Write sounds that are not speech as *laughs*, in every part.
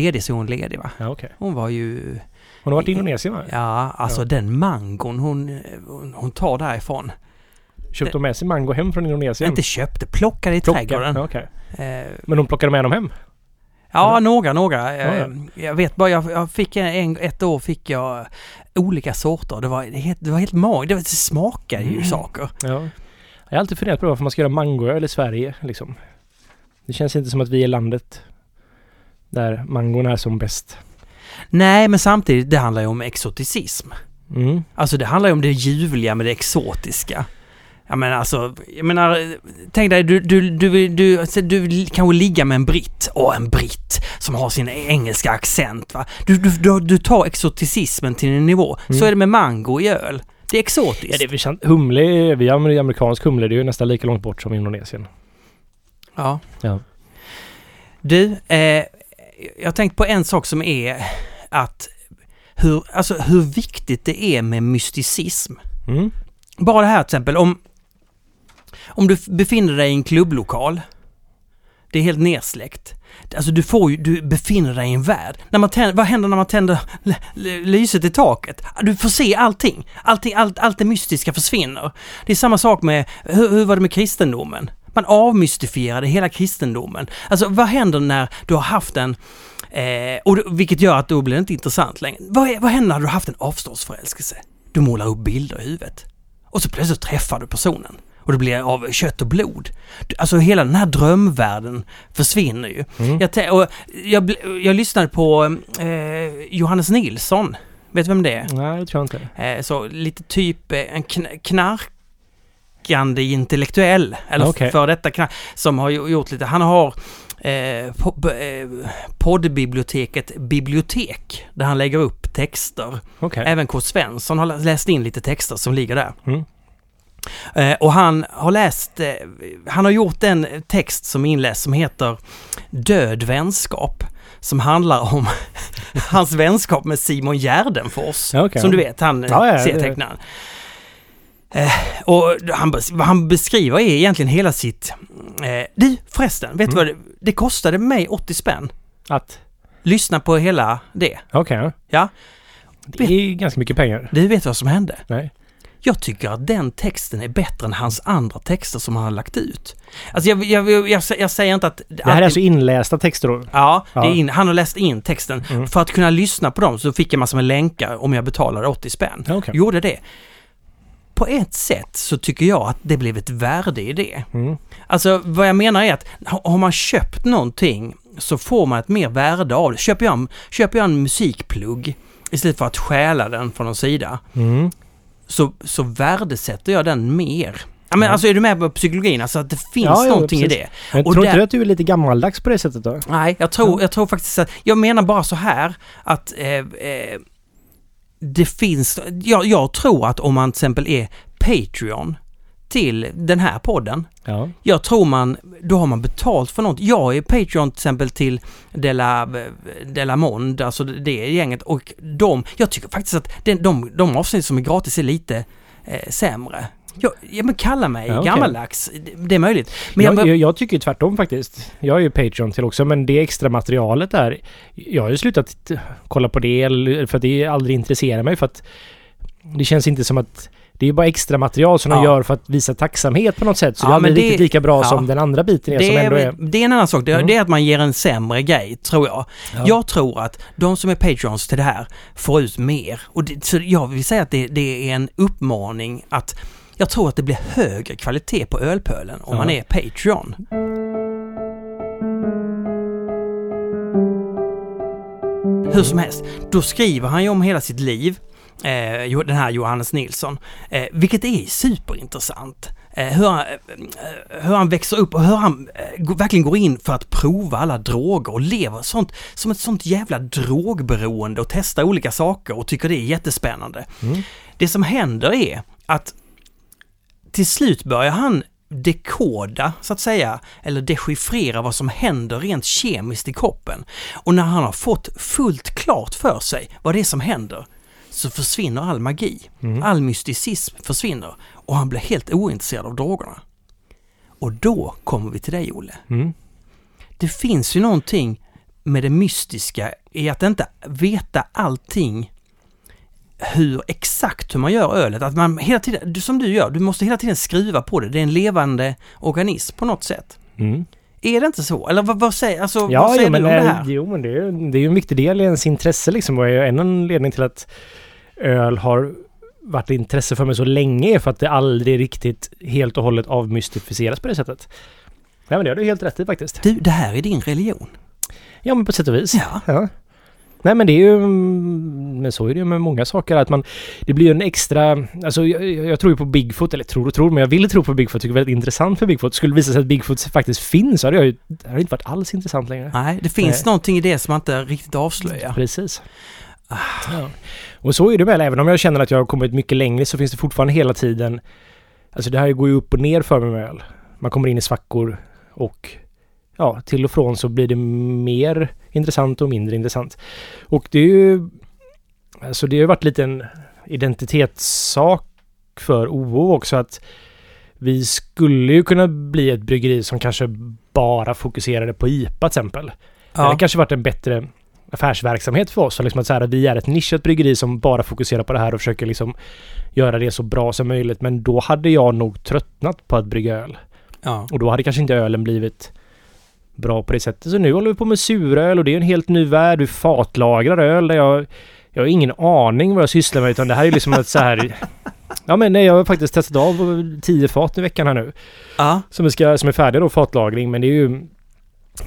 ledig så är hon ledig va? Ja, okej. Hon var ju... Hon har varit i Indonesien va? Ja, alltså Ja. den mangon hon, hon, tar därifrån. Köpte hon med sig mango hem från Indonesien? Inte köpte, plockade i Plocka. trädgården. Ja, okej. Eh, Men hon plockade med dem hem? Ja, Eller? några, några. Ja, Eh, Jag vet bara, jag, fick en, ett år fick jag olika sorter. Det var det var helt magiskt. Det smakade ju Mm. saker. Ja. Jag har alltid funderat på varför man ska göra mangoöl i Sverige liksom. Det känns inte som att vi är landet där mangon är som bäst. Nej, men samtidigt, det handlar ju om exoticism. Mm. Alltså det handlar ju om det ljuvliga med det exotiska. Jag menar alltså, jag menar, tänk dig du, du, du, du, alltså, du kanske ligga med en britt. Åh, en britt som har sin engelska accent va. Du, du, du, du tar exoticismen till en nivå. Så Mm. är det med mango i öl. Det är exotiskt. Ja, det är väl. Humle, vi använder amerikansk humle, det är ju nästan lika långt bort som Indonesien. Ja. Ja. Du, eh, jag har tänkt på en sak som är att hur, alltså hur viktigt det är med mysticism. Mm. Bara det här till exempel om, om du befinner dig i en klubblokal. Det är helt nersläckt. Alltså du får ju, du befinner dig i en värld. När man tänder, vad händer när man tänder lyset i taket? Du får se allting. allting allt, allt det mystiska försvinner. Det är samma sak med, hur, hur var det med kristendomen? Man avmystifierade hela kristendomen. Alltså vad händer när du har haft en Eh, och vilket gör att då blir det inte intressant längre. Vad, vad händer när du haft en avståndsförälskelse? Du målar upp bilder i huvudet. Och så plötsligt träffar du personen. Och det blir av kött och blod. Alltså hela den här drömvärlden försvinner ju. Mm. Jag, och jag, jag lyssnade på eh, Johannes Nilsson. Vet du vem det är? Nej, det tror jag inte. Eh, så lite typ eh, en kn- knarkande intellektuell, eller Okej. för detta knark, som har gjort lite, han har eh, po- eh, poddbiblioteket Bibliotek, där han lägger upp texter. Okej. Även K. Svensson har läst in lite texter som ligger där. Mm. Eh, och han har läst, eh, han har gjort en text som inläst som heter Död vänskap. Som handlar om *laughs* hans vänskap med Simon Gärdenfors. Ja, okej. Som du vet, han Ja, ja, ja, serietecknaren. Eh, och han, vad han beskriver är egentligen hela sitt... Eh, du förresten, vet du Mm. vad det, det kostade mig 80 spänn. Att? Lyssna på hela det. Okej. ja. Ja. Det är ganska mycket pengar. Du vet vad som hände? Nej. Jag tycker att den texten är bättre än hans andra texter som han har lagt ut. Alltså jag, jag, jag, jag, säger inte att... Det här är alltså inlästa texter då? Ja, Ja. in, han har läst in texten. Mm. För att kunna lyssna på dem så fick jag massor med länkar om jag betalade 80 spänn. Okej. Gjorde det. På ett sätt så tycker jag att det blev ett värde i det. Mm. Alltså vad jag menar är att ha- har man köpt någonting så får man ett mer värde av det. Köper jag en, köper jag en musikplugg istället för att stjäla den från någon sida Mm. så, så värdesätter jag den mer. Ja, men Ja. Alltså är du med på psykologin? Alltså att det finns Ja, ja, någonting i precis. det. Men Och tror där- inte du att du är lite gammaldags på det sättet då? Nej, jag tror, Ja. jag tror faktiskt att... Jag menar bara så här att eh, eh, det finns... Jag, jag tror att om man till exempel är Patreon till den här podden. Ja. Jag tror man, då har man betalt för något. Jag är Patreon till exempel till Della, Della Monde, alltså det gänget och de, jag tycker faktiskt att den, de, de avsnitt som är gratis är lite eh, sämre. Jag, ja men kalla mig Ja, okej. gammaldags, det, är möjligt. Men jag, jag, jag, tycker tvärtom faktiskt. Jag är ju Patreon till också, men det extra materialet där. Jag har ju slutat kolla på det för att det aldrig intresserar mig för att det känns inte som att det är bara extra material som de Ja. gör för att visa tacksamhet på något sätt. Så Ja, det är men det- riktigt lika bra ja. som den andra biten är det, som ändå är, är... det är en annan sak. Det, Mm. det är att man ger en sämre grej, tror jag. Ja. Jag tror att de som är Patreons till det här får ut mer. Och det, så jag vill säga att det, det är en uppmaning att jag tror att det blir högre kvalitet på ölpölen om Ja. man är Patreon. Hur som helst, då skriver han ju om hela sitt liv, eh, den här Johannes Nilsson, eh, vilket är superintressant. Eh, hur, han, eh, hur han växer upp och hur han eh, verkligen går in för att prova alla droger och lever sånt, som ett sånt jävla drogberoende och testar olika saker och tycker det är jättespännande. Mm. Det som händer är att till slut börjar han dekoda, så att säga, eller dechiffrera vad som händer rent kemiskt i kroppen. Och när han har fått fullt klart för sig vad det är som händer så försvinner all magi. Mm. All mysticism försvinner och han blir helt ointresserad av drogerna. Och då kommer vi till dig, Olle. Mm. Det finns ju någonting med det mystiska i att inte veta allting hur exakt hur man gör ölet. Att man hela tiden, som du gör, du måste hela tiden skruva på det. Det är en levande organism på något sätt. Mm. Är det inte så? Eller vad, vad säger, alltså, Ja, vad säger jo, du om det här? jo, men det är, det är en viktig del i ens intresse liksom. Och en anledning till att öl har varit intresse för mig så länge är för att det aldrig riktigt helt och hållet avmystificeras på det sättet. Ja, men det har du helt rätt i faktiskt. Du, det här är din religion. Ja, men på sätt och vis. Ja. Ja. Nej men det är ju, mm, men så är det ju med många saker att man, det blir ju en extra, alltså jag, jag tror ju på Bigfoot, eller tror och tror, men jag vill tro på Bigfoot, tycker det är väldigt intressant för Bigfoot. Skulle det visa sig att Bigfoot faktiskt finns så hade jag ju, det hade inte varit alls intressant längre. Nej, det finns Nej. någonting i det som man inte riktigt avslöjar. Precis. Ja. Och så är det väl, även om jag känner att jag har kommit mycket längre så finns det fortfarande hela tiden, alltså det här går ju upp och ner för mig öl. Man kommer in i svackor och ja, till och från så blir det mer intressant och mindre intressant. Och det är ju, alltså det har ju varit lite en identitetssak för OO också att vi skulle ju kunna bli ett bryggeri som kanske bara fokuserade på IPA till exempel. Det hade Ja. kanske varit en bättre affärsverksamhet för oss. Liksom att, så här, att vi är ett nischat bryggeri som bara fokuserar på det här och försöker liksom göra det så bra som möjligt. Men då hade jag nog tröttnat på att brygga öl. Ja. Och då hade kanske inte ölen blivit bra på det sättet. Så nu håller vi på med suröl och det är en helt ny värld. Vi fatlagrar öl där jag... Jag har ingen aning vad jag sysslar med utan det här är liksom ett så här... *laughs* Ja men nej, jag har faktiskt testat av tio fat i veckan här nu. ja. Som, ska, som är färdiga då, fatlagring. Men det är ju...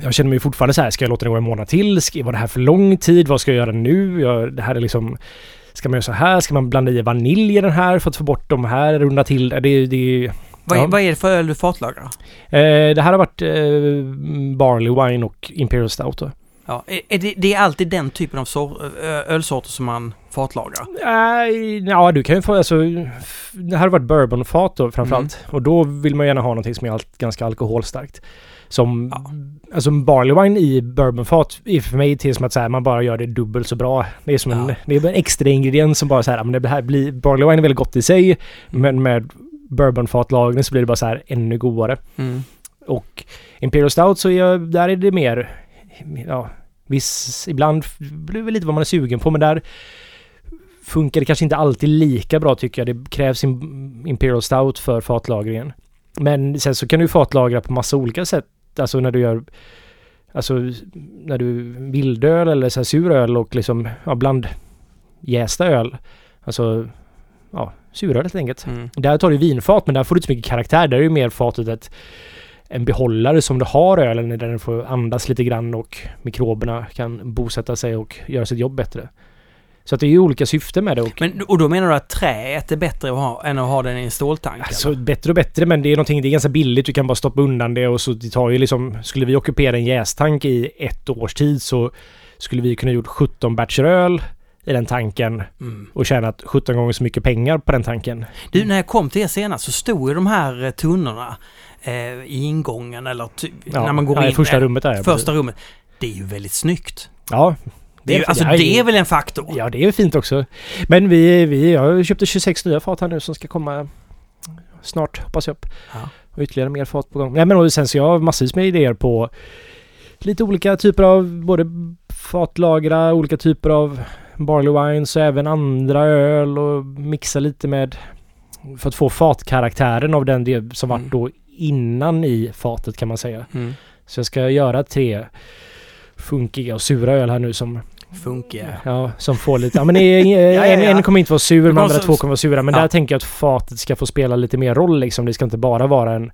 Jag känner mig fortfarande så här, ska jag låta det gå en månad till? Ska, var det här för lång tid? Vad ska jag göra nu? Jag, det här är liksom... Ska man göra så här? Ska man blanda i vanilj i den här för att få bort de här? Runda till det? Det, det, Vad, är, Ja. vad är det för öl du fatlagrar? eh, det här har varit eh, Barley Wine och Imperial Stout då. Ja. Är, det, det är alltid den typen av sor, ölsorter som man fatlagrar? Nej, ja du kan ju få, alltså... Det här har varit bourbonfat då framförallt. Och då vill man gärna ha någonting som är allt, ganska alkoholstarkt. Som... Ja. Alltså barley wine i bourbonfat är för mig till som att så här, man bara gör det dubbelt så bra. Det är som en, Ja. det är en extra ingrediens som bara så här, men det här blir... Barley wine är väldigt gott i sig. Men med bourbonfatlagring så blir det bara så här ännu godare. Mm. Och Imperial Stout så är, där är det mer... Ja, viss... Ibland blir det lite vad man är sugen på men där funkar det kanske inte alltid lika bra tycker jag. Det krävs im- Imperial Stout för fatlagringen. Men sen så kan du fatlagra på massa olika sätt. Alltså när du gör... Alltså när du vildöl eller så här suröl och liksom ja, bland jästa öl. Alltså ja, suröl helt enkelt. Mm. Där tar du vinfat men där får du inte så mycket karaktär. Där är ju mer fatet ett, en behållare som du har ölen i där den får andas lite grann och mikroberna kan bosätta sig och göra sitt jobb bättre. Så att det är ju olika syften med det. Och, Men, och då menar du att träet är bättre att ha än att ha den i en ståltank? alltså eller? bättre och bättre men det är någonting, det är ganska billigt. Du kan bara stoppa undan det och så det tar ju liksom... Skulle vi ockupera en jästank i ett års tid så skulle vi kunna gjort 17 batcher öl i den tanken Mm. och tjänat 17 gånger så mycket pengar på den tanken. Du, när jag kom till er senast så stod ju de här eh, tunnorna eh, i ingången eller Ja, när man går ja, in. i första rummet där. Första precis. rummet. Det är ju väldigt snyggt. Ja. Det är, ju, alltså ja, det är väl en faktor? Ja, det är fint också. Men vi, vi jag köpte 26 nya fat här nu som ska komma snart, hoppas jag. Ja. Och ytterligare mer fat på gång. Nej, men och sen så jag har massvis med idéer på lite olika typer av både fatlagra, olika typer av barley wines och även andra öl och mixa lite med för att få fatkaraktären av den det som Mm. vart då innan i fatet kan man säga. Mm. Så jag ska göra tre funkiga och sura öl här nu som Funkiga. Ja, som får lite... Ja, men en, *laughs* ja, en, ja. en kommer inte vara sur, men andra två kommer vara sura. Men där tänker jag att fatet ska få spela lite mer roll liksom. Det ska inte bara vara en,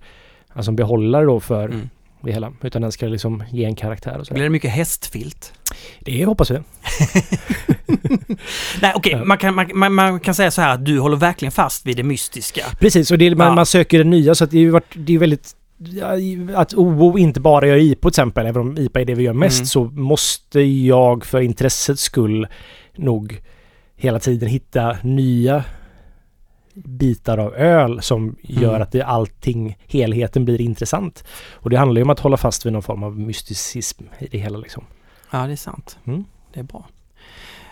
alltså en behållare då för Mm. det hela. Utan den ska liksom ge en karaktär och så. Blir det mycket hästfilt? Det hoppas vi. *laughs* *laughs* Nej okej, Ja. man, kan, man, man, kan säga så här att du håller verkligen fast vid det mystiska. Precis, och det, man, Ja. man söker det nya så att det är det är väldigt... Att OO inte bara gör IPA till exempel, även om IPA är det vi gör mest, Mm. så måste jag för intressets skull nog hela tiden hitta nya bitar av öl som gör Mm. att det, allting, helheten blir intressant. Och det handlar ju om att hålla fast vid någon form av mysticism i det hela liksom. Ja, det är sant. Mm. Det är bra.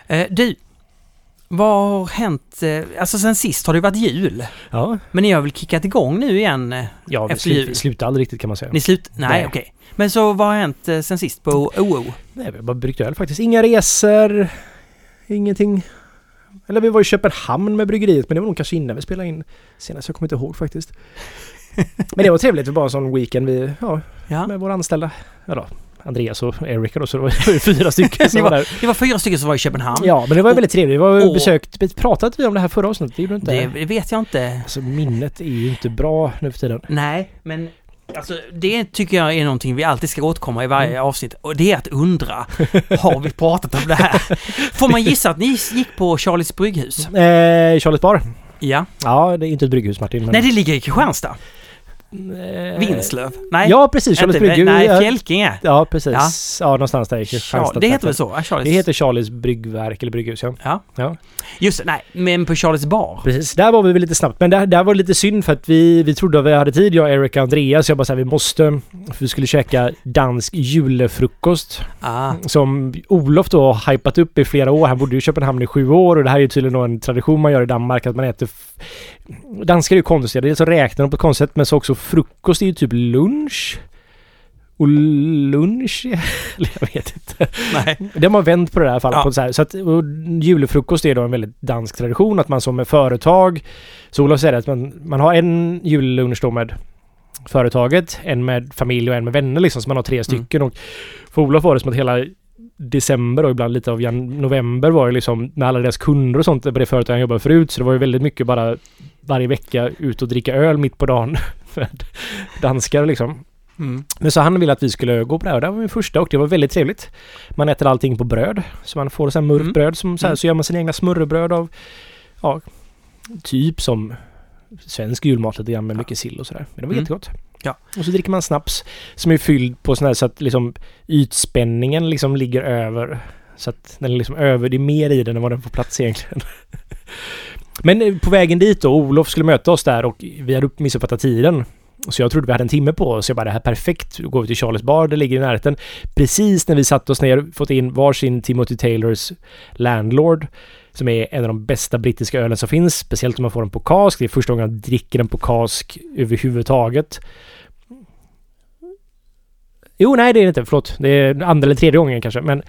Eh, du, Vad har hänt? eh, Alltså sen sist har det varit jul. Ja, Men ni har väl kickat igång nu igen? eh? ja Efter slut, jul. slutar aldrig riktigt kan man säga. Ni slut... Nej, Nej. okej. Men så vad har hänt sen sist på OO? Nej, vi har bara bryggt öl faktiskt. Inga resor, ingenting. Eller vi var i Köpenhamn med bryggeriet men det var nog kanske innan vi spelade in senast. Jag kommer inte ihåg faktiskt. *laughs* Men det var trevligt. Det var bara en sån weekend vi, ja, Ja. med våra anställda. Ja då, Andreas och Erika då, så det var var *laughs* fyra stycken som var där. Det var fyra stycken som var i Köpenhamn. Ja, men det var Och- väldigt trevligt. Vi var och- besökt, pratade vi om det här förra avsnittet? Det gjorde inte. Det vet jag inte. Alltså minnet är ju inte bra nu för tiden. Nej, men alltså det tycker jag är någonting vi alltid ska återkomma i varje Mm. avsnitt. Och det är att undra, har vi pratat om det här? *laughs* Får man gissa att ni gick på Charlies brygghus? Eh, Charles Bar. Ja. Ja, det är inte ett brygghus Martin. Men... Nej, det ligger i Kristianstad. Eh, Vinslöv. Nej, Ja, precis. Charles inte, brygghus. nej, Ja. Fjälkinge. Ja, precis. Ja, någonstans där i Kristianstad. det heter väl så? Ja, Charlies. Det heter Charlies bryggverk eller brygghus, ja. Ja. Ja. Just nej, men på Charlies bar. Precis. Där var vi väl lite snabbt. Men där, där var det lite synd för att vi, vi trodde att vi hade tid, jag, Eric och Andreas. Jag bara såhär, vi måste... För vi skulle käka dansk julefrukost. Ah. Som Olof då har hypat upp i flera år. Han bodde ju i Köpenhamn i sju år och det här är ju tydligen en tradition man gör i Danmark att man äter... Danskar är ju konstiga. Dels så räknar de på ett konstigt sätt men så också frukost är ju typ lunch. Och lunch? *laughs* Eller jag vet inte. Nej. Det har man vänt på det här fallet. Ja. På så här. Så att och julefrukost är då en väldigt dansk tradition. Att man som företag, så Olof säger att man, man har en jullunch då med företaget, en med familj och en med vänner liksom. Så man har tre stycken. Och för Olof var det som att hela december och ibland lite av jan- november var ju liksom med alla deras kunder och sånt på det företag han jobbade förut. Så det var ju väldigt mycket bara varje vecka ut och dricka öl mitt på dagen *laughs* med danskar liksom. Mm. Men så han ville att vi skulle gå på det här och det var min första och det var väldigt trevligt. Man äter allting på bröd. Så man får så här mörkt Mm. bröd som så, här, Mm. så gör man sina egna smörrebröd av ja, typ som svensk julmat lite grann med Ja. mycket sill och sådär. Men det var Mm. jättegott. Ja. Och så dricker man snaps som är fylld på sån här så att liksom ytspänningen liksom ligger över. Så att den är liksom över, det är mer i den än vad den får plats egentligen. *laughs* Men eh, på vägen dit då, Olof skulle möta oss där och vi hade missuppfattat tiden. Så jag trodde vi hade en timme på oss. Jag bara, det här är perfekt. Då går vi till Charles bar, det ligger i närheten. Precis när vi satt oss ner, fått in varsin Timothy Taylors Landlord. Som är en av de bästa brittiska ölen som finns. Speciellt om man får den på kask. Det är första gången jag dricker den på kask överhuvudtaget. Jo, nej det är det inte. Förlåt. Det är andra eller tredje gången kanske. Men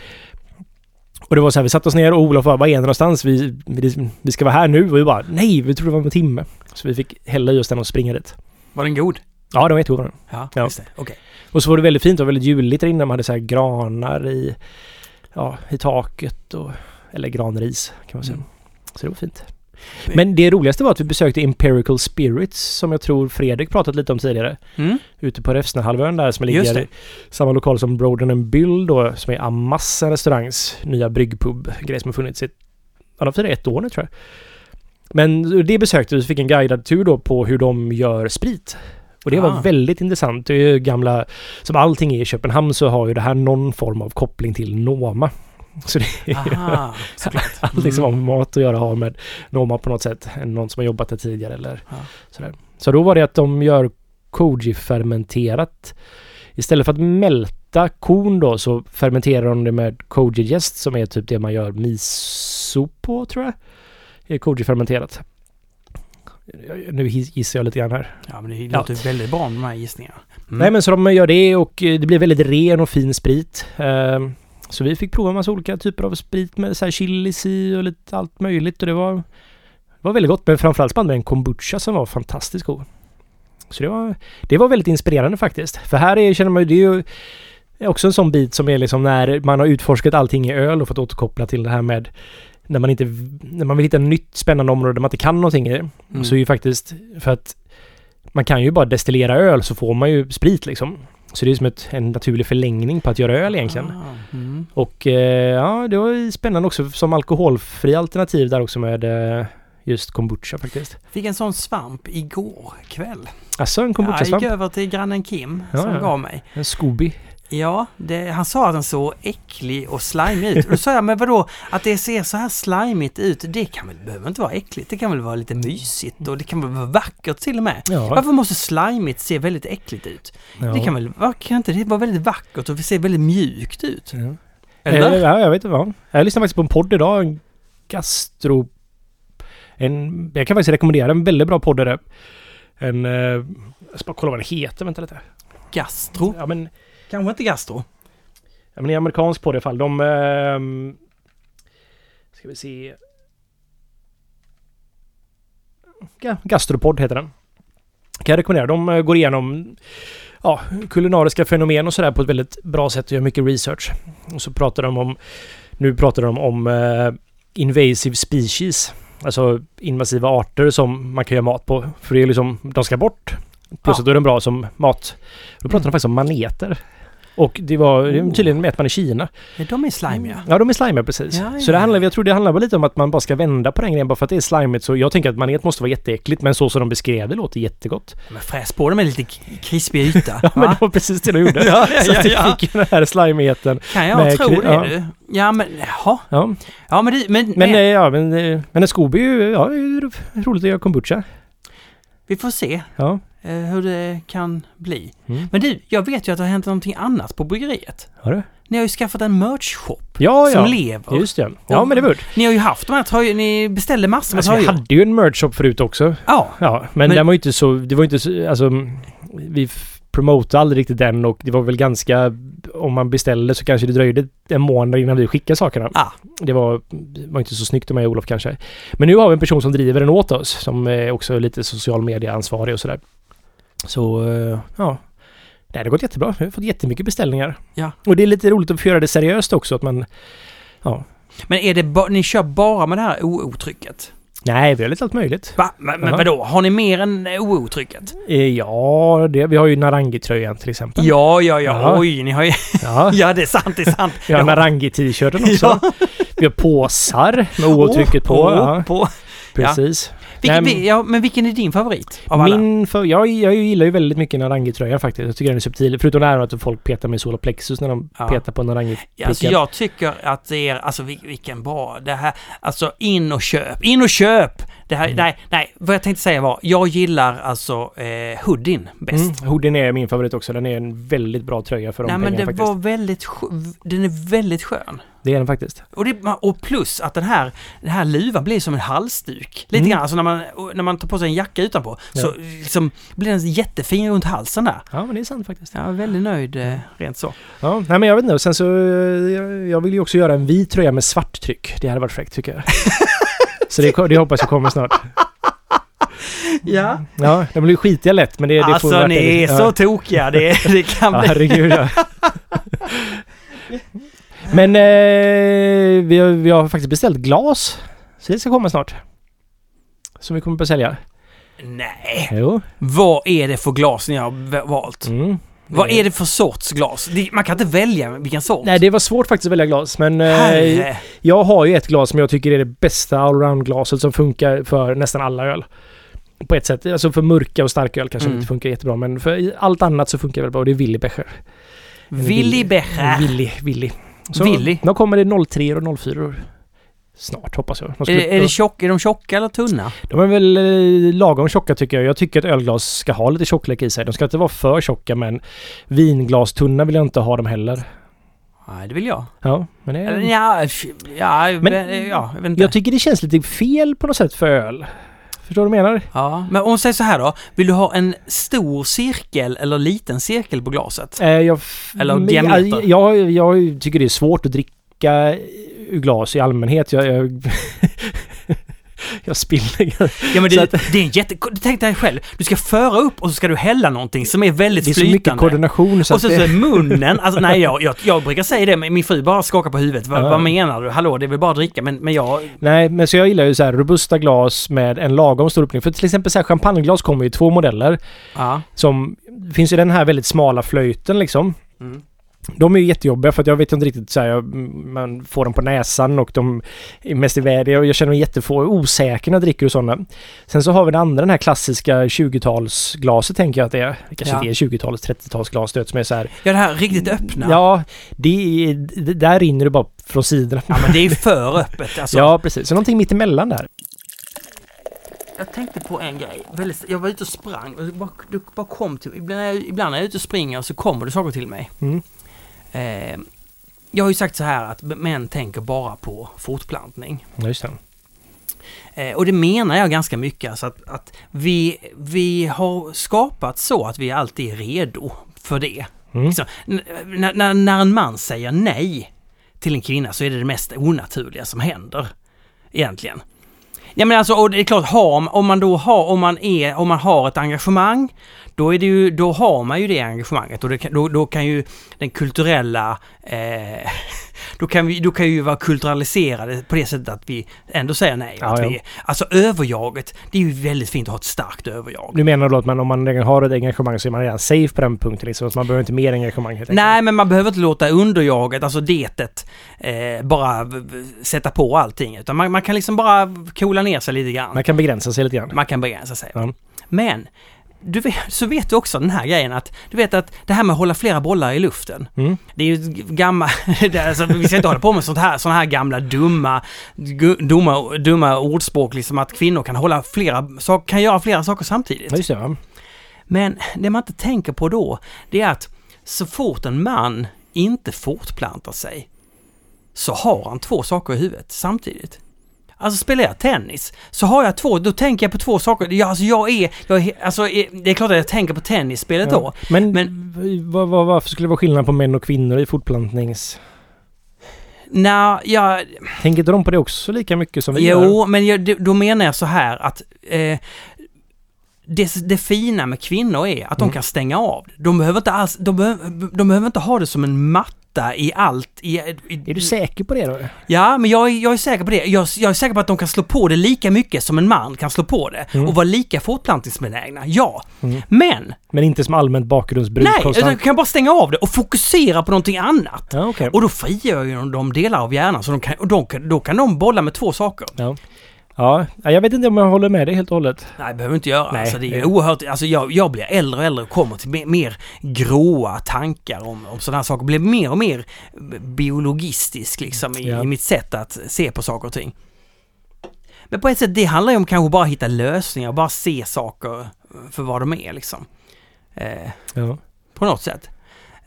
och det var så här, vi satte oss ner och Olof bara, var är ni någonstans? Vi, vi, vi ska vara här nu. Och vi bara, nej, vi trodde det var om en timme. Så vi fick hälla oss den och springa dit. Var den god? Ja, det var jättegod. Ja, Ja. just det. Okej. Och så var det väldigt fint och väldigt juligt där inne. Man hade så här granar i, ja, i taket och, eller granris kan man säga. Mm. Så det var fint. Men det roligaste var att vi besökte Empirical Spirits som jag tror Fredrik pratat lite om tidigare. Mm. Ute på Räfsnahalvön där som ligger i samma lokal som Broden and Bill då som är Amassa restaurangs nya bryggpub. Grej som har funnits i, ja de firar ett år nu tror jag. Men det besökte vi, fick en guidad tur då på hur de gör sprit. Och det Ah. var väldigt intressant. Det är ju gamla, som allting är i Köpenhamn så har ju det här någon form av koppling till Noma. Så det är Aha, *laughs* allting som har med mat att göra har med Noma på något sätt. Någon som har jobbat där tidigare eller Ja. sådär. Så då var det att de gör koji-fermenterat. Istället för att mälta korn då så fermenterar de det med koji jäst som är typ det man gör miso på tror jag. Det är koji-fermenterat. Nu giss- gissar jag lite grann här. Ja, men det Ja. låter väldigt bra med de här gissningarna. Mm. Nej men så de gör det och eh, det blir väldigt ren och fin sprit. Ehm, Så vi fick prova en massa olika typer av sprit med så här chilis i och lite allt möjligt och det var, det var väldigt gott. Men framförallt spann med en kombucha som var fantastiskt god. Så det var, det var väldigt inspirerande faktiskt. För här är, känner man ju, det är ju också en sån bit som är liksom när man har utforskat allting i öl och fått återkoppla till det här med när man inte, när man vill hitta ett nytt spännande område där man inte kan någonting i. Mm. Så är ju faktiskt, för att man kan ju bara destillera öl så får man ju sprit liksom. Så det är som ett, en naturlig förlängning på att göra öl egentligen. Ah, mm. Och eh, ja, det var spännande också som alkoholfri alternativ där också med eh, just kombucha faktiskt. Fick en sån svamp igår kväll. Alltså en Jag kombucha-svamp? gick över till grannen Kim Ja, som ja. gav mig. En Scooby? Ja, det, han sa att den såg äcklig och slimig ut. Och då sa jag, men vadå, att det ser så här slimigt ut, det kan väl, behöver inte vara äckligt. Det kan väl vara lite mysigt och det kan väl vara vackert till och med. Ja. Varför måste slimigt se väldigt äckligt ut? ja. Det kan väl, kan inte det vara väldigt vackert och se väldigt mjukt ut? Ja. Eller? Eh, ja, jag vet inte. Ja. Jag lyssnade faktiskt på en podd idag. gastro... En, jag kan faktiskt rekommendera en väldigt bra podd. En... Eh, jag ska bara kolla vad den heter. Vänta lite. Gastro? Ja men, Kanske inte gastro? ja, men i amerikansk podd i alla fall. De... ehm, ska vi se. Ga- Gastropodd heter den. Kan jag rekommendera. De eh, går igenom ja, kulinariska fenomen och sådär på ett väldigt bra sätt och gör mycket research. Och så pratar de om... Nu pratar de om eh, invasive species. Alltså invasiva arter som man kan göra mat på. För det är liksom, de ska bort. Plus Ja. att då är de bra som mat. Då pratar de faktiskt om maneter. Och det var det är Oh. tydligen mäter man i Kina. Ja, de är slimiga. Ja, de är slimiga precis. Ja, ja, Så det handlar, ja. jag tror det handlar lite om att man bara ska vända på den grejen bara för att det är slimigt. Så jag tänker att manet måste vara jätteäckligt, men så som de beskrev det låter jättegott. Men fräs på dem med lite krispig yta. *laughs* Ja, men det var precis det de gjorde. *laughs* Ja, ja, så att det ja. fick den här slimigheten. Kan jag tro det du? Ja men jaha. Ja, Ja men, det, men, men, men eh, ja, men, eh, men en Scooby är ju, ja, det roligt att göra kombucha. vi får se Ja. Eh, hur det kan bli. Mm. Men du, jag vet ju att det har hänt någonting annat på bryggeriet. Har du? Ni har ju skaffat en merch-shop Ja, som ja. lever. Just det. Ja, men det var Ni har ju haft de här tröjorna, ni beställde massor med Alltså, vi tröjor. hade ju en merch shop förut också. Ja, Ja, men, Men- den var ju inte så... Det var inte så... Alltså... Vi promotade aldrig riktigt den och det var väl ganska... Om man beställde så kanske det dröjde en månad innan vi skickade sakerna. Ah. Det var, var inte så snyggt av mig och Olof kanske. Men nu har vi en person som driver den åt oss. Som är också lite social media-ansvarig och sådär. Så, eh, ja. Det har gått jättebra. Vi har fått jättemycket beställningar. Ja. Och det är lite roligt att få göra det seriöst också. Att man... Ja. men är det ni kör bara med det här OO-trycket? Nej, vi har lite allt möjligt. Va? Men, men Ja. vadå, har ni mer än OO-trycket? Eh, Ja, det, vi har ju Narangi-tröjan till exempel. Ja, ja, ja, Ja. oj, ni har ju... *laughs* Ja. ja, det är sant, det är sant. Vi har Ja. Narangi-t-shirten också. Vi har påsar med O-trycket på. Åh, Ja, på. precis. Vilken, Nej, ja, men vilken är din favorit av alla? Min för, jag, jag gillar ju väldigt mycket Narangi-tröjan faktiskt. Jag tycker den är subtil. Förutom det här att folk petar med solarplexus när de Ja. petar på narangi Alltså jag tycker att det är, alltså vil- vilken bra, det här, alltså in och köp, in och köp! Det Mm. här, nej, nej, vad jag tänkte säga var, jag gillar alltså eh, hoodien bäst. Mm, hoodien är min favorit också. Den är en väldigt bra tröja för de nej men pengarna det faktiskt. var väldigt, den är väldigt skön. Det är den faktiskt. Och, det, och plus att den här, den här luvan blir som en halsduk. Lite Mm. grann, alltså när man, när man tar på sig en jacka utanpå så liksom blir den jättefin runt halsen där. Ja, men det är sant faktiskt. Jag är väldigt nöjd eh, rent så. Ja, nej men jag vet inte. Sen så... eh, Jag, jag vill ju också göra en vit tröja med svart tryck. Det hade varit fräckt tycker jag. *laughs* så det, det hoppas jag kommer snart. *laughs* Ja. Ja, de blir skitiga lätt men det, det får Alltså ni är så ja. tokiga, det, det kan Ja, bli... herregud ja. Men eh, vi, har, vi har faktiskt beställt glas. Så det ska komma snart. Som vi kommer att sälja. Nej! Jo. Vad är det för glas ni har valt? Mm. Vad är det för sorts glas? Man kan inte välja vilken sort. Nej, det var svårt faktiskt att välja glas. Men eh, Herre. jag har ju ett glas som jag tycker är det bästa allround-glaset som funkar för nästan alla öl. På ett sätt. Alltså för mörka och starka öl kanske Mm. inte funkar jättebra. Men för allt annat så funkar det väl bra. Och det är Willy Becher. Willy Becher. Willy, Willy. Så Willy. Då kommer det 03 och 04 snart hoppas jag. De, Är, skulle- är, det tjock, är de tjocka eller tunna? de är väl eh, lagom tjocka tycker jag. Jag tycker att ölglas ska ha lite tjocklek i sig. De ska inte vara för tjocka men vinglastunna vill jag inte ha dem heller. Nej, det vill jag. Ja, men det Eller ja, ja, Men- men, ja, jag vet inte. Jag tycker det känns lite fel på något sätt för öl. Förstår du vad jag menar? ja, men om vi säger så här då. Vill du ha en stor cirkel eller liten cirkel på glaset? Eh, jag, Eller diameter. Jag, jag, jag tycker det är svårt att dricka ur glas i allmänhet. Jag, jag, *laughs* jag spiller. Ja men Så det, att- det är en jätte... Tänk dig själv. Du ska föra upp och så ska du hälla någonting som är väldigt Det är så mycket flytande. koordination så Och så, så det, är munnen, alltså nej jag, jag, jag brukar säga det men min fru bara skakar på huvudet. Vad, Ja. vad menar du? Hallå det är väl bara att dricka men, men jag... Nej, men så jag gillar ju så här robusta glas med en lagom stor öppning. För till exempel så här champagneglas kommer ju i två modeller. Ja. Som, finns ju den här väldigt smala flöjten liksom. Mm. De är ju jättejobbiga för att jag vet inte riktigt så här, jag, man får dem på näsan och de är mest i väder och jag känner mig jättefå osäker när jag dricker och sådana. Sen så har vi den andra, den här klassiska 20-talsglaset tänker jag att det är. Det kanske Ja. inte är 20-tals, 30-talsglas du vet, som är så här. Ja det här riktigt öppna. Ja, det är, det, där rinner det bara från sidorna. Ja, men det är *laughs* för öppet alltså. Ja, precis. Så någonting mitt emellan där. Jag tänkte på en grej. Jag var ute och sprang och du bara, kom till ibland, när jag- ibland när jag är ute och springer så kommer det saker till mig. Mm. Eh, jag har ju sagt så här att män tänker bara på fortplantning. Just det. Eh, och det menar jag ganska mycket. Alltså att, att vi, vi har skapat så att vi alltid är redo för det. Mm. Liksom, när, när en man säger nej till en kvinna så är det det mest onaturliga som händer. Egentligen. Ja men alltså, och det är klart, har, om man då har, om man är, om man har ett engagemang, då är det ju, då har man ju det engagemanget och det då, då kan ju den kulturella, eh, *laughs* då kan vi, då kan vi ju vara kulturaliserade på det sättet att vi ändå säger nej. Ja, att ja. vi, alltså överjaget, det är ju väldigt fint att ha ett starkt överjag. Du menar då att man, om man redan har ett engagemang så är man redan safe på den punkten liksom, så man behöver inte mer engagemang helt enkelt? Nej, men man behöver inte låta underjaget, alltså detet, eh, bara sätta på allting. Utan man, man kan liksom bara coola ner sig lite grann. Man kan begränsa sig lite grann. Man kan begränsa sig. Ja. Men, du vet, så vet du också den här grejen att, du vet att det här med att hålla flera bollar i luften. Mm. Det är ju gamla, *laughs* alltså, vi ska inte hålla på med sånt här, såna här gamla dumma, dumma, dumma ordspråk liksom att kvinnor kan hålla flera, kan göra flera saker samtidigt. Ja, just det. Va? Men det man inte tänker på då, det är att så fort en man inte fortplantar sig så har han två saker i huvudet samtidigt. Alltså spelar jag tennis så har jag två, då tänker jag på två saker. Jag, alltså jag är, jag är, alltså det är klart att jag tänker på tennisspelet då. Men, Men- vad, vad, varför skulle det vara skillnad på män och kvinnor i fortplantnings... Nej, jag, Tänker inte de på det också lika mycket som vi gör? jo, men jag, då menar jag så här att eh, det, det fina med kvinnor är att de Mm. kan stänga av. De behöver inte alls, de behöver, de behöver inte ha det som en matta i allt. I, i, Är du säker på det då? Ja, men jag, är- jag är säker på det. Jag, jag är säker på att de kan slå på det lika mycket som en man kan slå på det. Mm. Och vara lika fortplantningsbenägna. Ja. Mm. Men, Men inte som allmänt bakgrundsbruk nej, konstant? de kan bara stänga av det och fokusera på någonting annat. Ja, okej. Och då frigör ju de, de delar av hjärnan, så de kan, och de, då kan de bolla med två saker. Ja. Ja, jag vet inte om jag håller med dig helt och hållet. Nej, det behöver inte göra. Nej, alltså, det är oerhört... Alltså, jag, jag blir äldre och äldre och kommer till mer, mer gråa tankar om, om sådana här saker. Blir mer och mer biologistisk liksom i, Ja. i mitt sätt att se på saker och ting. Men på ett sätt, det handlar ju om kanske bara hitta lösningar bara se saker för vad de är liksom. Eh, Ja. på något sätt.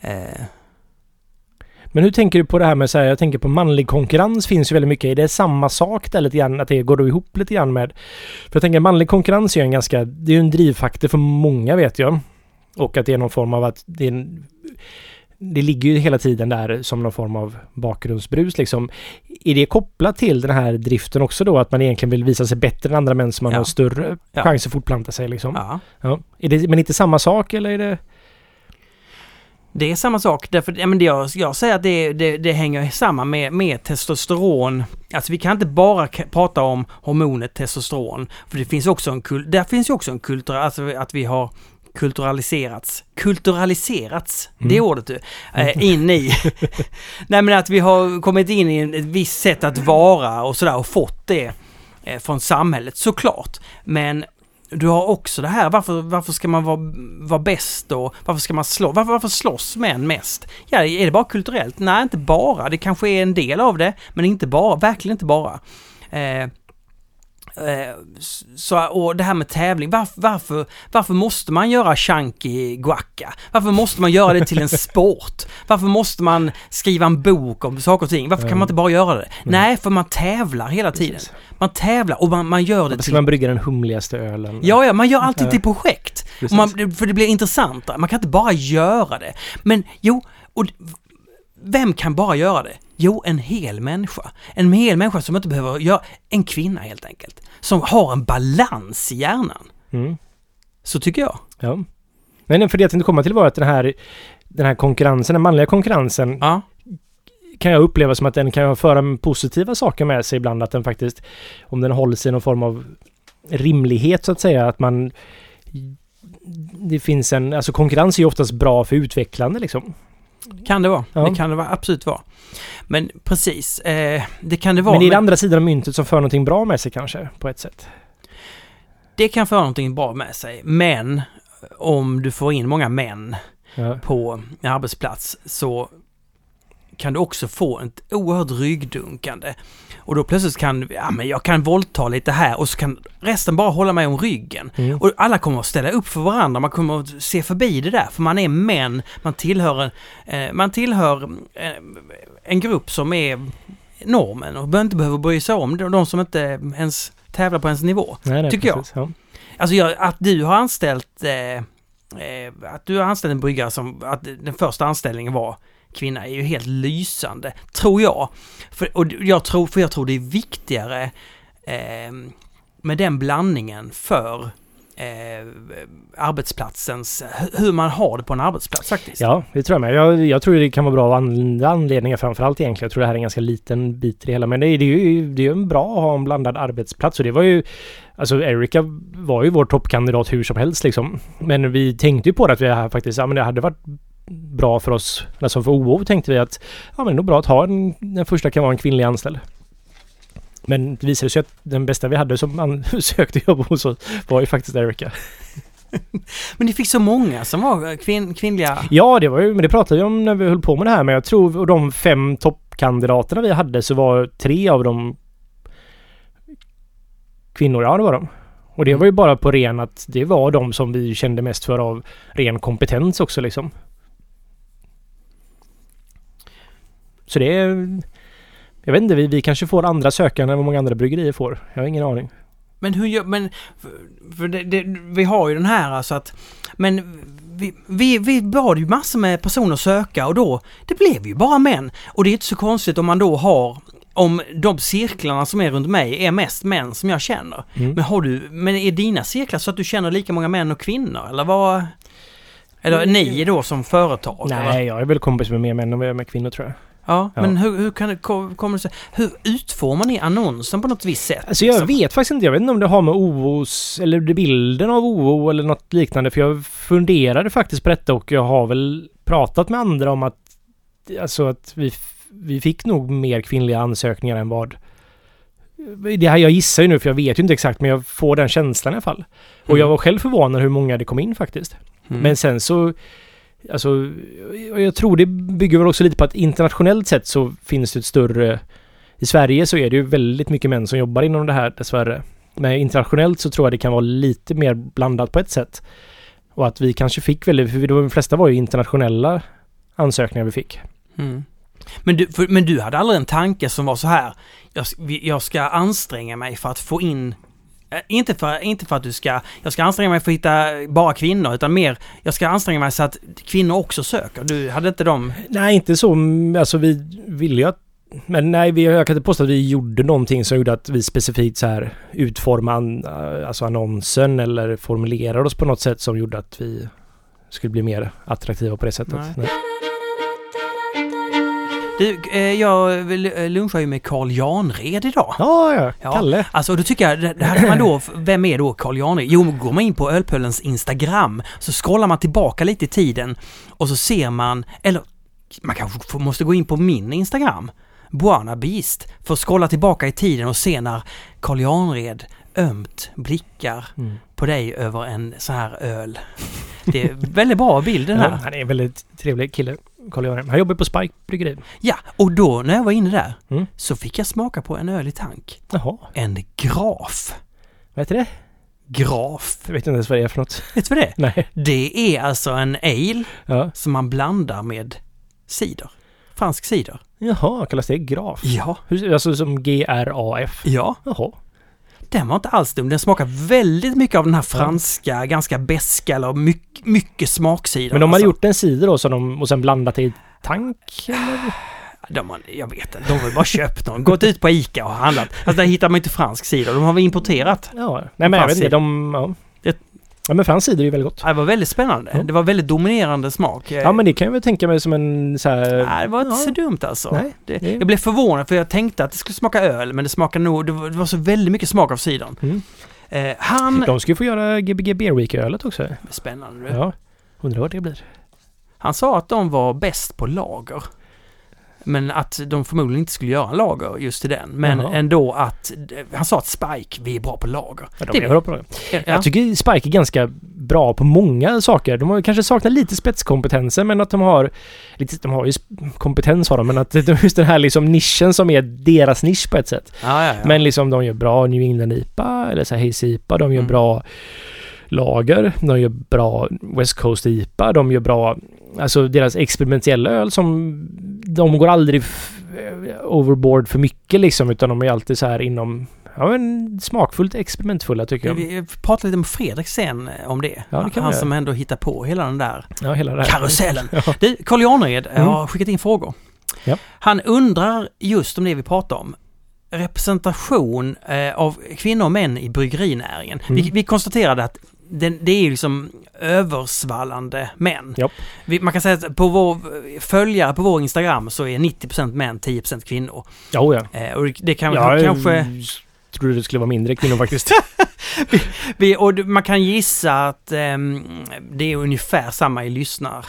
Eh, Men hur tänker du på det här med så här, jag tänker på manlig konkurrens finns ju väldigt mycket. Är det samma sak där lite grann? Att det går då ihop lite grann med... För jag tänker manlig konkurrens är ju en ganska, det är ju en drivfaktor för många vet jag. Och att det är någon form av att det är en, det ligger ju hela tiden där som någon form av bakgrundsbrus liksom. Är det kopplat till den här driften också då? Att man egentligen vill visa sig bättre än andra män så man Ja. har större Ja. chans att fortplanta sig liksom? ja. Ja. Är det, men inte samma sak eller är det... Det är samma sak, därför ja, men det jag, jag säger att det, det, det hänger samman med, med testosteron. Alltså vi kan inte bara prata om hormonet testosteron, för det finns också en kul, där finns ju också en kultur, alltså att vi har kulturaliserats, kulturaliserats, det Mm. ordet du, eh, in i, *laughs* nej men att vi har kommit in i ett visst sätt att vara och sådär och fått det eh, från samhället såklart. Men du har också det här, varför, varför ska man vara, vara bäst då? varför ska man slå, varför, varför slåss män mest? Ja, är det bara kulturellt? Nej, inte bara. Det kanske är en del av det, men inte bara, verkligen inte bara. Eh, så, och det här med tävling, varför, varför, varför måste man göra chunky guacca? Varför måste man göra det till en sport? Varför måste man skriva en bok om saker och ting? Varför kan man inte bara göra det? Nej, för man tävlar hela tiden. Man tävlar och man, man gör det Varför ska till... man brygga den humligaste ölen? Ja, ja, man gör alltid till projekt. Man, för det blir intressantare. Man kan inte bara göra det. Men jo, och vem kan bara göra det? Jo, en hel människa. En hel människa som inte behöver göra... En kvinna helt enkelt. Som har en balans i hjärnan. Mm. Så tycker jag. Ja. Nej, för det jag tänkte komma till var att den här, den här konkurrensen, den manliga konkurrensen, Ja. kan jag uppleva som att den kan föra positiva saker med sig ibland. Att den faktiskt, om den hålls i någon form av rimlighet så att säga, att man... Det finns en... Alltså konkurrens är ju oftast bra för utvecklande liksom. Kan det vara. Ja. Det kan det vara, absolut vara. Men precis, eh, det kan det vara. Men det är den men andra sidan av myntet som för någonting bra med sig kanske, på ett sätt. det kan föra någonting bra med sig. Men om du får in många män Ja. på en arbetsplats så kan du också få ett oerhört ryggdunkande. Och då plötsligt kan, ja men jag kan våldta lite här och så kan resten bara hålla mig om ryggen. Mm. Och alla kommer att ställa upp för varandra, man kommer att se förbi det där, för man är män, man tillhör, eh, man tillhör eh, en grupp som är normen och inte behöver bry sig om de, de som inte ens tävlar på ens nivå. Nej, nej, tycker jag. precis. Ja. Alltså jag, att du har anställt, eh, eh, att du har anställt en bryggare som, att den första anställningen var kvinna är ju helt lysande, tror jag. För, och jag tror, för jag tror det är viktigare eh, med den blandningen för eh, arbetsplatsens, hur man har det på en arbetsplats faktiskt. Ja, det tror jag med. Jag, jag tror det kan vara bra av andra anledningar framförallt egentligen. Jag tror det här är en ganska liten bit i det hela. Men det, är- det är ju det är ju bra att ha en blandad arbetsplats. Och det var ju... Alltså Erika var ju vår toppkandidat hur som helst liksom. Men vi tänkte ju på det att vi här faktiskt... Ja men det hade varit bra för oss. Alltså för OO tänkte vi att... Ja men det är nog bra att ha en... Den första kan vara en kvinnlig anställd. Men det visade sig att den bästa vi hade som *laughs* sökte jobb hos oss var ju faktiskt Erika. *laughs* Men ni fick så många som var kvin, kvinnliga. Ja, det var ju, men det pratade vi om när vi höll på med det här. Men jag tror av de fem toppkandidaterna vi hade så var tre av dem kvinnor. Ja, det var de. Och det var ju bara på ren att det var de som vi kände mest för av ren kompetens också liksom. Så det är... Jag vet inte, vi, vi kanske får andra sökande än vad många andra bryggerier får. Jag har ingen aning. Men hur gör, men, för, det, det, vi har ju den här alltså att, men vi, vi, vi bad ju massor med personer söka och då, det blev ju bara män. Och det är inte så konstigt om man då har, om de cirklarna som är runt mig är mest män som jag känner. Mm. Men har du, men är dina cirklar så att du känner lika många män och kvinnor eller vad? Eller ni då som företag? eller? Nej, jag är väl kompis med mer män än vad jag är med kvinnor tror jag. Ja, Ja. men hur, hur kan det, kom- kommer det sig, hur utformar ni annonsen på något visst sätt? Alltså jag liksom? vet faktiskt inte. Jag vet inte om det har med OOs eller bilden av OO eller något liknande. För jag funderade faktiskt på detta och jag har väl pratat med andra om att alltså att vi, vi fick nog mer kvinnliga ansökningar än vad det här jag gissar ju nu för jag vet ju inte exakt men jag får den känslan i alla fall. Och jag var själv förvånad hur många det kom in faktiskt. Mm. Men sen så Alltså jag- tror det bygger väl också lite på att internationellt sett så finns det ett större I Sverige så är det ju väldigt mycket män som jobbar inom det här dessvärre. Men internationellt så tror jag det kan vara lite mer blandat på ett sätt. Och att vi kanske fick väldigt, för de flesta var ju internationella ansökningar vi fick. Mm. Men, du, för, men du hade aldrig en tanke som var så här, jag, jag ska anstränga mig för att få in inte för, inte för att du ska, jag ska anstränga mig för att hitta bara kvinnor, utan mer, jag ska anstränga mig så att kvinnor också söker. Du hade inte dem... Nej, inte så. Alltså vi ville ju att men nej, vi, jag kan inte påstå att vi gjorde någonting som gjorde att vi specifikt så här utformade an, alltså annonsen eller formulerade oss på något sätt som gjorde att vi skulle bli mer attraktiva på det sättet. Nej. Nej. Du, eh, jag eh, lunchar ju med Carl Janred idag. Ja, ja, Ja. Kalle. Alltså då tycker jag, det här kan man då, vem är då Carl Janred? Jo, går man in på Ölpöllens Instagram så scrollar man tillbaka lite i tiden och så ser man, eller man kanske måste gå in på min Instagram, Buana Beast, för att scrolla tillbaka i tiden och se när Carl Janred ömt blickar Mm. På dig över en så här öl. Det är väldigt bra bild den Ja, här. han är en väldigt trevlig kille, Carl Göran. Han jobbar på Spike Bryggeri. Ja, och då när jag var inne där Mm. så fick jag smaka på en öl i tank. Jaha, En Graf. vad heter det? Graf. Jag vet inte ens vad det är för något. Vet du vad det är? Nej. Det är alltså en ale Ja. som man blandar med cider. Fransk cider. Jaha, kallas det graf? Ja. Hur- Alltså som G-R-A-F? Ja, Jaha. Den var inte alls dum. Den smakar väldigt mycket av den här franska, ganska beska eller mycket, mycket smakcider. Men de hade alltså. gjort en cider då som de, och sen blandat i tank? Eller? De har, jag vet inte, de har bara köpt någon. Gått ut på ICA och handlat. Alltså där hittar man inte fransk cider, de har väl importerat. Ja, nej men jag vet inte. De, ja. Ja men fransk cider är ju väldigt gott. Ja, Det var väldigt spännande. Ja. Det var väldigt dominerande smak. Ja men det kan jag väl tänka mig som en så här... Nej, det var inte ja. så dumt alltså. Nej, det, det- Jag blev förvånad för jag tänkte att det skulle smaka öl, men det smakade nog... Det var, det var så väldigt mycket smak av cidern. Mm. Eh, han... De ska ju få göra Gbg Beer Week-ölet också. Spännande du. Ja. Undrar vad det blir. Han sa att de var bäst på lager. Men att de förmodligen inte skulle göra en lager just till den. Men Jaha. ändå att, han sa att Spike, vi är bra på lager. Ja, Det- de är bra på det. Ja. Jag tycker Spike är ganska bra på många saker. De har kanske saknar lite spetskompetenser men att de har... Lite, de har ju kompetens har de men att de- just den här liksom nischen som är deras nisch på ett sätt. Ja, ja. Men liksom de gör bra New England IPA eller så här IPA. De gör Mm. bra lager. De gör bra West Coast IPA. De gör bra... Alltså deras experimentella öl som... De går aldrig f- overboard för mycket liksom utan de är alltid så här inom... Ja men smakfullt experimentfulla tycker jag. Vi pratade lite med Fredrik sen eh, om det. Ja, det kan vi han som ändå hittar på hela den där Ja, hela det här. karusellen. *laughs* Ja. Du, Carl Jarnered Mm. har skickat in frågor. Ja. Han undrar just om det vi pratar om. Representation eh, av kvinnor och män i bryggerinäringen. Vi, Mm. vi konstaterade att den, det är liksom översvallande män. Japp. Vi, man kan säga att på vår följare på vår Instagram så är 90% män, 10% kvinnor. Ja, ja. Eh, och det kan Jag kanske... trodde det skulle vara mindre kvinnor faktiskt. *laughs* Vi, och d- man kan gissa att ehm, det är ungefär samma i lyssnar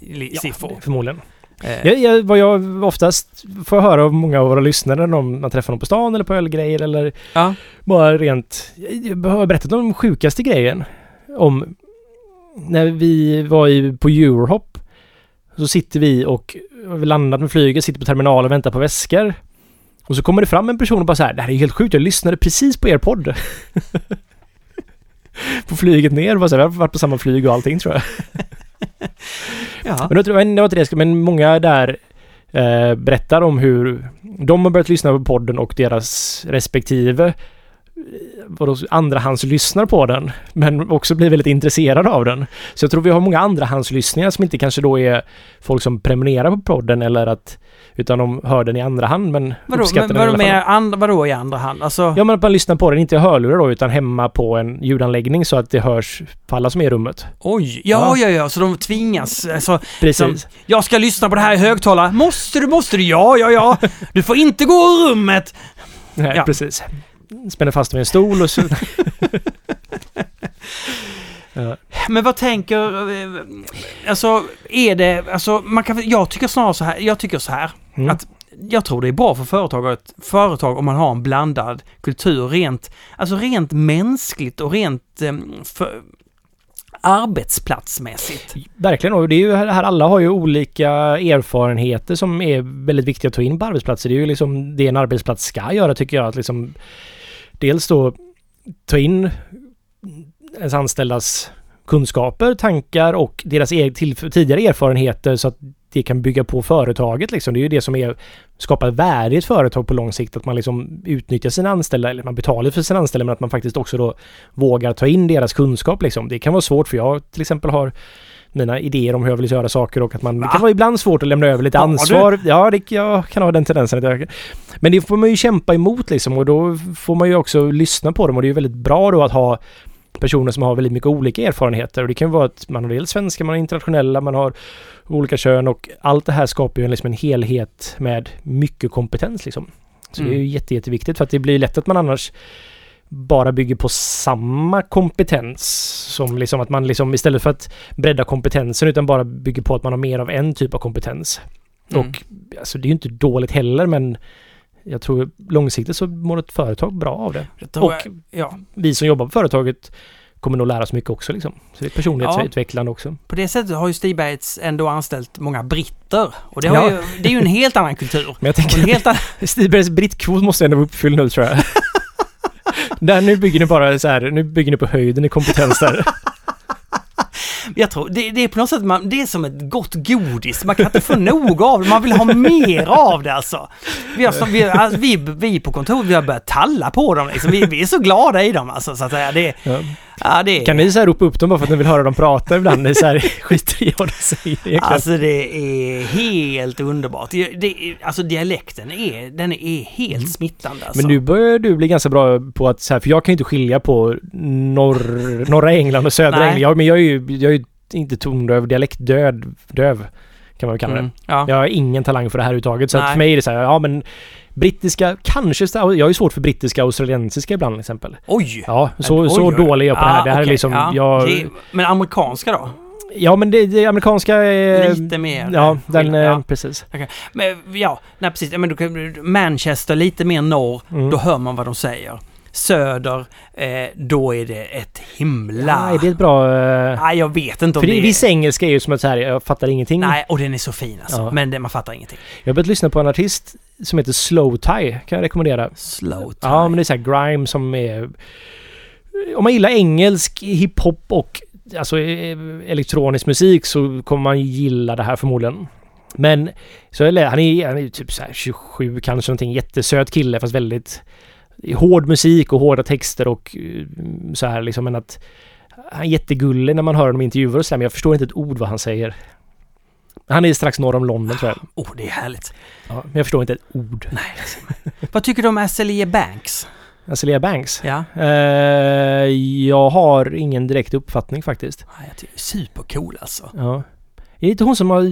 li- siffror. Förmodligen. Eh, Jag, jag, vad jag oftast får höra av många av våra lyssnare när man träffar dem på stan eller på ölgrejer eller ja. bara rent... Jag har berättat om den sjukaste grejen. Om när vi var i, på Eurohop. Så sitter vi och har vi landat med flyget, sitter på terminal och väntar på väskor. Och så kommer det fram en person och bara så här, det här är helt sjukt, jag lyssnade precis på er podd. *laughs* på flyget ner, bara så här, vi har varit på samma flyg och allting tror jag. *laughs* *laughs* ja. Men då tror jag, det var inte det, men många där eh, berättar om hur de har börjat lyssna på podden och deras respektive eh, vadå, andrahandslyssnar på den, men också blir väldigt intresserade av den. Så jag tror vi har många andrahandslyssningar som inte kanske då är folk som prenumererar på podden eller att utan de hör den i andra hand men Vadå, uppskattar men, den i vadå, alla fall. med vadå i andra hand? Alltså, Ja men att man lyssnar på den, inte i hörlurar då utan hemma på en ljudanläggning så att det hörs på alla som är i rummet. oj, ja, ja, ja, så de tvingas. Alltså, Precis. jag ska lyssna på det här i högtalare. Måste du, måste du? Ja, ja, ja. Du får inte gå ur rummet. Nej, Ja. precis. Spänner fast vid en stol och så... *laughs* ja. Men vad tänker... eh, Alltså, är det... Alltså, man kan, jag tycker snarare så här. Jag tycker så här. Mm. Att jag tror det är bra för företaget, företag om man har en blandad kultur rent, alltså rent mänskligt och rent eh, för, arbetsplatsmässigt. Verkligen, och det är ju här, alla har ju olika erfarenheter som är väldigt viktiga att ta in på arbetsplatser. Det är ju liksom det en arbetsplats ska göra tycker jag. Att liksom dels då ta in ens anställdas kunskaper, tankar och deras till, tidigare erfarenheter så att det kan bygga på företaget liksom. Det är ju det som är skapar värde i ett företag på lång sikt. Att man liksom utnyttjar sina anställda, eller man betalar för sina anställda, men att man faktiskt också då vågar ta in deras kunskap liksom. Det kan vara svårt för jag till exempel har mina idéer om hur jag vill göra saker och att man... Det Va? kan vara ibland svårt att lämna över lite du? ansvar. Ja, det, jag kan ha den tendensen. Att jag, men det får man ju kämpa emot liksom och då får man ju också lyssna på dem och det är ju väldigt bra då att ha personer som har väldigt mycket olika erfarenheter och det kan vara att man har dels svenska, man har internationella, man har olika kön och allt det här skapar ju liksom en helhet med mycket kompetens liksom. Så det är ju Mm. jätte, jätteviktigt för att det blir lätt att man annars bara bygger på samma kompetens som liksom att man liksom istället för att bredda kompetensen utan bara bygger på att man har mer av en typ av kompetens. Mm. Och alltså det är ju inte dåligt heller men jag tror långsiktigt så mår ett företag bra av det. Och jag- ja, vi som jobbar på företaget kommer nog lära oss mycket också liksom. Så det är personlighetsutvecklande också. på det sättet har ju Stigbergs ändå anställt många britter. Och det, Ja. ju, det är ju en helt annan kultur. Men jag Och en tänker helt annan, *laughs* Stigbergs brittkvot måste ändå vara uppfylld nu tror jag. *laughs* där nu bygger ni bara så här, nu bygger ni på höjden i kompetens där. *laughs* jag tror, det, det är på något sätt, man, det är som ett gott godis. Man kan inte få nog av det, man vill ha mer av det alltså. Vi, har, vi, alltså, vi, vi på kontoret, vi har börjat talla på dem liksom. vi, vi är så glada i dem alltså. Så att säga. Det, Ja. Ja, det, Kan ni så här ropa upp dem bara för att ni vill höra dem prata ibland? Ni så här *laughs* skiter i vad de säger egentligen. Alltså det är helt underbart. Det, är- alltså dialekten är, den är helt smittande alltså. Men nu börjar du bli ganska bra på att så här, för jag kan ju inte skilja på norr, norra England och södra Nej. England. Jag, men jag är ju, jag är ju inte tondöv, dialektdöv, döv kan man väl kalla det. Mm, ja. Jag har ingen talang för det här överhuvudtaget. Så att för mig är det så här, ja men brittiska, kanske, jag har ju svårt för brittiska och australiensiska ibland till exempel. Oj! Ja, så, Oj, så oj. dålig är jag på det här. Det här är okej, liksom, ja. jag... Det är- Men amerikanska då? Ja, men det, det amerikanska är... Lite mer, Ja, den... eh, ja. Precis. Men ja, nej precis. Men kan, Manchester lite mer norr, Mm. då hör man vad de säger. Söder, eh, då är det ett himla... Nej, det är ett bra... eh, Nej, jag vet inte om För det, det viss engelska är ju som att så här, jag fattar ingenting. Nej, och den är så fin alltså. Ja. Men det, man fattar ingenting. Jag har börjat lyssna på en artist som heter Slow Tie, kan jag rekommendera. Slow time. Ja, men det är så här grime som är... Om man gillar engelsk hiphop och alltså eh, elektronisk musik så kommer man gilla det här förmodligen. Men så är han är, han är typ så här 27 kanske någonting, jättesöt kille fast väldigt hård musik och hårda texter och eh, så här liksom men att han är jättegullig när man hör honom i intervjuer och så där, men jag förstår inte ett ord vad han säger. Han är strax norr om London tror jag. Oh, det är härligt. Ja, men jag förstår inte ett ord. Nej. Vad tycker du om Azalea Banks? Azalea Banks? Ja. Eh, jag har ingen direkt uppfattning faktiskt. Nej, Jag tycker supercool alltså. Ja. Är det inte hon som har...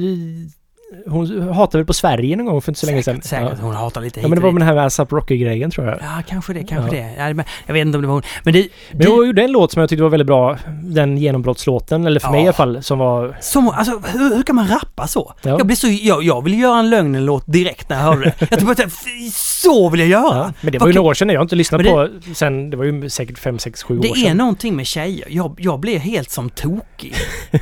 Hon hatade väl på Sverige någon gång för inte så länge sedan? Säkert, säkert. Ja. Hon hatar lite ja, hit men det var med den här ASAP Rocky-grejen tror jag. Ja, kanske det, kanske Ja. det. Ja, men jag vet inte om det var hon. Men det... Men hon gjorde en låt som jag tyckte var väldigt bra. Den genombrottslåten, eller för mig Ja. i alla fall, som var... Som, alltså, hur, hur kan man rappa så? Ja. Jag blir så... Jag, jag vill göra en lögnenlåt direkt när jag hörde det. Jag bara, "Fy, så vill jag göra! Ja, men det Vad var ju några år sedan. Jag har inte lyssnat Men på sen... Det var ju säkert fem, sex, sju år Det är sedan. någonting med tjejer. Jag, jag blir helt som tokig. *laughs*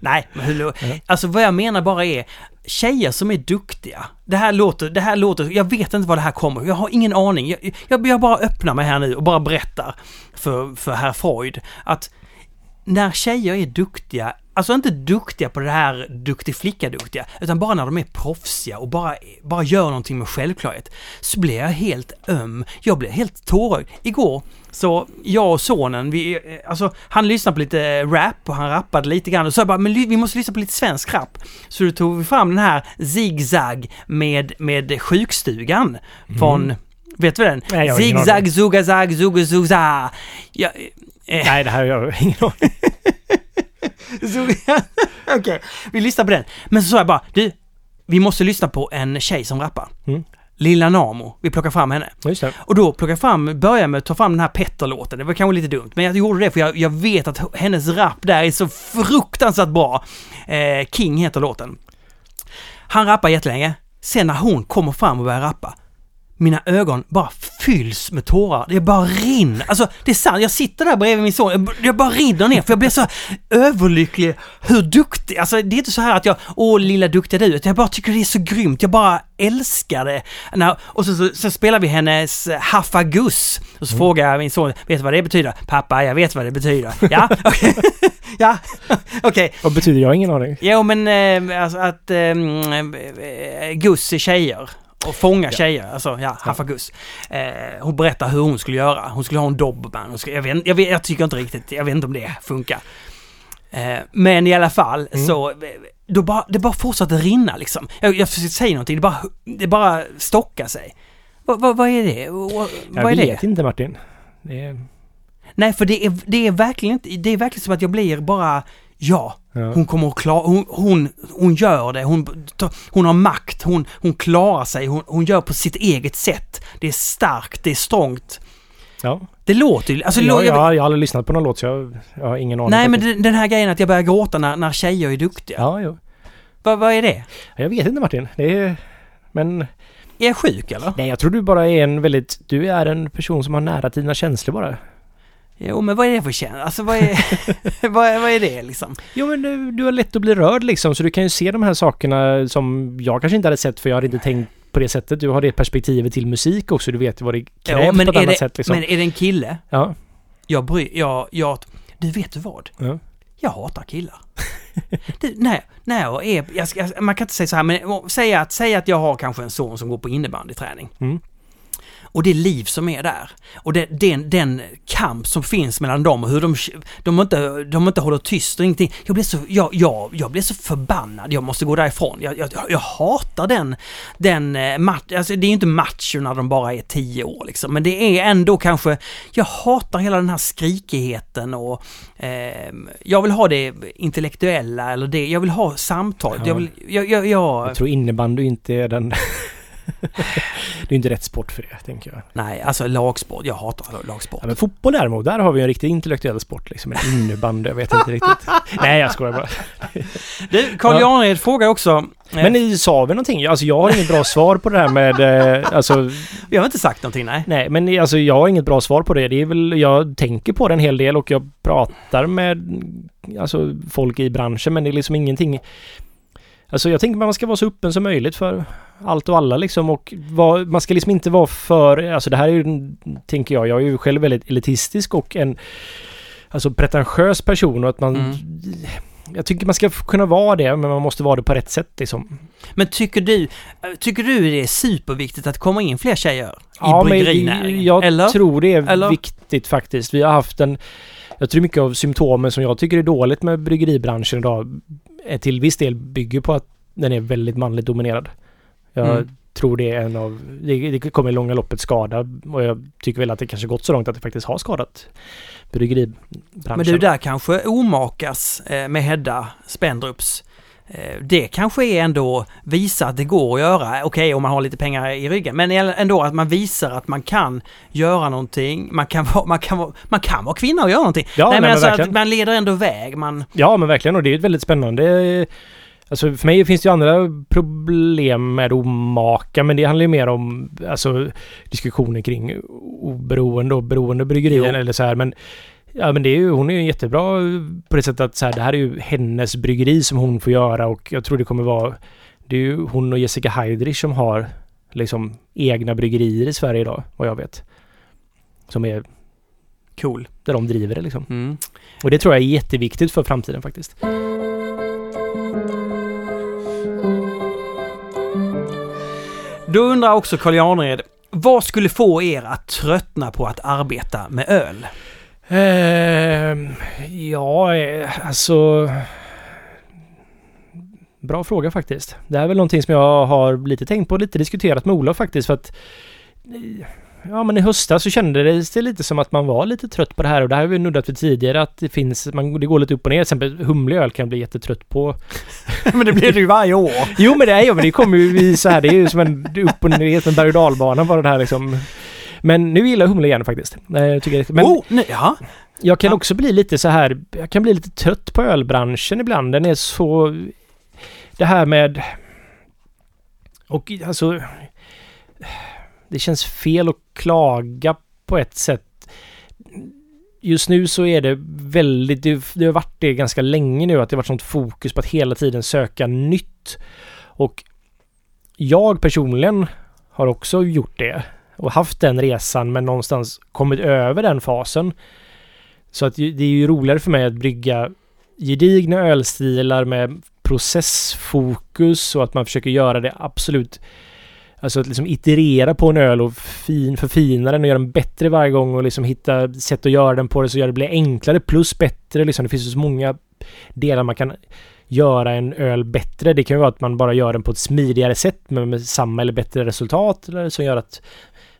Nej, men hur, Alltså vad jag menar bara är tjejer som är duktiga. Det här låter, det här låter, jag vet inte var det här kommer. Jag har ingen aning. Jag, jag, jag bara öppnar mig här nu och bara berättar för, för herr Freud att när tjejer är duktiga, alltså inte duktiga på det här duktig flicka-duktiga, utan bara när de är proffsiga och bara, bara gör någonting med självklarhet, så blir jag helt öm. Jag blir helt tårögd. Igår, så jag och sonen, vi, alltså han lyssnade på lite rap och han rappade lite grann och så jag bara, men vi måste lyssna på lite svensk rap. Så då tog vi fram den här Zigzag med, med sjukstugan från, vet du den? Nej, Zigzag, zugazag, zuguzuza. Ja, eh, Nej, det här har jag ingen aning. *laughs* Okej, vi lyssnar på den. Men så sa jag bara, du, vi måste lyssna på en tjej som rappar. Mm. Lilla Namo, vi plockar fram henne. Just det. Och då plockar jag fram, börjar med att ta fram den här Petter-låten. Det var kanske lite dumt, men jag gjorde det för jag, jag vet att hennes rap där är så fruktansvärt bra. Eh, King heter låten. Han rappar jättelänge. Sen när hon kommer fram och börjar rappa, mina ögon bara fylls med tårar. Det bara rinner. Alltså, det är sant. Jag sitter där bredvid min son. Jag- bara rinner ner för jag blir så överlycklig. Hur duktig. Alltså, det är inte så här att jag, åh lilla duktiga du. utan Jag bara tycker det är så grymt. Jag bara älskar det. Och så, så, så spelar vi hennes Haffagus. Och så frågar jag min son, vet du vad det betyder? Pappa, jag vet vad det betyder. Ja, *laughs* okej. ja, *laughs* okej. Vad betyder jag? Ingen aning. Jo men eh, alltså att eh, Gus är tjejer. Och fånga tjejer, alltså ja, Haffa Gus. Eh, hon berättar hur hon skulle göra. Hon skulle ha en skulle- Jag, vet, jag, vet, jag tycker inte riktigt, jag vet inte om det funkar. Eh, men i alla fall Mm. så, eh, då bara, det bara fortsatte rinna liksom. Jag, jag försökte säga någonting, det bara, det bara stockar sig. Vad, vad, vad är det? Vad, Jag vad är det? vet inte Martin. Är... Nej, för det är, det är verkligen inte, det är verkligen som att jag blir bara, ja, Ja. hon kommer att klara, hon, hon, hon gör det, hon, hon har makt, hon, hon klarar sig, hon, hon gör på sitt eget sätt. Det är starkt, det är strångt. ja. Det låter ju, alltså, jag, jag, jag, har- jag har aldrig lyssnat på någon låt så jag, jag har ingen aning. Nej men den, den här grejen att jag börjar gråta när, när tjejer är duktiga. Ja, jo. Vad, vad är det? Jag vet inte Martin. Det är... Men... Är jag sjuk eller? Nej, jag tror du bara är en väldigt... Du är en person som har nära till dina känslor bara. Jo men vad är det för känsla? Alltså vad är, *laughs* vad, är, vad är det liksom? Jo, men du, du har lätt att bli rörd liksom, så du kan ju se de här sakerna som jag kanske inte hade sett för jag hade inte tänkt på det sättet. Du har det perspektivet till musik också. Du vet vad det krävs men, på ett annat det, sätt liksom. men är det en kille? Ja. Jag bryr, jag, jag, du vet du vad? ja. Jag hatar killar. det, nej, nej, jag är, jag man kan inte säga så här, men säg att, säg att jag har kanske en son som går på innebandyträning. Mm. Och det liv som är där. Och det, den, den kamp som finns mellan dem och hur de, de, inte, de inte håller tyst och ingenting. Jag blir så, jag, jag, jag blir så förbannad. Jag måste gå därifrån. Jag, jag, jag hatar den, den eh, match, alltså det är ju inte macho när de bara är tio år liksom. Men det är ändå kanske, jag hatar hela den här skrikigheten och eh, jag vill ha det intellektuella eller det, jag vill ha samtalet. Ja. Jag, vill, jag, jag, jag, Jag tror innebandy inte är den... *laughs* det är inte rätt sport för det, tänker jag. Nej, alltså lagsport. Jag hatar lagsport. Ja, men fotboll däremot, där har vi en riktigt intellektuell sport liksom. En innebandy, jag vet inte riktigt. *laughs* Nej, jag skojar bara. Du, Carl Ja. Jarnred frågar också... Men ni sa vi någonting? Alltså jag har inget bra svar på det här med... Eh, alltså, Vi har inte sagt någonting, nej. nej, men alltså jag har inget bra svar på det. Det är väl, jag tänker på det en hel del och jag pratar med alltså, folk i branschen, men det är liksom ingenting... Alltså jag tänker att man ska vara så öppen som möjligt för allt och alla liksom och vad, man ska liksom inte vara för, alltså det här är ju, tänker jag, jag är ju själv väldigt elitistisk och en alltså pretentiös person och att man Mm. Jag tycker man ska kunna vara det, men man måste vara det på rätt sätt liksom. Men tycker du, tycker du det är superviktigt att komma in fler tjejer i Ja, men bryggerinäringen? jag Eller? tror det är Eller? viktigt faktiskt. Vi har haft en... Jag tror mycket av symptomen som jag tycker är dåligt med bryggeribranschen idag är till viss del bygger på att den är väldigt manligt dominerad. Jag Mm. tror det är en av... Det, det kommer i långa loppet skada och jag tycker väl att det kanske gått så långt att det faktiskt har skadat bryggeribranschen. Men du, där kanske omakas eh, med Hedda Spendrups. Eh, Det kanske är ändå visa att det går att göra, okej om man har lite pengar i ryggen, men ändå att man visar att man kan göra någonting, man kan vara, man kan vara, man kan vara kvinna och göra någonting. Ja, nej, men men alltså att verkligen. man leder ändå väg, man... Ja men verkligen och det är ett väldigt spännande Alltså för mig finns det ju andra problem med omaka men det handlar ju mer om alltså diskussioner kring oberoende och beroende bryggerier eller så här men Ja men det är ju, hon är ju jättebra på det sättet att så här, det här är ju hennes bryggeri som hon får göra och jag tror det kommer vara Det är ju hon och Jessica Heidrich som har liksom egna bryggerier i Sverige idag, vad jag vet. Som är Cool. där de driver det liksom. Mm. Och det tror jag är jätteviktigt för framtiden faktiskt. Då undrar också Carl Janred, vad skulle få er att tröttna på att arbeta med öl? Eh, ja, eh, alltså... Bra fråga faktiskt. Det här är väl någonting som jag har lite tänkt på, lite diskuterat med Olof faktiskt för att... Eh, Ja men i höstas så kändes det lite som att man var lite trött på det här och det här har vi nuddat vid tidigare att det finns, man, det går lite upp och ner. Till exempel humlig öl kan jag bli jättetrött på. *laughs* men det blir ju varje år. *laughs* Jo men det är ju, men det kommer ju i så här, det är ju som en upp och ner, som en berg och dalbana bara det här liksom. Men nu gillar jag humle igen faktiskt. Eh, Jag tycker det, men oh, nej, ja. jag kan Ja. också bli lite så här, jag kan bli lite trött på ölbranschen ibland. Den är så... Det här med... Och alltså... Det känns fel att klaga på ett sätt. Just nu så är det väldigt, det, har varit det ganska länge nu, att det har varit sånt fokus på att hela tiden söka nytt. Och jag personligen har också gjort det och haft den resan men någonstans kommit över den fasen. Så att det är ju roligare för mig att brygga gedigna ölstilar med processfokus och att man försöker göra det absolut Alltså att liksom iterera på en öl och fin, förfina den och göra den bättre varje gång och liksom hitta sätt att göra den på det så gör det blir enklare plus bättre liksom. Det finns så många delar man kan göra en öl bättre. Det kan ju vara att man bara gör den på ett smidigare sätt men med samma eller bättre resultat eller som gör att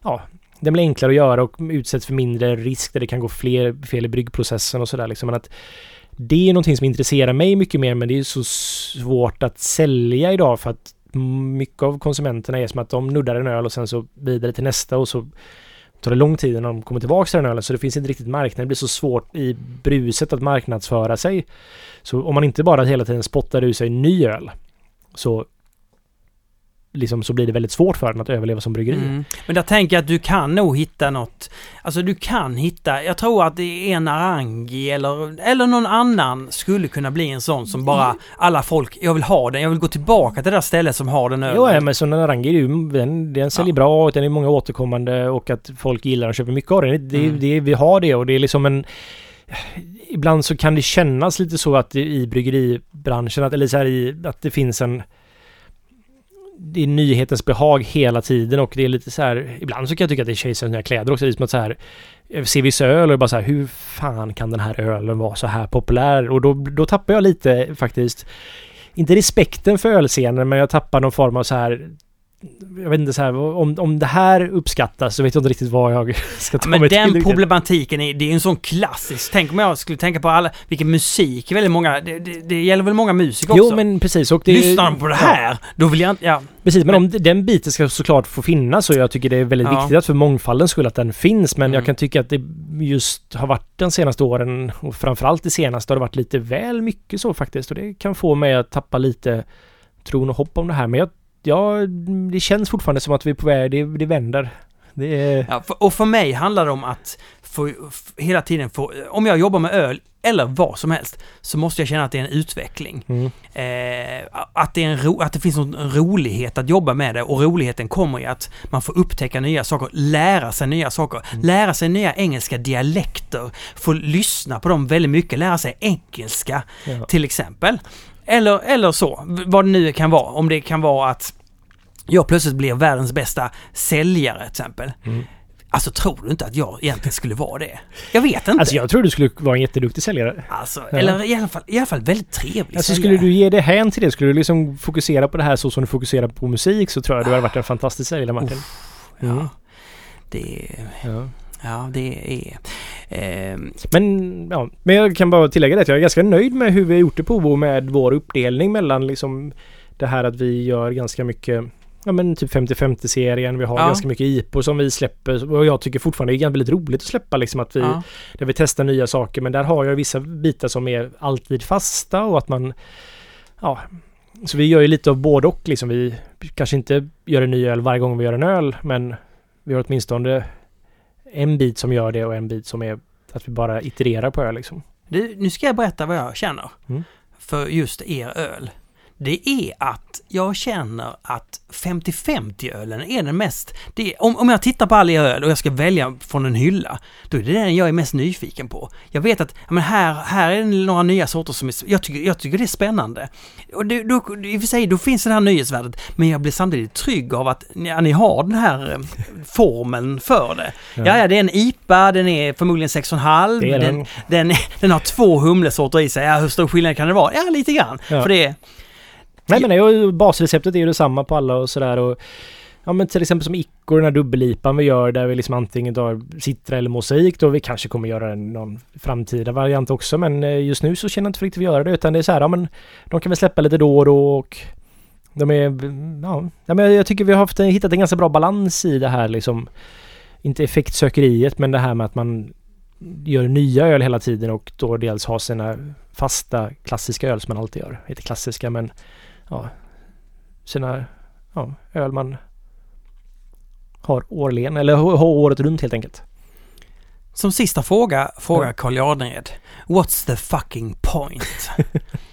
ja, den blir enklare att göra och utsätts för mindre risk där det kan gå fler fel i bryggprocessen och sådär liksom. Men att det är någonting som intresserar mig mycket mer men det är så svårt att sälja idag för att mycket av konsumenterna är som att de nuddar en öl och sen så vidare till nästa och så tar det lång tid innan de kommer tillbaka till den ölen så det finns inte riktigt marknad. Det blir så svårt i bruset att marknadsföra sig. Så om man inte bara hela tiden spottar ur sig ny öl så liksom så blir det väldigt svårt för den att överleva som bryggeri. Mm. Men där tänker jag att du kan nog hitta något. Alltså du kan hitta, jag tror att en Arangi eller, eller någon annan skulle kunna bli en sån som bara alla folk, jag vill ha den, jag vill gå tillbaka till det där stället som har den ölen. Jo, ja, men så Narangi, den, den säljer Ja. bra och den är många återkommande och att folk gillar och köper mycket av den. Det, Mm. det, vi har det och det är liksom en... Ibland så kan det kännas lite så att det, i bryggeribranschen, att, eller så här i, att det finns en... Det är nyhetens behag hela tiden och det är lite så här... Ibland så kan jag tycka att det är kejsarens nya kläder också. Det är som att så här... Eh, ser vissa öl och bara så här, hur fan kan den här ölen vara så här populär? Och då, då tappar jag lite faktiskt inte respekten för ölscenen men jag tappar någon form av så här jag vet inte så här, om, om det här uppskattas så vet jag inte riktigt vad jag *laughs* ska ta Men mig den till. riktigt. problematiken, är, det är ju en sån klassisk. Tänk om jag skulle tänka på alla, vilken musik, väldigt många, det, det, det gäller väl många musiker också? Jo men precis. Och det, Lyssnar de på det här, då vill jag inte, ja. Precis, men, om den biten ska såklart få finnas och jag tycker det är väldigt Ja. viktigt att för mångfaldens skull att den finns. Men Mm. jag kan tycka att det just har varit de senaste åren och framförallt det senaste har det varit lite väl mycket så faktiskt. Och det kan få mig att tappa lite tron och hopp om det här. Men jag, ja, det känns fortfarande som att vi är på väg, det, det vänder. Det är... ja för, och för mig handlar det om att få, hela tiden få, om jag jobbar med öl eller vad som helst, så måste jag känna att det är en utveckling. Mm. Eh, att, det är en ro, att det finns någon rolighet att jobba med det och roligheten kommer i att man får upptäcka nya saker, lära sig nya saker, Mm. lära sig nya engelska dialekter, få lyssna på dem väldigt mycket, lära sig engelska Ja. till exempel. Eller, eller så, vad det nu kan vara. Om det kan vara att jag plötsligt blir världens bästa säljare till exempel. Mm. Alltså tror du inte att jag egentligen skulle vara det? Jag vet inte. Alltså jag tror du skulle vara en jätteduktig säljare. Alltså, Ja. eller i alla, fall, i alla fall väldigt trevlig Alltså säljare. skulle du ge dig hän till det, skulle du liksom fokusera på det här så som du fokuserar på musik så tror jag du hade varit en fantastisk säljare Martin. Mm. Ja, det, Ja. ja, det är... ehm, Men, ja, men jag kan bara tillägga det att jag är ganska nöjd med hur vi har gjort det på med vår uppdelning mellan liksom det här att vi gör ganska mycket Ja men typ 50-50 serien, vi har Ja. ganska mycket IPO som vi släpper och jag tycker fortfarande det är väldigt roligt att släppa liksom att vi ja. där vi testar nya saker men där har jag vissa bitar som är alltid fasta och att man Ja Så vi gör ju lite av både och liksom vi kanske inte gör en ny öl varje gång vi gör en öl men vi har åtminstone en bit som gör det och en bit som är att vi bara itererar på öl liksom. Du, nu ska jag berätta vad jag känner. Mm. För just er öl. Det är att jag känner att 50-50-ölen är den mest... Är, om, om jag tittar på all öl och jag ska välja från en hylla, då är det den jag är mest nyfiken på. Jag vet att ja, men här, här är det några nya sorter som är... Jag tycker, jag tycker det är spännande. Och det, då, I och för sig, då finns det här nyhetsvärdet, men jag blir samtidigt trygg av att ja, ni har den här eh, formeln för det. Ja, ja, det är en IPA, den är förmodligen 6,5. Det är den, den. den, den har två humlesorter i sig. Ja, hur stor skillnad kan det vara? Ja, lite grann. Ja. För det är... Nej men ju, basreceptet är ju detsamma på alla och sådär och Ja men till exempel som Icko, den här dubbellipan vi gör där vi liksom antingen tar Citra eller Mosaik då. Vi kanske kommer göra någon framtida variant också men eh, just nu så känner jag inte för riktigt vi göra det utan det är så här, ja men de kan vi släppa lite då och då och de är, ja, ja men jag tycker vi har haft, hittat en ganska bra balans i det här liksom. Inte effektsökeriet men det här med att man gör nya öl hela tiden och då dels har sina fasta klassiska öl som man alltid gör. Inte klassiska men ja, sina ja, öl man har årligen eller har året runt helt enkelt. Som sista fråga frågar. Carl Jardenred. What's the fucking point? *laughs*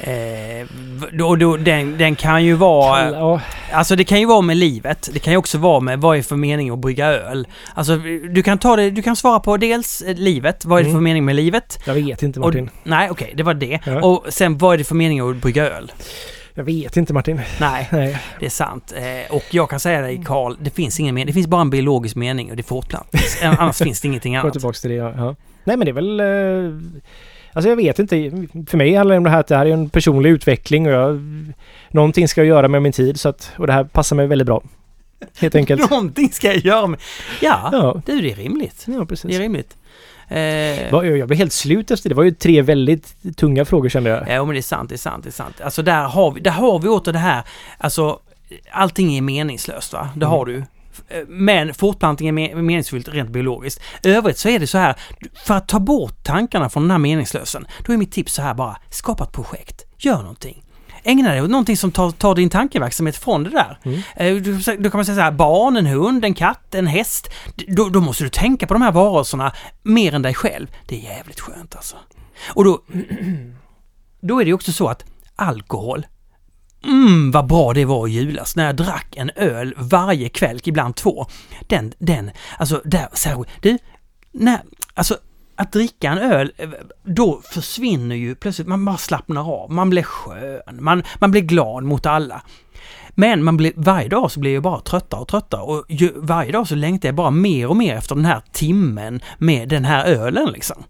eh, då, då, den, den kan ju vara... Alltså det kan ju vara med livet. Det kan ju också vara med vad är för mening att brygga öl. Alltså du kan ta det, du kan svara på dels eh, livet. Vad är det för Mm. mening med livet? jag vet inte Och, Martin. nej, okej, det var det. Ja. Och sen vad är det för mening att brygga öl? Jag vet inte Martin. Nej, Nej. det är sant. Eh, och jag kan säga dig Karl, det finns ingen mening. Det finns bara en biologisk mening och det är fortplantning. *laughs* Annars finns det ingenting Gå annat. tillbaks till det ja. ja. Nej men det är väl... Eh, alltså jag vet inte. För mig handlar det om det här att det här är en personlig utveckling och jag... Någonting ska jag göra med min tid så att... Och det här passar mig väldigt bra. Helt *laughs* enkelt. Någonting ska jag göra med... Ja, Ja, du det är rimligt. ja Det är precis. rimligt. Eh, Jag blev helt slut efter det. Det var ju tre väldigt tunga frågor kände jag. Ja, men det är sant, det är sant, det är sant. Alltså där har vi, där har vi åter det här, alltså allting är meningslöst va, det Mm. har du. Men fortplantning är me- meningsfullt rent biologiskt. Övrigt så är det så här, för att ta bort tankarna från den här meningslösen, då är mitt tips så här bara, skapa ett projekt, gör någonting. Ägna dig åt någonting som tar, tar din tankeverksamhet från det där. Mm. Eh, du- Då kan man säga så här, barn, en hund, en katt, en häst. Då, då måste du tänka på de här varelserna mer än dig själv. Det är jävligt skönt alltså. Och då, *clears throat* då är det också så att alkohol, mm vad bra det var i julas när jag drack en öl varje kväll, ibland två. Den, den, alltså där, här, du, när, alltså att dricka en öl, eh, då försvinner ju plötsligt, man bara slappnar av, man blir skön, man, man blir glad mot alla. Men man blir, varje dag så blir jag bara tröttare och tröttare och ju, varje dag så längtar jag bara mer och mer efter den här timmen med den här ölen liksom.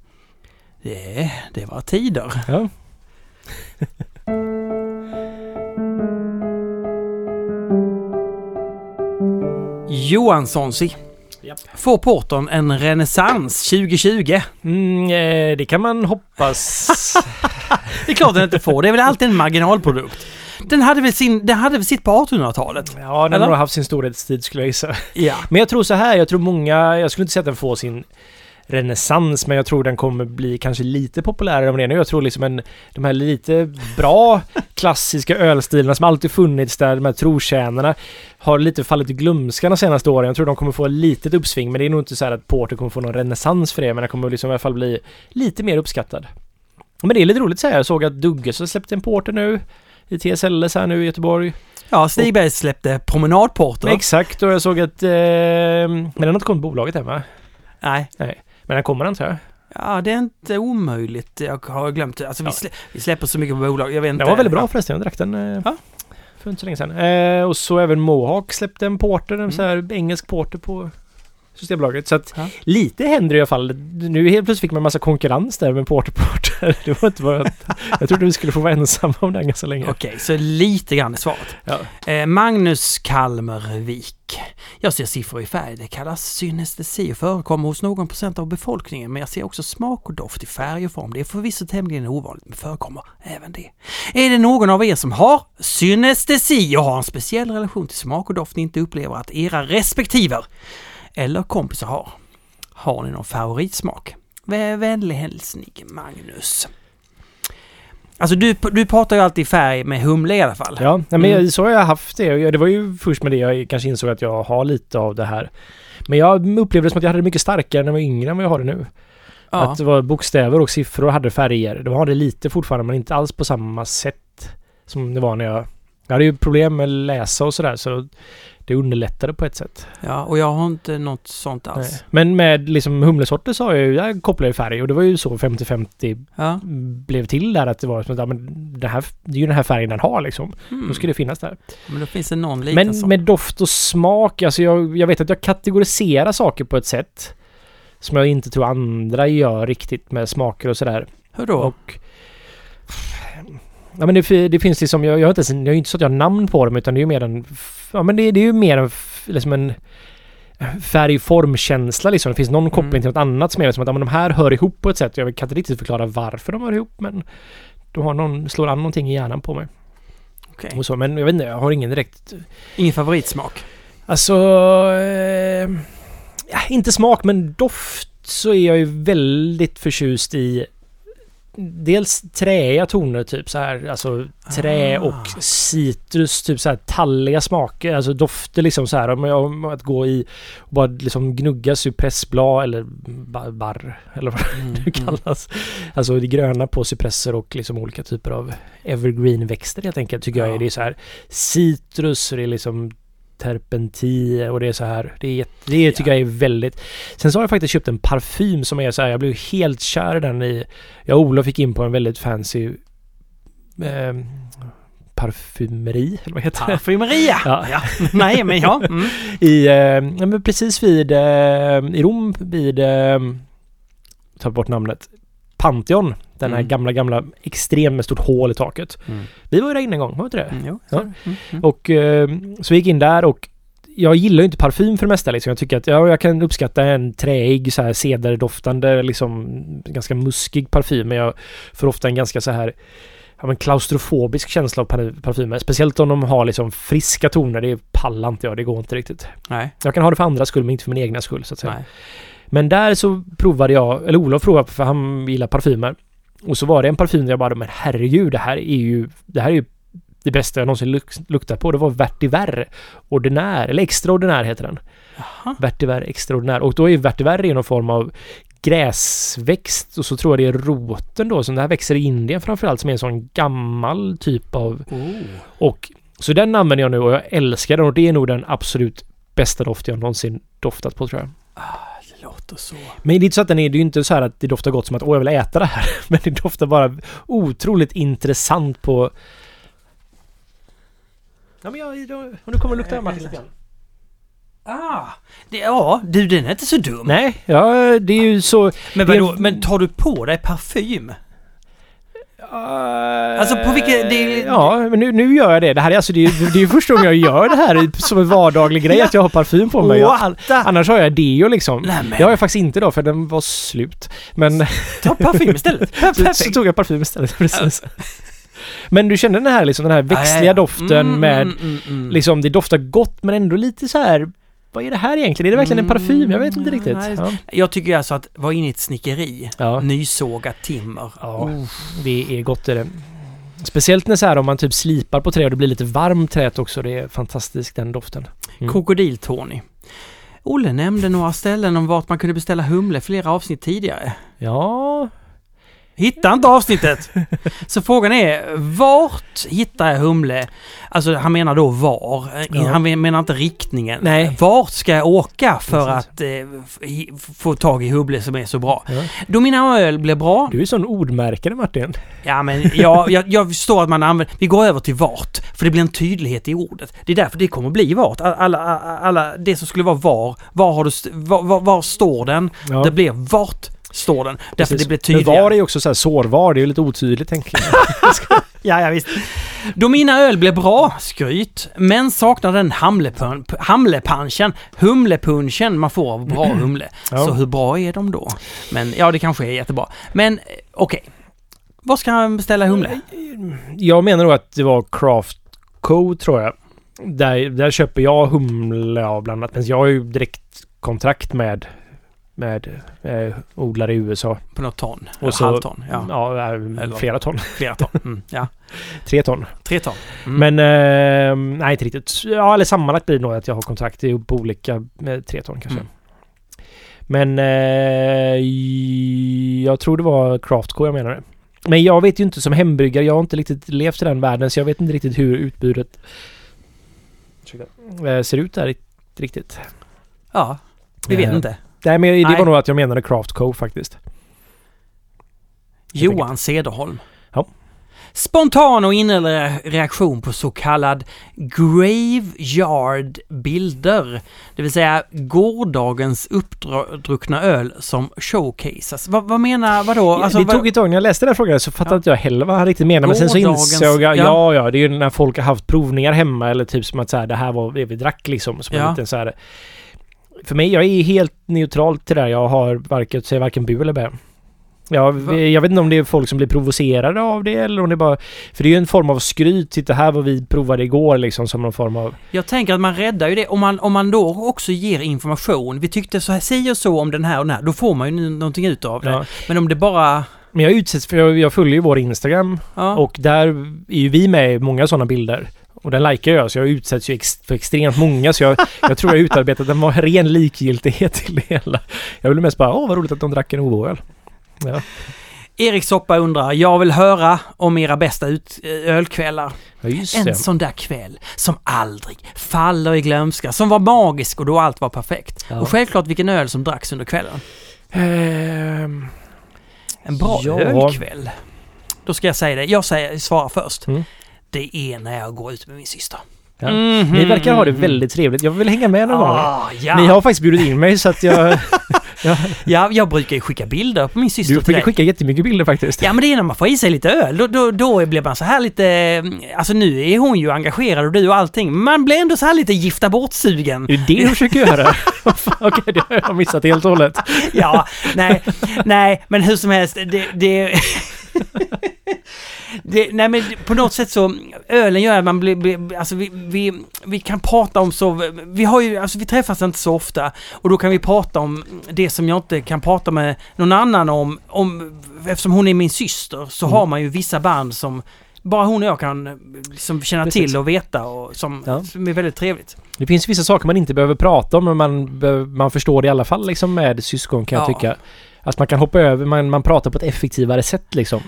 Det, det var tider. Ja. *laughs* Johanssons i. Japp. Får portern en renässans 2020? Mm, eh, det kan man hoppas. *laughs* Det är klart den inte får. Det är väl alltid en marginalprodukt. Den hade väl, sin, den hade väl sitt på 1800-talet? ja, den Eller? har haft sin storhetstid skulle jag gissa. Ja. Men jag tror så här, jag tror många, jag skulle inte säga att den får sin renässans, men jag tror den kommer bli kanske lite populärare den är nu. Jag tror liksom en, de här lite bra *laughs* klassiska ölstilarna som alltid funnits där, de här trotjänarna, har lite fallit i glömskan de senaste åren. Jag tror de kommer få ett litet uppsving, men det är nog inte så här att Porter kommer få någon renässans för det, men den kommer liksom i alla fall bli lite mer uppskattad. Men det är lite roligt att säga. Jag såg att Dugges har släppt en Porter nu i TSLS här nu i Göteborg. Ja, Stigberg släppte promenadporter. Exakt, och jag såg att... Eh, men den har inte kommit bolaget än va? Nej. Men den kommer antar jag. Ja, det är inte omöjligt. Jag har glömt det. Alltså, vi, Ja. slä, vi släpper så mycket på bolag. Jag vet inte. Den var väldigt bra förresten, jag drack den eh, Ja. för inte så länge sedan. Eh, och så även Mohawk släppte en porter, en Mm. så här engelsk porter på Systembolaget. Så att Ja. lite händer i alla fall. Nu helt plötsligt fick man massa konkurrens där med porter porter. *laughs* Det var inte bara att, Jag trodde vi skulle få vara ensamma om den ganska länge. Okej, så lite grann är svaret. Ja. Eh, Magnus Kalmervik. Jag ser siffror i färg. Det kallas synestesi och förekommer hos någon procent av befolkningen. Men jag ser också smak och doft i färg och form. Det är förvisso tämligen ovanligt, men förekommer även det. Är det någon av er som har synestesi och har en speciell relation till smak och doft ni inte upplever att era respektiver eller kompisar har? Har ni någon favoritsmak? Vä- Vänlig hälsning Magnus. Alltså du, du pratar ju alltid färg med humle i alla fall. Ja, men Mm. så har jag haft det. Det var ju först med det jag kanske insåg att jag har lite av det här. Men jag upplevde det som att jag hade det mycket starkare när jag var yngre än vad jag har det nu. Ja. Att det var bokstäver och siffror och hade färger. De har det lite fortfarande men inte alls på samma sätt som det var när jag... Jag hade ju problem med att läsa och sådär så det underlättade på ett sätt. Ja, och jag har inte något sånt alls. Nej. Men med liksom humlesorter så har jag ju, jag kopplar ju färg och det var ju så 50-50 Ja. blev till där att det var som att ja, men det, här, det är ju den här färgen den har liksom. Mm. Då ska det finnas där. Men då finns det någon liten Men sån. med doft och smak, alltså jag, jag vet att jag kategoriserar saker på ett sätt som jag inte tror andra gör riktigt med smaker och sådär. Hur då? Och... Ja men det, det finns liksom, jag, jag har inte ens, jag har inte så att jag har namn på dem utan det är ju mer en... Ja men det, det är ju mer en, liksom en färgformkänsla liksom. Det finns någon koppling Mm. till något annat som är som att ja, men de här hör ihop på ett sätt. Jag kan inte riktigt förklara varför de hör ihop men de har någon, slår an någonting i hjärnan på mig. Okej. Och så, men jag vet inte, jag har ingen direkt Ingen favoritsmak? Alltså... Eh, inte smak men doft så är jag ju väldigt förtjust i Dels träiga toner typ så här, alltså trä Ah. och citrus, typ så här talliga smaker, alltså dofter liksom så här. Om, jag- om att gå i och bara liksom gnugga cypressblad eller ba- barr eller vad Mm, det kallas. Alltså det gröna på cypresser och liksom olika typer av evergreen-växter helt enkelt tycker jag Ja. är. Det är så här citrus det är liksom terpentin och det är så här. Det, är, det tycker jag är väldigt... Sen så har jag faktiskt köpt en parfym som är så här, jag blev helt kär i den i... Jag och Olof fick in på en väldigt fancy eh, parfymeri, eller vad heter det? Parfymeria! Ja. ja. Nej, men ja. Mm. *laughs* I, eh, men precis vid, eh, i Rom vid, eh, ta bort namnet, Pantheon. Den här Mm. gamla, gamla, extremt med stort hål i taket. Mm. Vi var ju där inne en gång, var inte det? Mm, jo, Ja. Mm, mm. Och eh, så vi gick in där och jag gillar ju inte parfym för det mesta liksom. Jag tycker att ja, jag kan uppskatta en träig så här cedardoftande liksom ganska muskig parfym. Men jag får ofta en ganska så här ja, men klaustrofobisk känsla av par- parfymer. Speciellt om de har liksom friska toner. Det pallar inte jag. Det går inte riktigt. Nej, Jag kan ha det för andra skull men inte för min egna skull så att säga. nej. Men där så provade jag, eller Olof provade för han gillar parfymer. Och så var det en parfym där jag bara, men herregud, det här är ju, det här är ju det bästa jag någonsin luk- luktat på. Det var Vertiver Ordinär, eller Extraordinär heter den. Jaha. Vertiver Extraordinär. Och då är Vertiver någon form av gräsväxt och så tror jag det är roten då som det här växer i Indien framförallt som är en sån gammal typ av Oh. och så den använder jag nu och jag älskar den och det är nog den absolut bästa doft jag någonsin doftat på tror jag. Låter så. Men det är inte så att den är, det är ju inte så här att det doftar gott som att åh jag vill äta det här. *laughs* Men det doftar bara otroligt intressant på... Ja men jag, då, och nu kommer det lukta Martin lite grann. Ah, det, ja, du den är inte så dum. Nej, ja det är ju så... Men vadå, men tar du på dig parfym? Alltså, på vilket- det är- Ja, men nu, nu gör jag det. Det här är alltså, det är, det är första gången jag gör det här som en vardaglig grej, *laughs* att jag har parfym på mig. Jag, annars har jag deo liksom. Nej, men. Det har jag faktiskt inte då, för den var slut. Men Ta parfym istället. *laughs* så, så tog jag parfym istället. *laughs* Precis. Men du kände den här, liksom, den här växtliga Ja, ja, ja. doften Mm, med... mm, mm. Liksom, det doftar gott men ändå lite så här... Vad är det här egentligen? Är det verkligen en parfym? Jag vet inte Mm, riktigt. Ja. Jag tycker alltså att vara inne i ett snickeri, Ja. nysågat timmer. Ja. Det är gott är det. Speciellt när så här om man typ slipar på trä och det blir lite varmt träet också. Det är fantastiskt den doften. Mm. Krokodil-Tony. Olle nämnde några ställen om vart man kunde beställa humle flera avsnitt tidigare. Ja, Hittar inte avsnittet! *laughs* Så frågan är, vart hittar jag humle? Alltså han menar då var. Ja. Han menar inte riktningen. Nej. Vart ska jag åka för att eh, få tag i humle som är så bra? Ja. Då mina öl blir bra. du är sån ordmärkare Martin. Ja men jag, jag, jag förstår att man använder... Vi går över till vart. För det blir en tydlighet i ordet. Det är därför det kommer bli vart. Alla, alla, alla det som skulle vara var. Var, har du, var, var, var står den? Ja, Det blir vart står den. Därför precis. det blir Men tydligare. var är ju också så här sårvar. Det är ju lite otydligt tänker jag. *laughs* Ja, ja visst. Då mina öl blev bra, skryt, men saknar den hamlepunchen, humlepunchen man får av bra *clears throat* humle. Ja. Så hur bra är de då? Men ja, det kanske är jättebra. Men eh, okej. Var ska han beställa humle? Jag menar nog att det var Craft Co tror jag. Där, där köper jag humle av bland annat. Men jag har ju direkt kontrakt med, med eh, odlare i USA. På något ton? Och så- halvton? Ja, Ja, Eller- flera ton. flera ton. Mm, ja, *laughs* Tre ton. tre ton. Mm. Men eh, nej, inte riktigt. Ja, eller sammanlagt blir det nog att jag har är på olika med tre ton kanske. Mm. Men eh, jag tror det var Craftco jag menade. Men jag vet ju inte som hembryggare, jag har inte riktigt levt i den världen så jag vet inte riktigt hur utbudet eh, ser ut där riktigt. Ja, vi vet Eh, inte. Nej men det Nej. var nog att jag menade Craftco faktiskt. Johan Cederholm. Ja. Spontan och innerlig reaktion på så kallad graveyard-bilder. Det vill säga gårdagens uppdruckna öl som showcases. Vad, vad menar, vadå? Alltså, det vad- tog ett tag när jag läste den frågan så fattade Ja. inte jag heller vad han riktigt menade. Men sen så insåg jag, ja. ja ja, det är ju när folk har haft provningar hemma eller typ som att så här, det här var det vi drack liksom. Som Ja. en liten så här, för mig, jag är helt neutral till det där. Jag har varken, säger varken bu eller bä. Ja, Va? jag vet inte om det är folk som blir provocerade av det eller om det bara... För det är ju en form av skryt. Titta här vad vi provade igår liksom som någon form av... Jag tänker att man räddar ju det. Om man, om man då också ger information. Vi tyckte så här, och så om den här och den här. Då får man ju någonting ut av det. Ja. Men om det bara... Men jag utsätts för, jag, jag följer ju vår Instagram Ja. och där är ju vi med i många sådana bilder. Och den likar jag, så jag utsätts ju ex, för extremt många. Så jag, jag tror jag utarbetat en ren likgiltighet till det hela. Jag vill mest bara, åh vad roligt att de drack en OO-öl. Ja, Erik Soppa undrar, jag vill höra om era bästa ut, eh, ölkvällar. ja En sån där kväll som aldrig faller i glömska, som var magisk och då allt var perfekt. Ja. Och självklart vilken öl som dracks under kvällen. Ehm, En bra Ja. ölkväll. Då ska jag säga det. Jag säger, svarar först. Mm. Det är när jag går ut med min syster. Ja. Mhm, Ni verkar ha det väldigt trevligt. Jag vill hänga med någon gång. Ah, ja. Ni har faktiskt bjudit in mig så att jag... *laughs* ja, jag brukar ju skicka bilder på min syster Du brukar skicka jättemycket bilder faktiskt. Ja men det är när man får i sig lite öl. Då, då, då blir man så här lite... Alltså nu är hon ju engagerad och du och allting. Men man blir ändå så här lite gifta bort-sugen. Det är det du försöker göra. *laughs* Okej, det har jag missat helt och hållet. Ja, nej, nej, men hur som helst, det... det Det, nej men på något sätt så, ölen gör att man blir, blir alltså vi, vi, vi kan prata om så, vi har ju, alltså vi träffas inte så ofta och då kan vi prata om det som jag inte kan prata med någon annan om, om eftersom hon är min syster så Mm. har man ju vissa band som bara hon och jag kan liksom känna Precis. till och veta och som, Ja. som är väldigt trevligt. Det finns vissa saker man inte behöver prata om men man, man förstår det i alla fall liksom med syskon kan jag Ja. tycka. Att man kan hoppa över, man, man pratar på ett effektivare sätt liksom.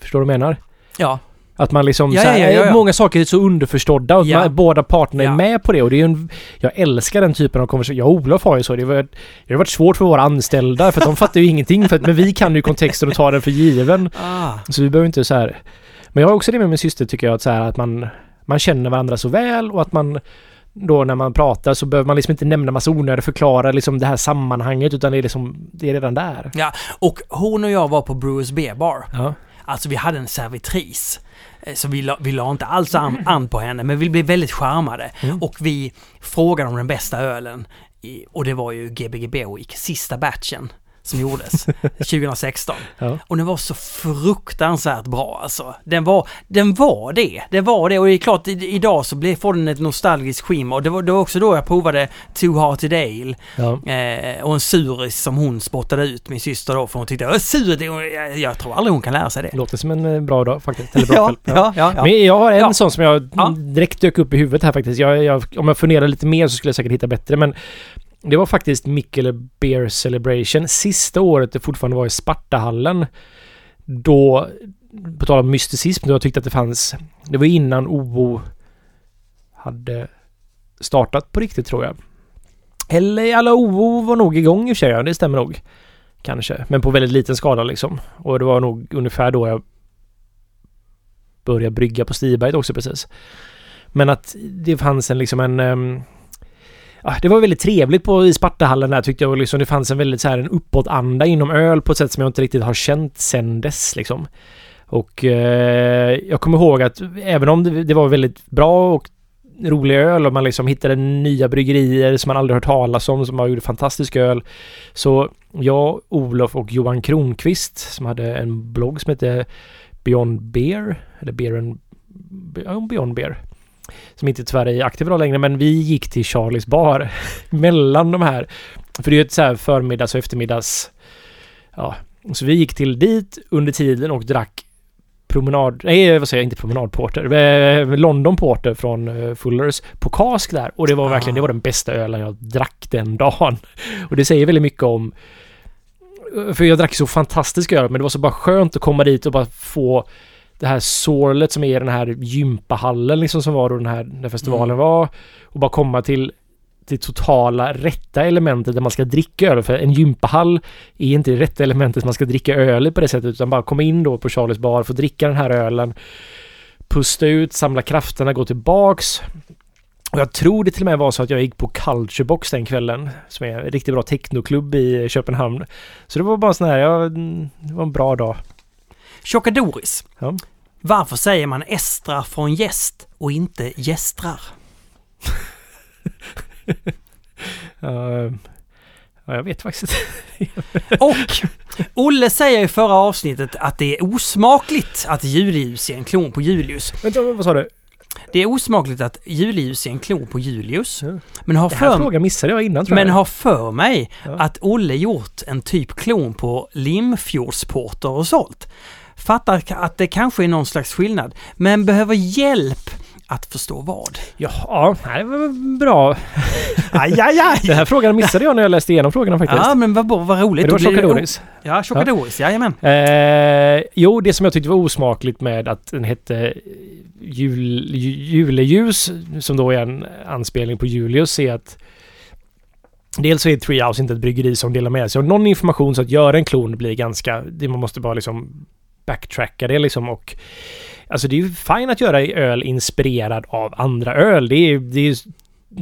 Förstår du vad jag menar? Ja, Att man liksom, Ja, så här, ja, ja, ja. många saker är så underförstådda och man, båda parterna är med på det och det är ju en, Jag älskar den typen av konversation. Jag och Olof har ju så. Det har, varit, det har varit svårt för våra anställda för att de fattar ju ingenting för att, men vi kan ju kontexten och tar den för given. ah. Så vi behöver inte så här. Men jag har också det med min syster tycker jag att så här att man Man känner varandra så väl och att man då när man pratar så behöver man liksom inte nämna massa onödigt förklara liksom det här sammanhanget utan det är liksom Det är redan där. Ja, och hon och jag var på Brewers Beer Bar. Ja. Alltså vi hade en servitris. Eh, Så vi la, vi la inte alls an, an på henne, men vi blev väldigt charmade. Mm. Och vi frågade om den bästa ölen. Och det var ju Gbg Berwick, sista batchen som gjordes *laughs* 2016. Ja. Och den var så fruktansvärt bra alltså. Den var, den var det. Det var det och det är klart idag så blir, får den ett nostalgiskt skimmer. Och det var, det var också då jag provade Two Hearted Ale. Ja. Eh, och en suris som hon spottade ut, min syster då, för hon tyckte att sur, det- jag, jag tror aldrig hon kan lära sig det. Låter som en eh, bra dag faktiskt. Eller bra Ja, kväll. ja, ja. ja. Men jag har en sån som jag Ja. direkt dök upp i huvudet här faktiskt. Jag, jag, om jag funderar lite mer så skulle jag säkert hitta bättre men det var faktiskt Mikkele Beer Celebration. Sista året det fortfarande var i Spartahallen. Då, på tal om mysticism, då jag tyckte att det fanns... Det var innan OO hade startat på riktigt tror jag. Eller alla OO var nog igång i och för sig, ja, det stämmer nog. Kanske, men på väldigt liten skala liksom. Och det var nog ungefär då jag började brygga på Stiberget också precis. Men att det fanns en liksom en... um, Ah, det var väldigt trevligt på i Spartahallen där tyckte jag. Och liksom det fanns en väldigt så här en uppåtanda inom öl på ett sätt som jag inte riktigt har känt sen dess liksom. Och eh, jag kommer ihåg att även om det, det var väldigt bra och rolig öl och man liksom hittade nya bryggerier som man aldrig hört talas om som har gjort fantastisk öl. Så jag, Olof och Johan Kronqvist som hade en blogg som hette Beyond Beer, eller Beer and... Ja, Beyond Beer. Som inte tyvärr är aktiv idag längre, men vi gick till Charlies bar *laughs* mellan de här. För det är ju ett så här förmiddags och eftermiddags... Ja, så vi gick till dit under tiden och drack promenad... Nej, vad säger jag? Inte promenadporter. Eh, London Porter från eh, Fullers på kask där. Och det var verkligen, det var den bästa ölen jag drack den dagen. *laughs* Och det säger väldigt mycket om... För jag drack så fantastisk öl, men det var så bara skönt att komma dit och bara få det här sorlet som är den här gympahallen liksom som var då den här när festivalen Mm. var. Och bara komma till det totala rätta elementet där man ska dricka öl. För en gympahall är inte det rätta elementet man ska dricka öl i på det sättet. Utan bara komma in då på Charlies bar, få dricka den här ölen. Pusta ut, samla krafterna, gå tillbaks. Och jag tror det till och med var så att jag gick på Culturebox den kvällen. Som är en riktigt bra technoklubb i Köpenhamn. Så det var bara sån här, ja, det var en bra dag. Tjocka Doris. Ja. Varför säger man estra från gäst och inte gästrar? *laughs* Uh, ja, jag vet faktiskt inte. *laughs* Och Olle säger i förra avsnittet att det är osmakligt att Julius är en klon på Julius. Vänta, vad sa du? Det är osmakligt att Julius är en klon på Julius. Ja. Men har för, frågan missade jag innan tror men jag. har för mig Ja. att Olle gjort en typ klon på Limfjordsporter och sålt. Fattar att det kanske är någon slags skillnad, men behöver hjälp att förstå vad. Ja, det var bra. *laughs* Aj, aj, aj! Den här frågan missade jag när jag läste igenom frågorna faktiskt. Ja, men vad, vad roligt. Men det var Chocadoris. Ja, Chocadoris, jajamän. Eh, jo, det som jag tyckte var osmakligt med att den hette jul, ju- Juleljus, som då är en anspelning på Julius, är att Dels så är Treehouse inte ett bryggeri som delar med sig av någon information så att göra en klon blir ganska... Det man måste bara liksom backtracka det liksom och... Alltså det är ju fint att göra öl inspirerad av andra öl. Det är, det är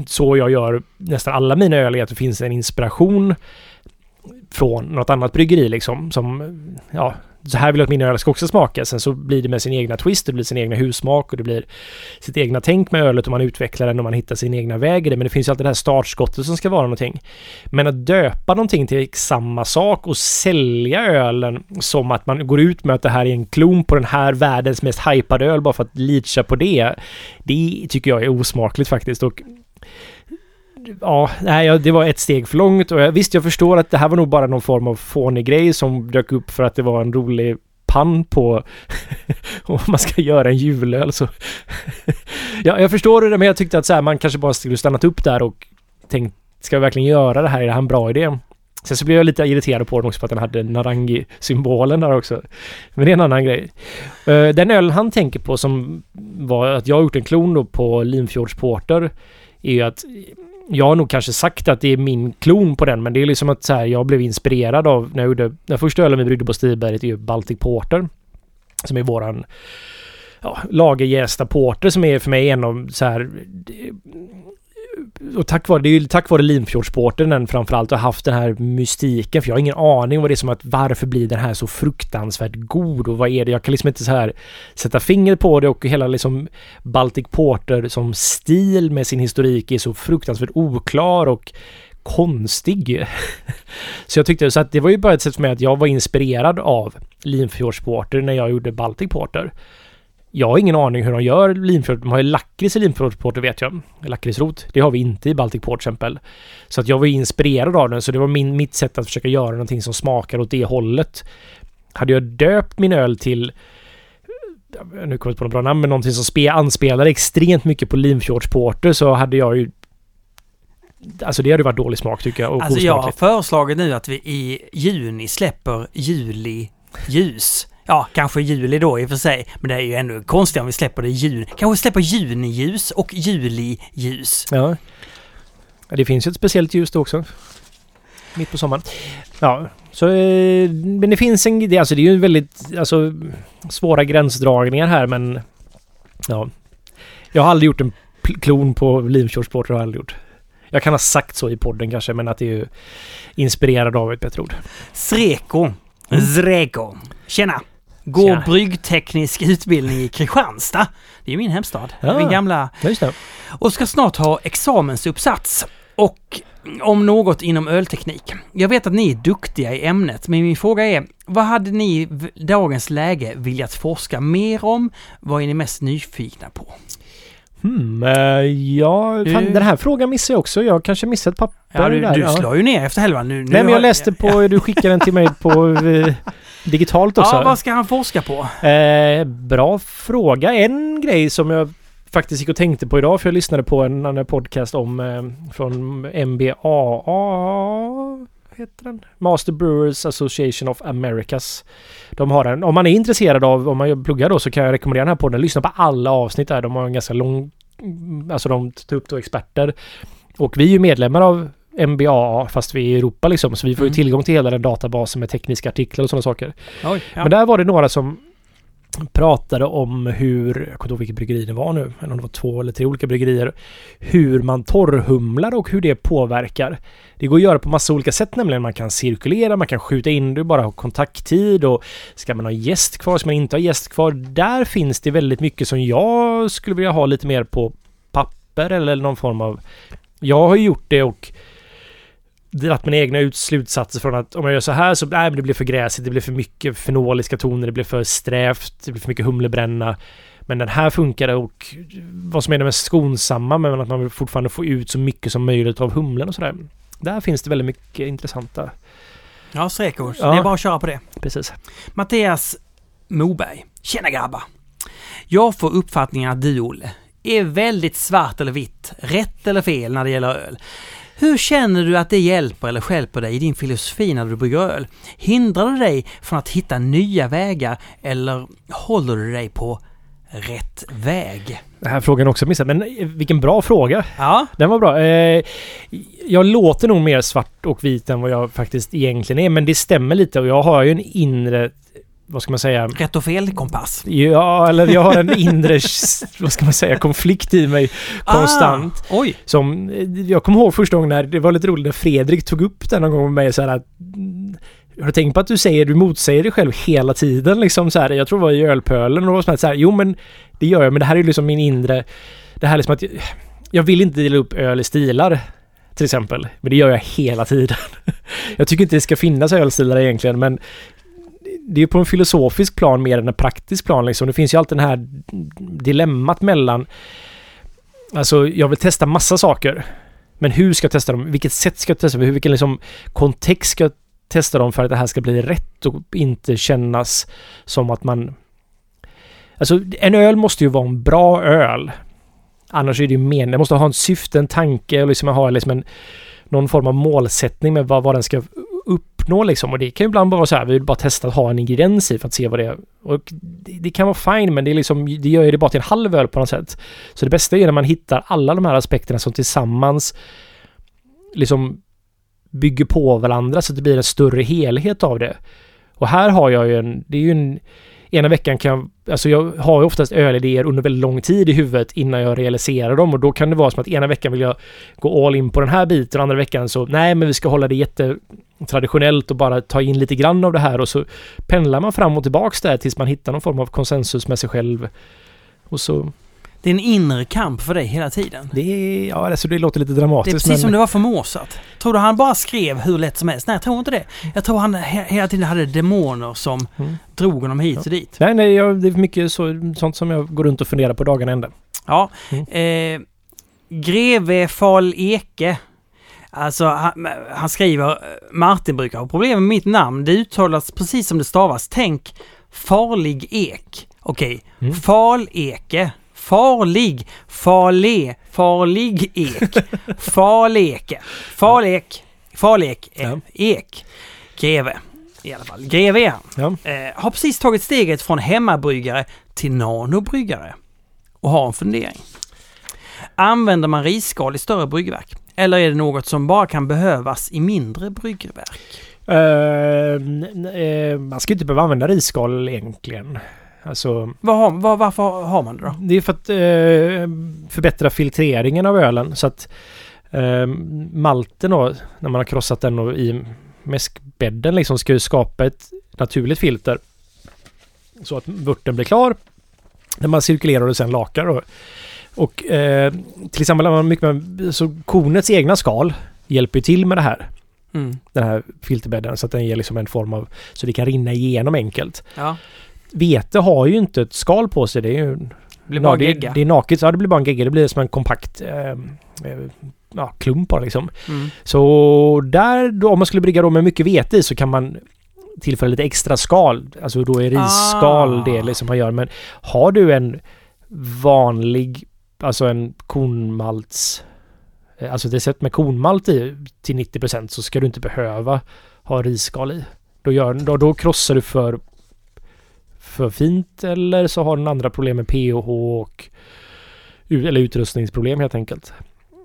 så jag gör nästan alla mina öl, är att det finns en inspiration från något annat bryggeri liksom. Som, ja, så här vill jag att mina öl ska också smaka. Sen så blir det med sin egna twist, det blir sin egna hussmak och det blir sitt egna tänk med ölet och man utvecklar den och man hittar sin egna väg i det. Men det finns ju alltid det här startskottet som ska vara någonting. Men att döpa någonting till samma sak och sälja ölen som att man går ut med att det här är en klon på den här världens mest hypade öl bara för att leacha på det. Det tycker jag är osmakligt faktiskt. Och Ja, nej, det var ett steg för långt och jag, visst jag förstår att det här var nog bara någon form av fånig grej som dök upp för att det var en rolig pann på *laughs* om man ska göra en julöl så... *laughs* ja, jag förstår det men jag tyckte att så här, man kanske bara skulle stannat upp där och tänkt ska vi verkligen göra det här? Är det här en bra idé? Sen så blev jag lite irriterad på den också för att den hade Narangi-symbolen där också. Men det är en annan grej. Eh, den ölen han tänker på som var att jag har gjort en klon då på Limfjordsporter är ju att jag har nog kanske sagt att det är min klon på den, men det är liksom att så här, jag blev inspirerad av när jag gjorde den första ölen vi bryggde på Stiberget är ju Baltic Porter. Som är våran ja, lagerjästa porter som är för mig en av så här och tack vare, det är ju tack vare Limfjordsporten den framförallt har haft den här mystiken. För jag har ingen aning vad det är som att varför blir den här så fruktansvärt god och vad är det? Jag kan liksom inte så här sätta fingret på det och hela liksom Baltic Porter som stil med sin historik är så fruktansvärt oklar och konstig. *laughs* så jag tyckte så att det var ju bara ett sätt för mig att jag var inspirerad av Limfjordsporter när jag gjorde Baltic Porter. Jag har ingen aning hur de gör linfjord. De har ju lakrits i linfjordsporter vet jag. Lakritsrot. Det har vi inte i Baltic Port till exempel. Så att jag var inspirerad av den. Så det var min, mitt sätt att försöka göra någonting som smakar åt det hållet. Hade jag döpt min öl till nu kommer jag inte på något bra namn, men någonting som spe, anspelar extremt mycket på Limfjordsporter så hade jag ju Alltså det hade varit dålig smak tycker jag. alltså jag har föreslagit nu att vi i juni släpper juli ljus. Ja, kanske juli då i och för sig. Men det är ju ännu konstigare om vi släpper det i juni. Kanske släpper juniljus och juliljus. Ja. Det finns ju ett speciellt ljus då också. Mitt på sommaren. Ja, så... Eh, men det finns en... Det, alltså det är ju väldigt... Alltså svåra gränsdragningar här men... Ja. Jag har aldrig gjort en klon på Livkörsporter har jag aldrig gjort. Jag kan ha sagt så i podden kanske, men att det är ju inspirerad av ett bättre ord. Sreko. Mm. Zreko. Tjena! Går Tjena. bryggteknisk utbildning i Kristianstad. Det är min hemstad. Ja, min gamla... Just det. Och ska snart ha examensuppsats. Och om något inom ölteknik. Jag vet att ni är duktiga i ämnet, men min fråga är, vad hade ni i dagens läge velat forska mer om? Vad är ni mest nyfikna på? Hmm, uh, ja, fan, den här frågan missade jag också. Jag kanske missade ett papper ja, du, där. Du slår ju ner efter helvan. Nu, nu Nej, men jag läste på... Du skickade den till mig på uh, digitalt också. Ja, vad ska han forska på? Uh, bra fråga. En grej som jag faktiskt gick och tänkte på idag, för jag lyssnade på en annan podcast om från MBAA heter den? Master Brewers Association of Americas. De har en. Om man är intresserad av, om man pluggar då, så kan jag rekommendera den här podden. Lyssna på alla avsnitt där. De har en ganska lång... Alltså de tar upp då experter. Och vi är ju medlemmar av MBA fast vi är i Europa liksom. Så vi får ju mm. tillgång till hela den databasen med tekniska artiklar och sådana saker. Oj, ja. Men där var det några som pratade om hur, jag kommer inte ihåg vilket bryggeri det var nu, eller om det var två eller tre olika bryggerier, hur man torrhumlar och hur det påverkar. Det går att göra på massa olika sätt nämligen. Man kan cirkulera, man kan skjuta in det, bara ha kontakttid och ska man ha gäst kvar, ska man inte ha gäst kvar? Där finns det väldigt mycket som jag skulle vilja ha lite mer på papper eller någon form av... Jag har gjort det och dragit mina egna slutsatser från att om jag gör så här så nej, det blir för gräsigt, det blir för mycket fenoliska toner, det blir för strävt, det blir för mycket humlebränna. Men den här funkar och vad som är det mest skonsamma men att man vill fortfarande få ut så mycket som möjligt av humlen och sådär. Där finns det väldigt mycket intressanta... Ja, sträckor. Ja. Det är bara att köra på det. Precis. Mattias Moberg. Tjena grabbar! Jag får uppfattningen att du, Olle, är väldigt svart eller vitt, rätt eller fel när det gäller öl. Hur känner du att det hjälper eller skälper dig i din filosofi när du brygger öl? Hindrar det dig från att hitta nya vägar eller håller du dig på rätt väg? Den här frågan också missat, men vilken bra fråga. Ja. Den var bra. Eh, jag låter nog mer svart och vit än vad jag faktiskt egentligen är, men det stämmer lite och jag har ju en inre vad ska man säga? Rätt och fel kompass. Ja, eller jag har en inre, *laughs* vad ska man säga, konflikt i mig konstant. Ah, oj! Som, jag kommer ihåg första gången när, det var lite roligt när Fredrik tog upp den någon gång med mig så här att har du tänkt på att du säger, du motsäger dig själv hela tiden liksom så här, jag tror det var i ölpölen och så här, jo men det gör jag, men det här är liksom min inre, det här är liksom att jag, jag vill inte dela upp öl i stilar till exempel. Men det gör jag hela tiden. *laughs* Jag tycker inte det ska finnas ölstilar egentligen men det är ju på en filosofisk plan mer än en praktisk plan liksom. Det finns ju alltid den här dilemmat mellan Alltså jag vill testa massa saker. Men hur ska jag testa dem? Vilket sätt ska jag testa dem? Vilken liksom kontext ska jag testa dem för att det här ska bli rätt och inte kännas som att man... Alltså en öl måste ju vara en bra öl. Annars är det ju meningen. Den måste ha en syfte, en tanke och liksom ha liksom en, någon form av målsättning med vad, vad den ska uppnå liksom. Och det kan ju ibland vara så här, vi vill bara testa att ha en ingrediens i för att se vad det är. Och det, det kan vara fine, men det är liksom, det gör ju det bara till en halv öl på något sätt. Så det bästa är när man hittar alla de här aspekterna som tillsammans liksom bygger på varandra så att det blir en större helhet av det. Och här har jag ju en, det är ju en ena veckan kan jag, alltså jag har ju oftast ölidéer under väldigt lång tid i huvudet innan jag realiserar dem och då kan det vara som att ena veckan vill jag gå all in på den här biten och andra veckan så nej men vi ska hålla det jättetraditionellt och bara ta in lite grann av det här och så pendlar man fram och tillbaks där tills man hittar någon form av konsensus med sig själv. Och så... Det är en inre kamp för dig hela tiden. Det är, ja alltså det låter lite Det är dramatiskt precis men... som det var för Mozart. Tror du han bara skrev hur lätt som helst? Nej, jag tror inte det. Jag tror han he hela tiden hade demoner som Mm. drog honom hit och dit. Nej, nej, jag, det är mycket så, sånt som jag går runt och funderar på dagen ända. Ja. Mm. Eh, Greve Fal Eke. Alltså, han, han skriver Martin brukar ha problem med mitt namn. Det uttalas precis som det stavas. Tänk farlig ek. Okej, Mm. Faleke. Farlig. Farle. Farlig ek. Farleke. Farlek. Farlek. Eh, Ja. Ek. Greve. I alla fall. Greve är han. Ja. Eh, har precis tagit steget från hemmabryggare till nanobryggare. Och har en fundering. Använder man risskal i större bryggverk? Eller är det något som bara kan behövas i mindre bryggverk? N- eh, man ska inte behöva använda risskal egentligen. Alltså, Vad har, vad, varför har man det då? det är för att eh, förbättra filtreringen av ölen så att eh, malten då, när man har krossat den och i mäskbädden liksom ska ju skapa ett naturligt filter. Så att vörten blir klar. När man cirkulerar och sen lakar då. Och eh, till exempel mycket med, så kornets egna skal hjälper till med det här. Mm. Den här filterbädden så att den ger liksom en form av så det kan rinna igenom enkelt. Ja, Vete har ju inte ett skal på sig. Det är ju blir bara Ja, det, gegga. det är naket, så ja, det blir bara en gegga. Det blir som en kompakt eh, eh, ja, klump bara liksom. Mm. Så där, då, om man skulle brygga då med mycket vete i så kan man tillföra lite extra skal. Alltså då är risskal Ah. det liksom man gör. Men har du en vanlig, alltså en kornmalts... eh, Alltså det är sett med kornmalt i till 90% så ska du inte behöva ha risskal i. Då, gör, då, då krossar du för för fint eller så har den andra problem med pH och eller utrustningsproblem helt enkelt.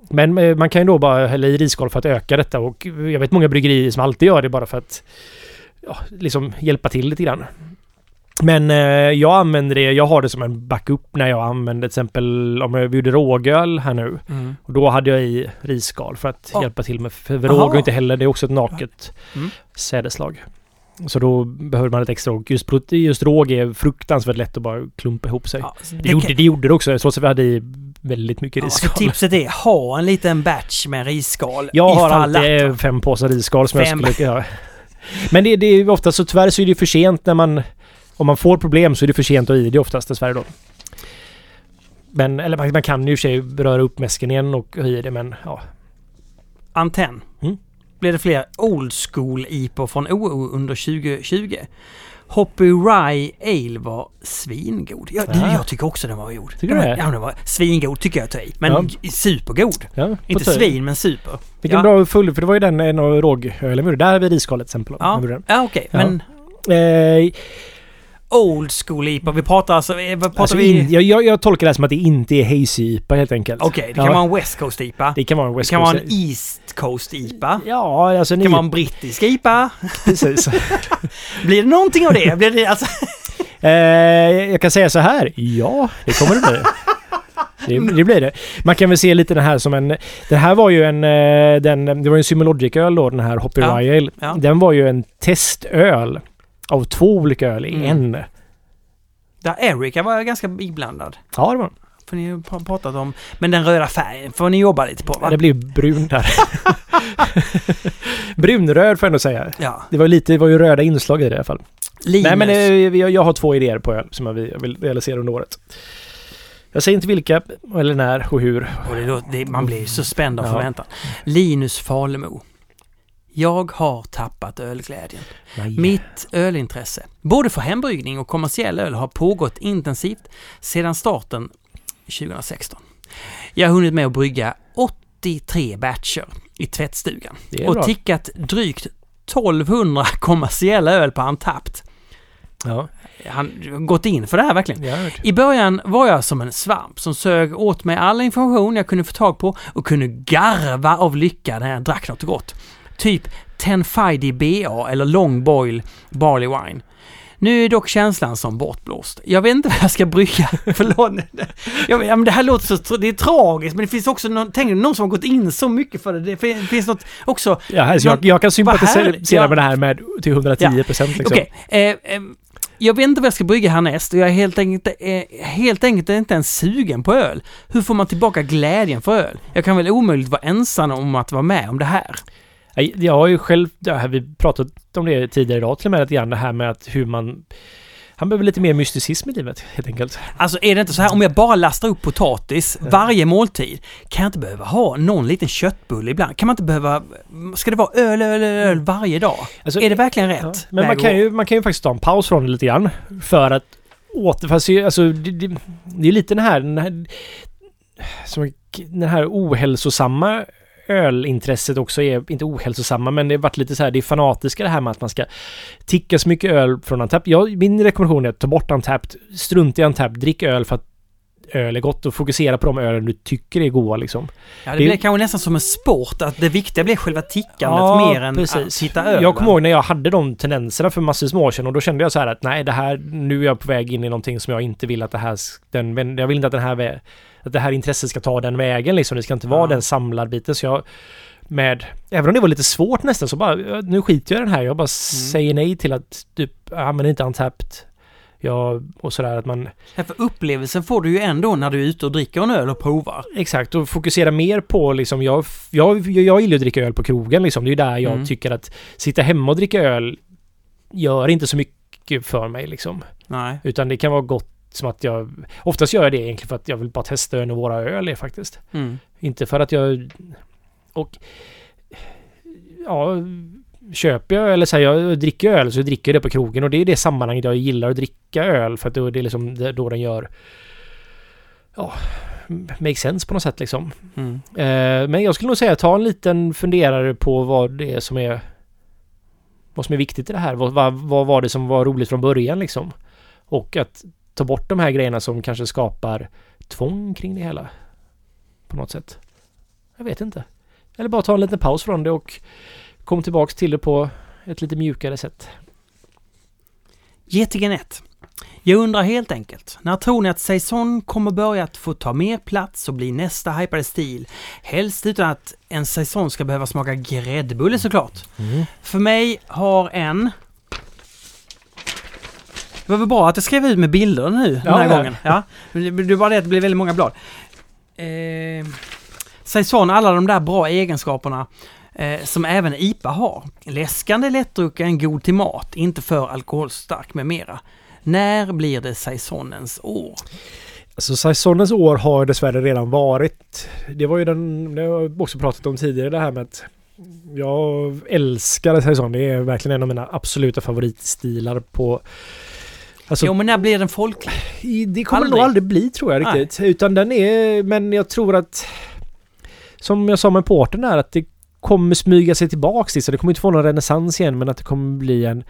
Men eh, man kan ju då bara hälla i risskal för att öka detta och jag vet många bryggerier som alltid gör det bara för att ja, liksom hjälpa till lite grann. Men eh, jag använder det, jag har det som en backup när jag använder till exempel om jag gjorde rågöl här nu. Mm. Och då hade jag i risskal för att Ja. hjälpa till med, för råg är inte heller, det är också ett naket Mm. sädeslag. Så då behöver man ett extra råg. Just, just råg är fruktansvärt lätt att bara klumpa ihop sig. Ja, det, det gjorde, kan- det gjorde det också, trots att vi hade i väldigt mycket Ja, så risskal. tipset är ha en liten batch med risskal. jag har alltid att- fem påsar risskal som Fem. jag skulle göra. Men det, det är ofta så tyvärr så är det för sent när man... Om man får problem så är det för sent att ha i det oftast dessvärre då. Men, eller man, man kan ju i och för sig röra upp mäsken igen och ha i det men ja. Antenn. Blir det fler old school IPO från OO under 2020? Hoppy Rye Ale var svingod. Jag, du, Ah. jag tycker också den var god. Tycker du den, det? Ja, den var svingod tycker jag i. Men supergod. ja Inte tur. svin, men super. Vilken ja. bra full, för det var ju den en av rågölen vi. Där har vi risskalet till exempel. Ja, ja okej. Ja. Men. Eh, old school IPA, vi pratar alltså... eh, Vad pratar alltså vi? in, jag, jag, tolkar det här som att det inte är hazy IPA helt enkelt. Okej, det kan ja, vara en West Coast IPA. Det kan vara en Det West kan vara Coast. en East Coast IPA. Ja, alltså Det ni... kan vara en brittisk IPA. *laughs* Precis. *laughs* Blir det någonting av det? Blir det alltså... *laughs* Eh, jag kan säga så här. Ja, det kommer det bli. Det, det blir det. Man kan väl se lite den här som en... Det här var ju en... eh, Den, det var en Symologic-öl då, den här Hoppy Ja, Rye Ale. ja. Den var ju en testöl av två olika öl i Mm. en. Där Erika var ganska iblandad. Ja, det var För ni har pr- pratat om... Men den röda färgen får ni jobba lite på va? Det blev brun där. *laughs* Brunröd får jag ändå säga. Ja. Det var, lite, det var ju röda inslag i det i alla fall. Linus. Nej men eh, jag, jag har två idéer på öl som jag vill, realisera under året. Jag säger inte vilka eller när och hur. Och det, det, man blir så spänd av Ja. förväntan. Linus Falemo. Jag har tappat ölglädjen. Nej. Mitt ölintresse, både för hembryggning och kommersiell öl, har pågått intensivt sedan starten 2016. Jag har hunnit med att brygga 83 batcher i tvättstugan och tickat drygt 1200 kommersiella öl på Antapped. Ja, Han har gått in för det här verkligen. I början var jag som en svamp som sög åt mig all information jag kunde få tag på och kunde garva av lycka när jag drack något gott. Typ Tenfidi BA eller Long Boil Barley Wine. Nu är dock känslan som bortblåst. Jag vet inte vad jag ska brygga. *laughs* Förlåt. Jag, ja, men det här låter så... Det är tragiskt, men det finns också någon, tänk, någon som har gått in så mycket för det. Det fin- finns något också... Ja, alltså jag, någon- jag kan sympatisera med det här med till 110 procent liksom. Okej. eh, eh, jag vet inte vad jag ska brygga härnäst och jag är helt enkelt, eh, helt enkelt inte ens sugen på öl. Hur får man tillbaka glädjen för öl? Jag kan väl omöjligt vara ensam om att vara med om det här. Jag har ju själv, här, vi pratat om det tidigare idag till och med lite grann, det här med att hur man... Han behöver lite mer mysticism i livet, helt enkelt. Alltså är det inte så här, om jag bara lastar upp potatis varje måltid, kan jag inte behöva ha någon liten köttbulle ibland? Kan man inte behöva, ska det vara öl, öl, öl, varje dag? Alltså, är det verkligen rätt? Ja, men man kan, ju, man kan ju faktiskt ta en paus från det lite grann. För att åter... Fast alltså, det, det, det är lite den här... Den här, som, den här ohälsosamma ölintresset också är, inte ohälsosamma, men det har varit lite så här, det är fanatiska det här med att man ska ticka så mycket öl från Untapped. Jag, min rekommendation är att ta bort Untapped, strunt i Untapped, drick öl för att öl är gott och fokusera på de ölen du tycker är goda liksom. Ja, det, det- blir kanske nästan som en sport, att det viktiga blir själva tickandet Ja, mer än precis. att hitta öl. Jag kommer ihåg när jag hade de tendenserna för massor med år sedan och då kände jag så här att nej, det här, nu är jag på väg in i någonting som jag inte vill att det här, den, jag vill inte att den här, att det här intresset ska ta den vägen liksom. Det ska inte vara Ja. den samlarbiten så jag med, även om det var lite svårt nästan så bara, nu skiter jag i den här. Jag bara säger nej till att typ, men inte untapped. Ja, och sådär att man, Ja, för upplevelsen får du ju ändå när du är ute och dricker en öl och provar. exakt, och fokusera mer på liksom, jag, jag, jag gillar att dricka öl på krogen liksom. Det är ju där jag Mm. tycker att sitta hemma och dricka öl gör inte så mycket för mig liksom. Nej. Utan det kan vara gott som att jag... Oftast gör jag det egentligen för att jag vill bara testa hur våra öl är faktiskt. Mm. Inte för att jag... Och... Ja... Köper jag eller säger jag dricker öl så dricker jag det på krogen och det är det sammanhanget jag gillar att dricka öl för att då, det är liksom då den gör... Ja... Makes sense på något sätt liksom. Mm. Eh, men jag skulle nog säga ta en liten funderare på vad det är som är... Vad som är viktigt i det här. Vad, vad, vad var det som var roligt från början liksom? Och att ta bort de här grejerna som kanske skapar tvång kring det hela. På något sätt. Jag vet inte. Eller bara ta en liten paus från det och kom tillbaks till det på ett lite mjukare sätt. Getingen 1. Jag undrar helt enkelt, när tror ni att Saison kommer börja att få ta mer plats och bli nästa hypade stil? Helst utan att en Saison ska behöva smaka gräddbulle såklart. För mig har en... Det var väl bra att jag skrev ut med bilder nu den Ja, här ja. gången. Ja. Det bara det att det blir väldigt många blad. Eh, Saison, alla de där bra egenskaperna eh, som även IPA har. Läskande, lättdrucken, god till mat, inte för alkoholstark med mera. När blir det Saisonens år? Alltså Saisonens år har dessvärre redan varit. Det var ju den, det har jag också pratat om tidigare det här med att jag älskar Saison. Det är verkligen en av mina absoluta favoritstilar på... Alltså, jo, men när blir den folklig? det kommer aldrig. nog aldrig bli tror jag Nej. riktigt. Utan den är... Men jag tror att... Som jag sa med porten där att det kommer smyga sig tillbaks dit. Så det kommer inte få någon renässans igen men att det kommer bli en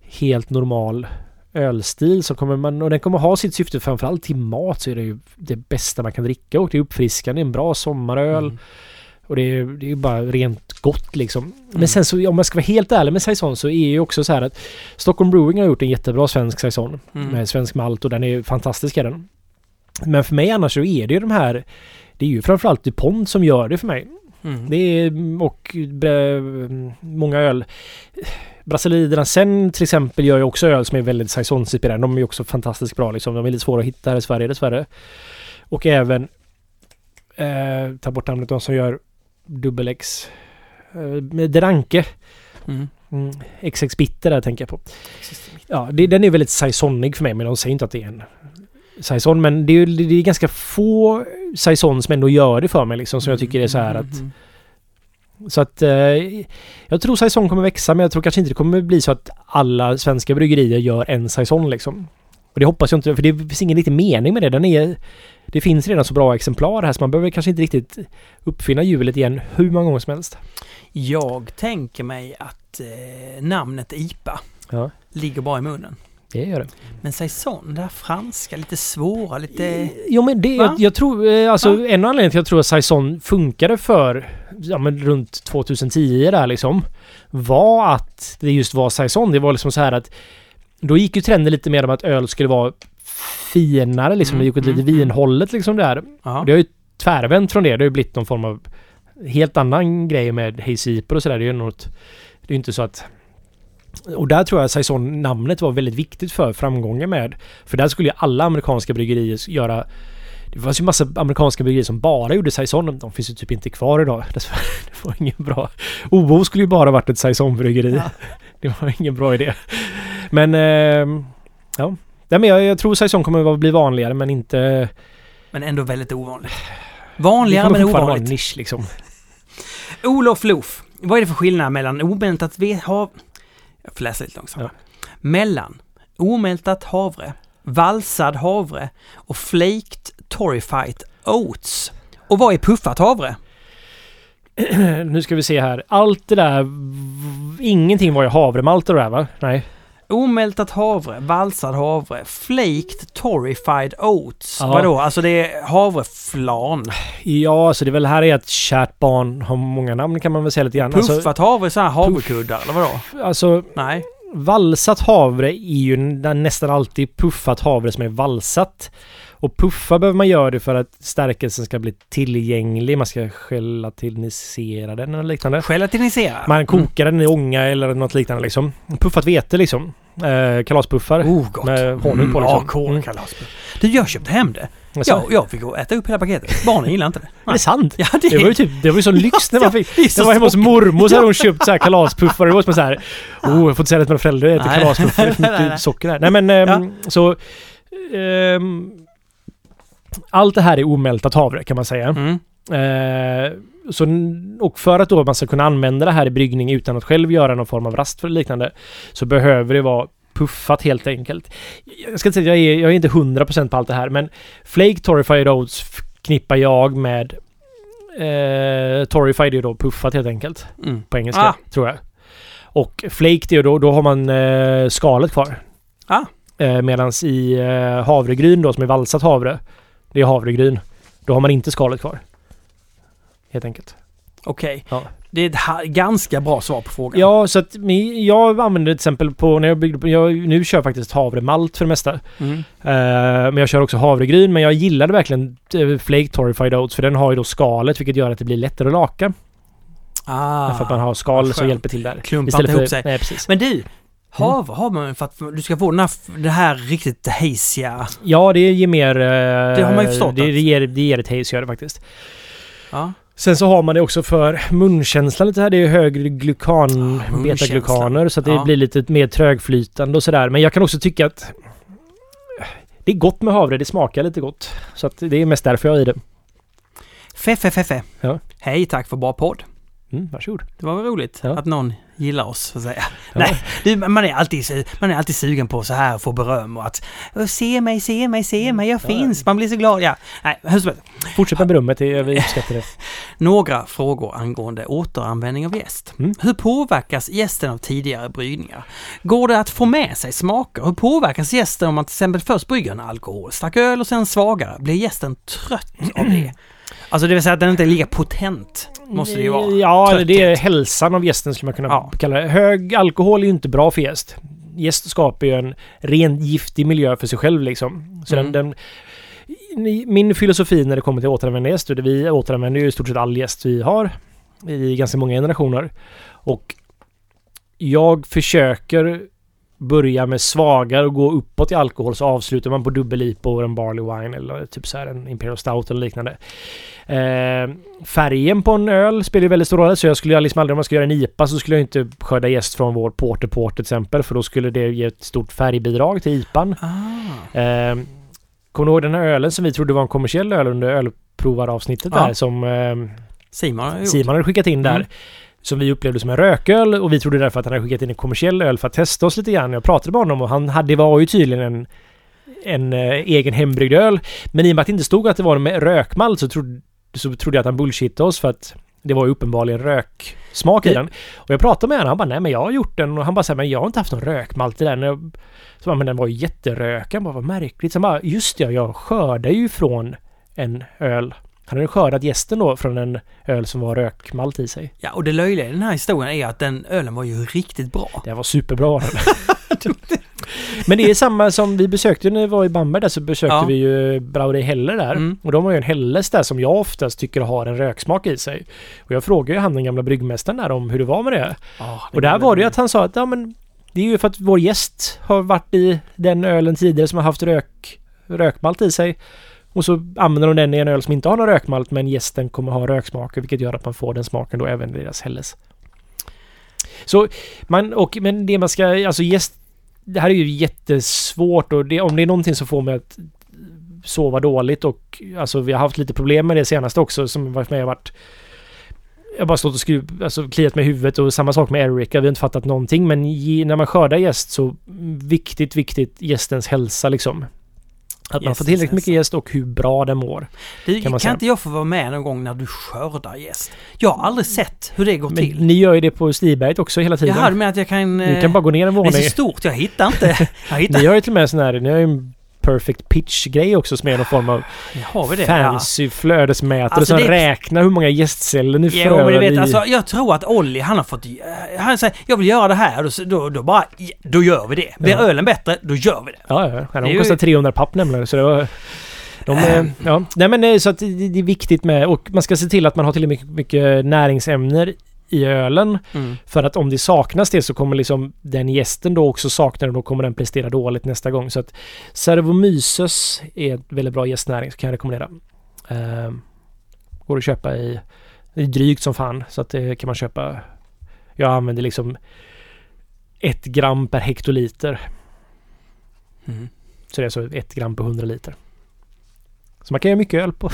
helt normal ölstil så kommer man, och den kommer ha sitt syfte framförallt till mat så är det ju det bästa man kan dricka och det är uppfriskande, en bra sommaröl Mm. Och det är, det är ju bara rent gott liksom. Men Mm. sen så om man ska vara helt ärlig med Saison så är ju också så här att Stockholm Brewing har gjort en jättebra svensk Saison Mm. med svensk malt och den är fantastisk är den. Men för mig annars så är det ju de här det är ju framförallt DuPont som gör det för mig. Mm. Det är och eh, många öl. Brasiliderna sen till exempel gör ju också öl som är väldigt saisonsinspirerade. De är ju också fantastiskt bra liksom. De är lite svåra att hitta här i Sverige dessvärre. Och även eh, ta bort namnet de som gör dubbel X. Eh, med Dranke. Mm. Mm, XX Bitter där tänker jag på. Ja, det, den är väldigt saisonig för mig men de säger inte att det är en saison. Men det är, det är ganska få saison som ändå gör det för mig liksom. Som jag tycker är så här att Mm. så att eh, jag tror saison kommer växa men jag tror kanske inte det kommer bli så att alla svenska bryggerier gör en saison liksom. Och det hoppas jag inte för det finns ingen riktig mening med det. Den är, det finns redan så bra exemplar här så man behöver kanske inte riktigt uppfinna hjulet igen hur många gånger som helst. Jag tänker mig att eh, namnet IPA Ja, ligger bara i munnen. det gör det. Men Saison, det där franska, lite svåra, lite... Jo men det, jag, jag tror, eh, alltså Va? en anledning till att jag tror att Saison funkade för, ja men runt 2010 där liksom, var att det just var Saison. Det var liksom så här att då gick ju trenden lite mer om att öl skulle vara finare liksom. Mm, Det gick åt lite mm, mm. vinhållet liksom där. Det har ju tvärvänt från det. Det har ju blivit någon form av helt annan grej med Hazy och sådär. Det är ju något... Det är ju inte så att... Och där tror jag Saison namnet var väldigt viktigt för framgången med. För där skulle ju alla amerikanska bryggerier göra... Det fanns ju massa amerikanska bryggerier som bara gjorde Saison. De finns ju typ inte kvar idag. *laughs* Det var ingen bra... OO skulle ju bara varit ett Saison-bryggeri. Ja. *laughs* Det var ingen bra idé. Men... ehm, ja. Nej, men jag, jag tror Saison kommer att bli vanligare men inte... Men ändå väldigt ovanligt. Vanligare men fortfarande vara en ovanligt. nisch liksom. *laughs* Olof Loof. Vad är det för skillnad mellan omältat ve- hav... Jag får läsa lite långsamt. Mellan omältat havre, valsad havre och flaked torrified oats. Och vad är puffat havre? *clears throat* nu ska vi se här. Allt det där... Ingenting var ju havremalt och det där va? Nej. Omältat havre, valsad havre, flaked torrified oats. Ja. Vadå? Alltså det är havreflan. Ja, alltså det är väl här är att kärt barn har många namn kan man väl säga lite grann. Alltså, Puffat havre är så här havrekuddar, eller vadå? alltså Nej. valsat havre är ju nä- nästan alltid puffat havre som är valsat. Och puffa behöver man göra det för att stärkelsen ska bli tillgänglig. Man ska gelatinisera den eller liknande. Gelatinisera. Man kokar den i ånga eller något liknande liksom. Puffat vete liksom. Eh, kalaspuffar. Oh, gott. Med honung på Mm, liksom. Ja, kolkalas. Du, jag köpte hem det. Alltså, Ja, jag fick äta upp hela paketet. Barnen gillar inte det. *laughs* Är det sant? Ja, det, Det var ju typ, det var ju sån *laughs* lyx när man fick. så Jag var hemma hos mormor så hade hon *laughs* köpt så här kalaspuffar. Det var som så här. Oh, jag får inte säga det till mina föräldrar. Jag äter Nej. kalaspuffar. Det är för Nej, nej. mycket socker där. Nej men ehm, så... ehm, allt det här är omältat havre kan man säga. Mm. Eh, så, och för att då man ska kunna använda det här i bryggning utan att själv göra någon form av rast för liknande så behöver det vara puffat helt enkelt. Jag ska inte säga att jag är, jag är inte 100% på allt det här men Flake Torrified Oats knippar jag med eh, Torrified är ju då puffat helt enkelt Mm. på engelska Ah. tror jag. Och Flaked är ju då, då har man eh, skalet kvar. Ah. Eh, medans i eh, havregryn då som är valsat havre, det är havregryn. Då har man inte skalet kvar. Helt enkelt. Okej. Ja. Det är ett ganska bra svar på frågan. Ja, så att jag använder till exempel på när jag byggde på, jag, nu kör jag faktiskt havremalt för det mesta. Mm. Eh, men jag kör också havregryn, men jag gillade verkligen uh, Flake Torrified Oats för den har ju då skalet vilket gör att det blir lättare att laka. Ah. för att man har skal som hjälper till där. Klumpar inte ihop sig. Nej, precis. Men du, havre har man för att du ska få den här, det här riktigt haziga... Ja, det ger mer... eh, Det har man ju förstått Det, det, ger, det ger ett haze, gör det faktiskt. Ja. Sen så har man det också för munkänslan lite här. Det är högre glukan, munkänslan. betaglukaner så att det Ja. blir lite mer trögflytande och sådär. Men jag kan också tycka att det är gott med havre. Det smakar lite gott. Så att det är mest därför jag har i det. Feffe. Ja. Hej, tack för bra podd. Mm, varsågod. Det var väl roligt Ja. att någon gillar oss, så att säga. Ja. Nej, du, man, är alltid, man är alltid sugen på så här få beröm och att se mig, se mig, se mig, jag Ja, finns. Man blir så glad. Ja. Nej, hur som helst. Fortsätt med berömmet. Vi *laughs* uppskattar det. Några frågor angående återanvändning av jäst. Mm. Hur påverkas gästen av tidigare bryggningar? Går det att få med sig smaker? Hur påverkas gästen om man till exempel först brygger en alkoholstark öl och sen svagare? Blir gästen trött av det? Alltså det vill säga att den inte är lika potent, måste det ju vara. Ja, eller det är Trötthet. hälsan av gästen skulle man kunna Ja. kalla det. Hög alkohol är ju inte bra för gäst. Gäst skapar ju en ren giftig miljö för sig själv liksom. Så Mm. den, den, min filosofi när det kommer till återanvända gäst, och det vi återanvänder ju i stort sett all gäst vi har i ganska många generationer. Och jag försöker börja med svagare och gå uppåt i alkohol så avslutar man på dubbel-IPA och en Barley Wine eller typ så här en Imperial Stout eller liknande. Eh, färgen på en öl spelar ju väldigt stor roll så jag skulle liksom aldrig om jag skulle göra en IPA så skulle jag inte skörda gäst från vår Porter Port till exempel för då skulle det ge ett stort färgbidrag till IPAn. Ah. Eh, kommer du ihåg den här ölen som vi trodde var en kommersiell öl under ölprovaravsnittet Ja. där som eh, Simon har. Simon hade skickat in där. Mm. Som vi upplevde som en rököl och vi trodde därför att han hade skickat in en kommersiell öl för att testa oss lite grann. Jag pratade med honom och han hade, det var ju tydligen en, en eh, egen hembryggd öl. Men i och med att det inte stod att det var med rökmalt så trodde, så trodde jag att han bullshittade oss för att det var ju uppenbarligen röksmak i Det- den. Och jag pratade med honom han bara nej men jag har gjort den och han bara säger men jag har inte haft någon rökmalt i den. Jag, så bara, men den var ju jätterökig. Han bara vad märkligt. Så han bara just det, jag skördar ju från en öl. Han hade skördat gästen då från en öl som var rökmalt i sig. Ja, och det löjliga i den här historien är att den ölen var ju riktigt bra. Det var superbra. *laughs* Men det är samma som vi besökte när vi var i Bamberg där så besökte Ja. vi ju Brauerei Heller där. Mm. Och de har ju en Helles där som jag oftast tycker har en röksmak i sig. Och jag frågade ju han den gamla bryggmästaren där om hur det var med det. Ja, Och där var det ju att han sa att ja men det är ju för att vår gäst har varit i den ölen tidigare som har haft rök, rökmalt i sig. Och så använder de den i en öl som inte har någon rökmalt men gästen kommer ha röksmaker vilket gör att man får den smaken då även i deras Helles. Så man, och men det man ska, alltså gäst, det här är ju jättesvårt och det, om det är någonting som får mig att sova dåligt och alltså vi har haft lite problem med det senaste också som varit med och varit jag har bara stått och skruv, alltså kliat med huvudet och samma sak med Erika. Vi har inte fattat någonting men ge, när man skördar gäst så viktigt, viktigt gästens hälsa liksom. Att man får tillräckligt mycket hälsa. gäst och hur bra den mår. Du, kan kan, inte jag få vara med någon gång när du skördar gäst? Jag har aldrig sett hur det går Men till. ni gör ju det på Stiberget också hela tiden. Jaha, du menar att jag kan... Ni eh, kan bara gå ner en det är våning. så stort, jag hittar inte. *laughs* Jag hittar... Ni har ju till och med sån här, ni har ju en perfect pitch-grej också som är någon form av fancy flödesmätare Alltså, som det- räknar hur många gästceller ni Jo, men du vet, i... alltså, jag tror att Olli, han har fått... eh, Han säger, jag vill göra det här. Då, då, då bara... Då gör vi det. Blir Ja. ölen bättre, då gör vi det. Ja, ja. ja är de ju- kostar 300 papp nämligen. Så det var... De, eh, Ehm. ja. Nej men eh, så att det, det är viktigt med... Och man ska se till att man har tillräckligt mycket, mycket näringsämnen i ölen. Mm. För att om det saknas det så kommer liksom den gästen då också sakna det och då kommer den prestera dåligt nästa gång. Så att Cervomyces är ett väldigt bra gästnäring så kan jag rekommendera. Ehm, går att köpa i... Det är drygt som fan så att det kan man köpa. Jag använder liksom ett gram per hektoliter. Mm. Så det är alltså ett gram på 100 liter. Så man kan göra mycket öl på.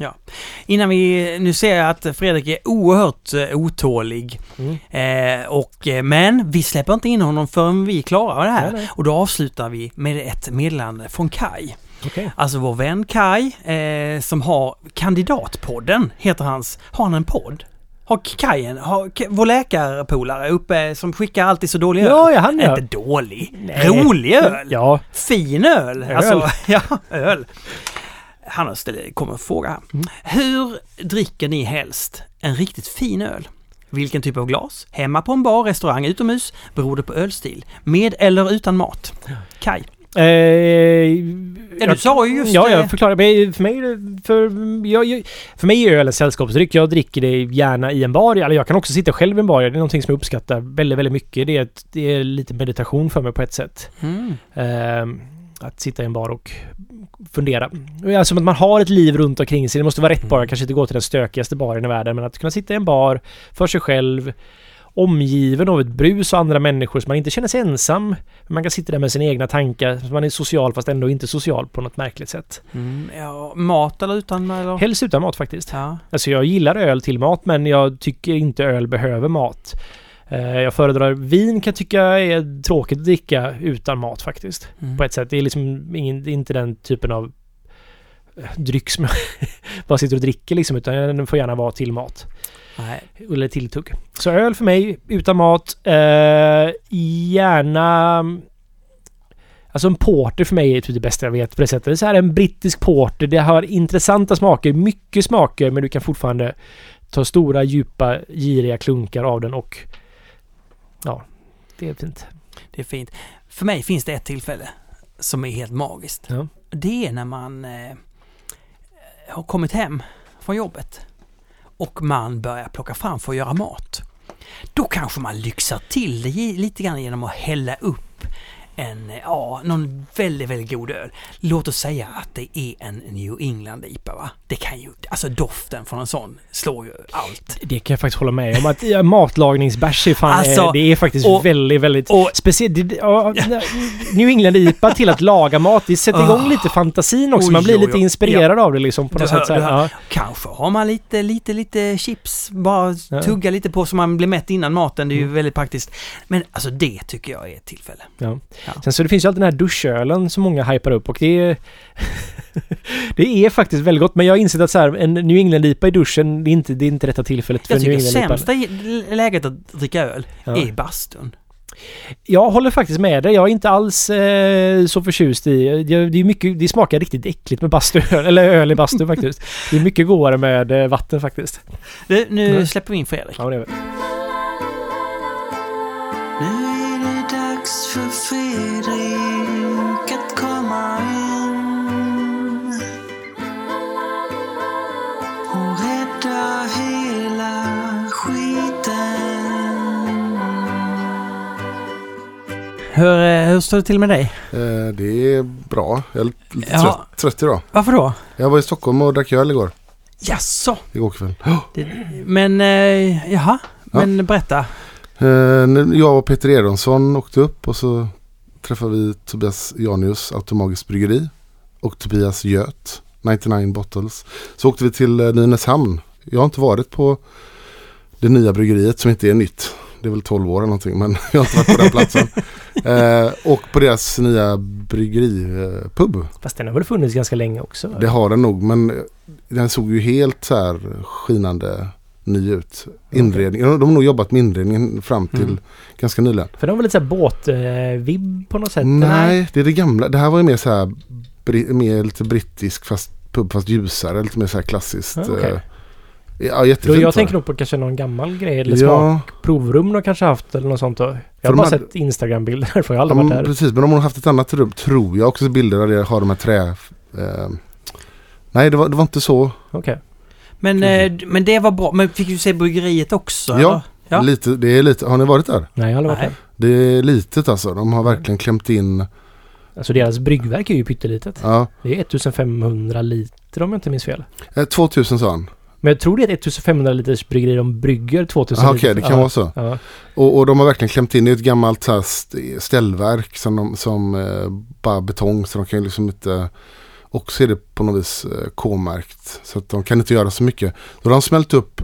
*laughs* Innan vi... Nu ser jag att Fredrik är oerhört eh, otålig. Mm. Eh, och, eh, men vi släpper inte in honom förrän vi klarar det här. Nej, nej. Och då avslutar vi med ett meddelande från Kai. Okej. Alltså vår vän Kai eh, som har Kandidatpodden, heter hans. Har han en podd? Har Kai en, har, vår läkarpolare uppe som skickar alltid så dålig öl? Ja, ja, han ja. Inte dålig. Nej. Rolig öl. Ja. Fin öl. Öl. Alltså, *laughs* ja, öl. *laughs* Han kommer en fråga. Mm. Hur dricker ni helst en riktigt fin öl? Vilken typ av glas? Hemma på en bar, restaurang, utomhus? Beror det på ölstil? Med eller utan mat? Kai? Eh, Ja, du sa ju just... Ja, eh, jag förklarar. Men för mig, för, jag, för mig är öl en sällskapsdryck. Jag dricker det gärna i en bar. Eller jag kan också sitta själv i en bar. Det är någonting som jag uppskattar väldigt, väldigt mycket. Det är, det är lite meditation för mig på ett sätt. Mm. Ehm, att sitta i en bar och fundera. Alltså att man har ett liv runt omkring sig. Det måste vara rätt bar. Jag kanske inte går till den stökigaste baren i världen. Men att kunna sitta i en bar för sig själv. Omgiven av ett brus och andra människor så man inte känner sig ensam. Man kan sitta där med sina egna tankar. Man är social fast ändå inte social på något märkligt sätt. Mm, ja, mat eller utan? Eller? Helst utan mat faktiskt. Ja. Alltså jag gillar öl till mat men jag tycker inte öl behöver mat. Eh, Jag föredrar vin kan jag tycka är tråkigt att dricka utan mat faktiskt. Mm. På ett sätt. Det är liksom ingen, inte den typen av eh, dryck som jag *laughs* bara sitter och dricker liksom utan den får gärna vara till mat. Nej. Eller tilltugg. Så öl för mig utan mat. Eh, gärna... Alltså en porter för mig är typ det bästa jag vet på det sättet. Det är så här en brittisk porter. Det har intressanta smaker, mycket smaker men du kan fortfarande ta stora, djupa, giriga klunkar av den och... Ja, det är fint. Det är fint. För mig finns det ett tillfälle som är helt magiskt. Ja. Det är när man eh, har kommit hem från jobbet och man börjar plocka fram för att göra mat. Då kanske man lyxar till det lite grann genom att hälla upp en, ja, någon väldigt, väldigt god öl. Låt oss säga att det är en New England IPA va? Det kan ju, alltså doften från en sån slår ju allt. Det kan jag faktiskt hålla med om. Att ja, matlagningsbärs är fan... Alltså, eh, det är faktiskt och- väldigt, väldigt... speciellt... Ja, New England IPA till att laga mat. Det sätter igång Ah. lite fantasin också. Man blir oj, lite oj. inspirerad av det liksom på något hör- sätt. Här, hör. ja. Kanske har man lite, lite, lite chips, bara Ja. tugga lite på så man blir mätt innan maten. Det är ju väldigt praktiskt. Men alltså det tycker jag är ett tillfälle. Ja. Ja. Sen så det finns ju alltid den här duschölen som många hypar upp och det är... *laughs* det är faktiskt väldigt gott men jag har insett att så här, en New England IPA i duschen, det är inte, det är inte rätta tillfället för Jag New tycker England IPA. sämsta läget att dricka öl Ja. är bastun. Jag håller faktiskt med dig. Jag är inte alls eh, så förtjust i... Jag, det, är mycket, det smakar riktigt äckligt med bastuöl, *laughs* eller öl i bastu faktiskt. Det är mycket godare med eh, vatten faktiskt. Du, nu Mm. släpper vi in Fredrik. Ja, det är det. för riket komma in och rädda hela skiten. Hur, eh, hur står det till med dig? Eh, det är bra. Jag är lite trött, ja. trött idag. Varför då? Jag var i Stockholm och drack öl igår. Jaså? Igår kväll. Det, men, eh, jaha. Men berätta. Eh, jag och Peter Eronsson åkte upp och så träffade vi Tobias Janius, Automagiskt Bryggeri. Och Tobias Göt, 99 Bottles. Så åkte vi till eh, Nynäshamn. Jag har inte varit på det nya bryggeriet som inte är nytt. Det är väl 12 år eller någonting men *laughs* jag har inte varit på den platsen. Eh, och på deras nya bryggeripub. Fast den har väl funnits ganska länge också? Det har den nog men den såg ju helt så här skinande ny ut. Inredningen, de har nog jobbat med inredningen fram till Mm. ganska nyligen. För de väl lite såhär båtvibb på något sätt? Nej, det är det gamla. Det här var ju mer så här bri- mer lite brittisk fast pub fast ljusare. Lite mer så här klassiskt. Ja, okej. eh, Ja, Då jättefint. jag var tänker nog på kanske någon gammal grej eller Ja, smakprovrum de kanske haft eller något sånt då. Jag de har bara hade- sett Instagram-bilder *laughs* därför jag har ja aldrig varit men där. precis. Men de har haft ett annat rum tror jag. Också bilder där det har de här trä... Eh, nej, det var, det var inte så. Okej. Men, eh, men det var bra. Men fick du se bryggeriet också? Ja. Ja. Lite, det är lite, har ni varit där? Nej, jag har aldrig varit Nej. där. Det är litet alltså. De har verkligen klämt in. Alltså deras bryggverk är ju pyttelitet. Ja, Det är 1500 liter om jag inte minns fel. eh, 2000 sa han. Men jag tror det är ett 1500 liters bryggeri de brygger 2000 Aha, liter. Okej, det kan ja. vara så. Ja. Och, och de har verkligen klämt in i ett gammalt här, ställverk som, de, som eh, bara betong. Så de kan ju liksom inte... Också är det på något vis eh, K-märkt. Så att de kan inte göra så mycket. Då har de smält upp,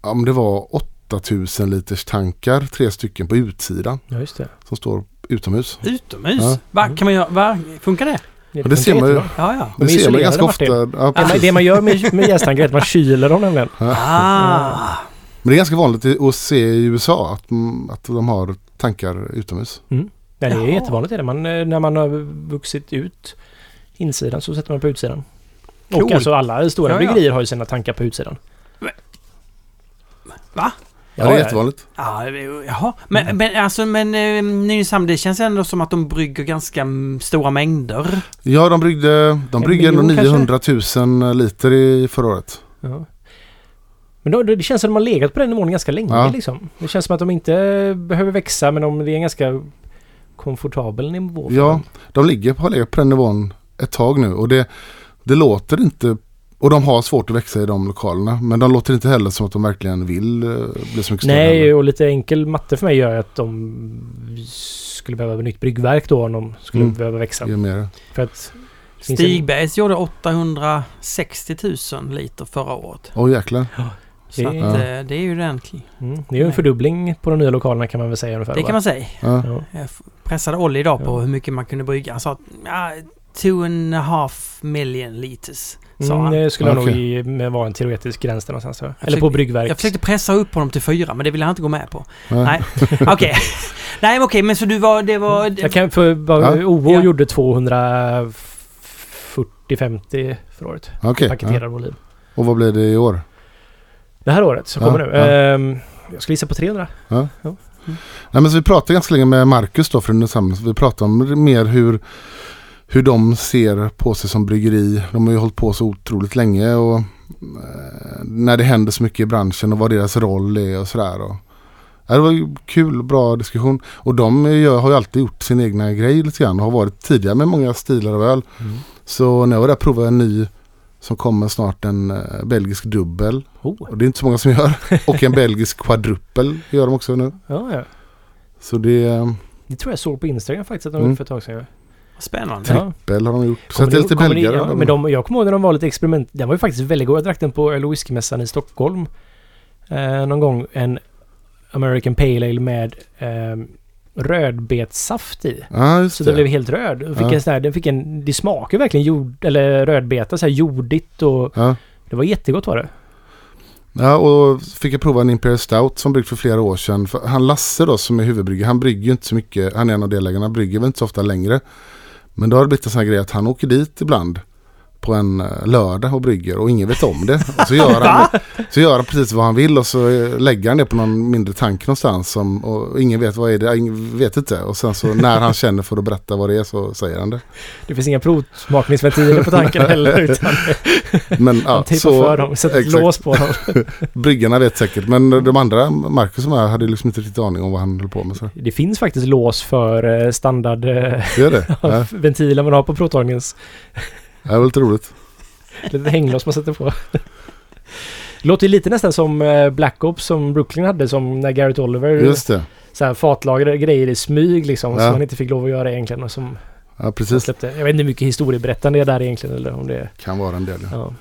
om det var 8000 liters tankar, tre stycken på utsidan. ja, just det. Som står utomhus. Utomhus? Ja. Va, kan man göra, va, funkar det? Och det ser man ju. Ja, ja. De Det är ser man ganska ofta. Ja, Det man, precis. det man gör med, med jästankar är att man kyler dem nämligen. Ah. Men det är ganska vanligt i- att se i USA att, mm, att de har tankar utomhus. Nej, det är Jaha. jättevanligt. Är det. Man, eh, när man har vuxit ut insidan så sätter man på utsidan. Och Cool. alltså alla stora Ja, ja. bryggerier har ju sina tankar på utsidan. Va? Ja, det är jättevanligt. Ja, jaha. Men, men alltså, men eh, Nynäshamn, det känns ändå som att de brygger ganska mm, stora mängder. Ja, de bryggde, de bryggde ändå miljon kanske? 900 000 liter i förra året. Ja. Men då, det känns som att de har legat på den nivån ganska länge Ja. liksom. Det känns som att de inte behöver växa men de, det är en ganska komfortabel nivå. för Ja, dem. de ligger på, har legat på den nivån ett tag nu och det, det låter inte och de har svårt att växa i de lokalerna. Men de låter inte heller som att de verkligen vill eh, bli så mycket större. Nej, heller. och lite enkel matte för mig gör att de skulle behöva ett nytt bryggverk då om de skulle Mm. behöva växa. Mer. För att... Stigbergs gjorde 860 000 liter förra året. Åh jäklar. Så Det- att, Ja. eh, det är ju ordentligt. En, mm, det är ju en fördubbling på de nya lokalerna kan man väl säga ungefär. Det va? kan man säga. Ja. Ja. Jag pressade Olli idag på Ja. hur mycket man kunde brygga. Han sa att ja, two and a half million liters. Sa Mm, han. det skulle nog i- med vara en teoretisk gräns där någonstans. Eller försökte- på bryggverk. Jag försökte pressa upp honom till fyra, men det ville han inte gå med på. Ja. Nej, *laughs* okej. Nej, men okej, men så du var... Det var... Jag kan för bara, Ja. OVO Ja. gjorde 240-50 för året. Okej. Paketerad Ja. volym. Och vad blir det i år? Det här året som Ja, kommer nu. ja. Ehm, jag skulle gissa på 300. Nej, men så vi pratade ganska länge med Marcus då Nynäshamn. Så Vi pratade om mer hur, hur de ser på sig som bryggeri. De har ju hållit på så otroligt länge och eh, när det händer så mycket i branschen och vad deras roll är och sådär. Det var ju kul och bra diskussion. Och de gör, har ju alltid gjort sin egna grej lite grann och har varit tidiga med många stilar av öl. Så när jag var där provade jag en ny som kommer snart en eh, belgisk dubbel. Oh. Och det är inte så många som gör. *laughs* Och en belgisk quadruppel gör de också nu. Ja, ja. Så det eh, Det tror jag såg på Instagram faktiskt att de Mm. gjorde för ett tag sedan. Spännande. Bell har de gjort. Så det är lite belgare. Ja, men de, jag kommer ihåg när de var lite experiment. Den var ju faktiskt väldigt god. Jag drack den på öl och whiskymässan i Stockholm. Eh, någon gång. En American Pale Ale med eh, rödbetssaft i. Ja, just Så det. den blev helt röd. Fick Ja. en sån här, den fick en, det smakar verkligen jord, eller rödbeta, så här jordigt och Ja. det var jättegott var det. ja, och fick jag prova en Imperial Stout som bryggt för flera år sedan. För han Lasse då som är huvudbrygger, han brygger ju inte så mycket. Han är en av delägarna, brygger väl inte så ofta längre. Men då har det blivit en sån här grej att han åker dit ibland på en eh, lördag och brygger och ingen vet om det. Och så, gör han, så gör han precis vad han vill och så eh, lägger han det på någon mindre tank någonstans. Som, och ingen vet vad är det, ingen vet inte. Och sen så när han känner för att berätta vad det är så säger han det. Det finns inga provsmakningsventiler på tanken heller. Utan Men ja, man tejpar så för dem, sätter exakt. lås på dem. *laughs* bryggarna vet säkert. Men de andra, Marcus som är hade liksom inte riktigt aning om vad han höll på med. Så. Det finns faktiskt lås för eh, standard det? *laughs* Ja, ventiler man har på provtagningens det var lite roligt. Lite hänglås man sätter på. Låter ju lite nästan som eh, Black Ops som Brooklyn hade som när Garrett Oliver Just det. så här fatlagrade grejer i smyg liksom Ja. som man inte fick lov att göra egentligen och som Ja, precis. släppte. Jag vet inte hur mycket historieberättande det är där egentligen eller om det är... Kan vara en del. Ja. Ja.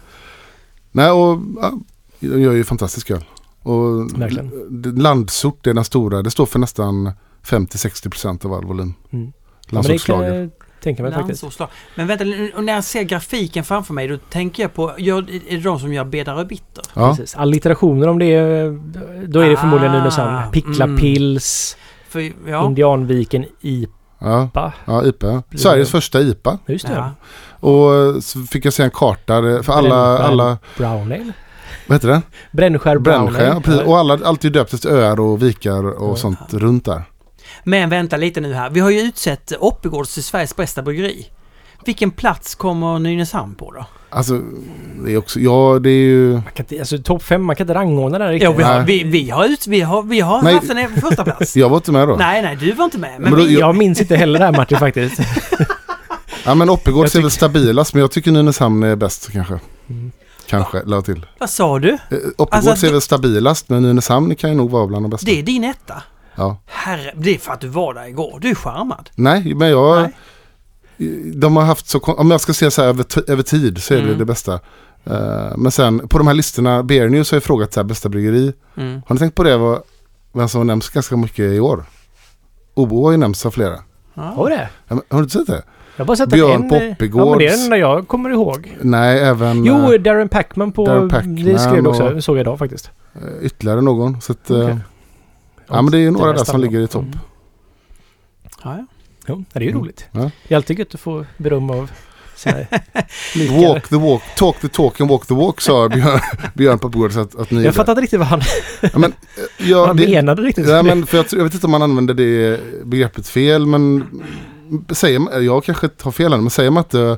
Nej, och ja, de gör ju fantastisk öl. Och Verkligen. Landsort är den stora. Det står för nästan 50-60% av all volym. Mm. Landsortslager. Tänka mig faktiskt. Men vänta, och när jag ser grafiken framför mig då tänker jag på, gör, är det de som gör Bedare Bitter? Ja, Precis. Allitterationer om det är... Då är det förmodligen Ah, Nynäshamn. Pickla mm. Pils, För, ja, Indianviken, IPA. ja, ja, IPA. Sveriges första IPA. Just det. ja. Och så fick jag se en karta där- för alla, alla Brown Ale. vad heter det? Brännskär Brown Ale. Och alla, allt är döpt efter öar och vikar och Ja. sånt runt där. Men vänta lite nu här. Vi har ju utsett Oppigårds till Sveriges bästa bryggeri. Vilken plats kommer Nynäshamn på då? Alltså, det är också, ja det är ju... Man kan inte, alltså topp fem, man kan inte rangordna där riktigt. Jo, vi har, vi, vi har, ut, vi har, vi har Nej. haft den på första plats. *laughs* Jag var inte med då. Nej, nej, du var inte med. Men, Men då- vi, Jag minns inte heller det här Martin faktiskt. *laughs* Ja men Oppigårds Jag är väl stabilast men jag tycker Nynäshamn är bäst kanske. Mm. Kanske, la jag till. vad sa du? Eh, Oppigårds Alltså, är det- väl stabilast men Nynäshamn kan ju nog vara bland de bästa. Det är din etta? Ja. Herre, det är för att du var där igår. Du är charmad. Nej, men jag... Nej. De har haft så... Om jag ska se så här över, över tid så är det Mm. det bästa. Eh, men sen på de här listorna, Beer News har ju frågat så här bästa bryggeri. Mm. Har ni tänkt på det? Vad, vem som har nämnts ganska mycket i år? OBO har ju nämnts av flera. Ja. Har det? Ja, men Har du inte sett det? Jag har bara sett Björn en... på eh, Ja, men det är den enda jag kommer ihåg. Nej, även Jo, eh, Darren Packman på... Darren Packman det skrev du också, och- det såg jag idag faktiskt. ytterligare någon. Så att, Okej. Ja men det är ju några där som då. ligger i topp. Mm. Ja, ja. Jo, ja, det är ju Mm. roligt. Ja. Det är alltid gött att få beröm av. *laughs* Walk the walk, talk the talk and walk the walk sa *laughs* Björn, Björn på bordet att, att ni Jag fattar inte riktigt vad han, ja, men, *laughs* eh, vad ja, han det, menade riktigt. ja, men för jag, jag vet inte om man använder det begreppet fel men säger jag kanske har fel men säger man inte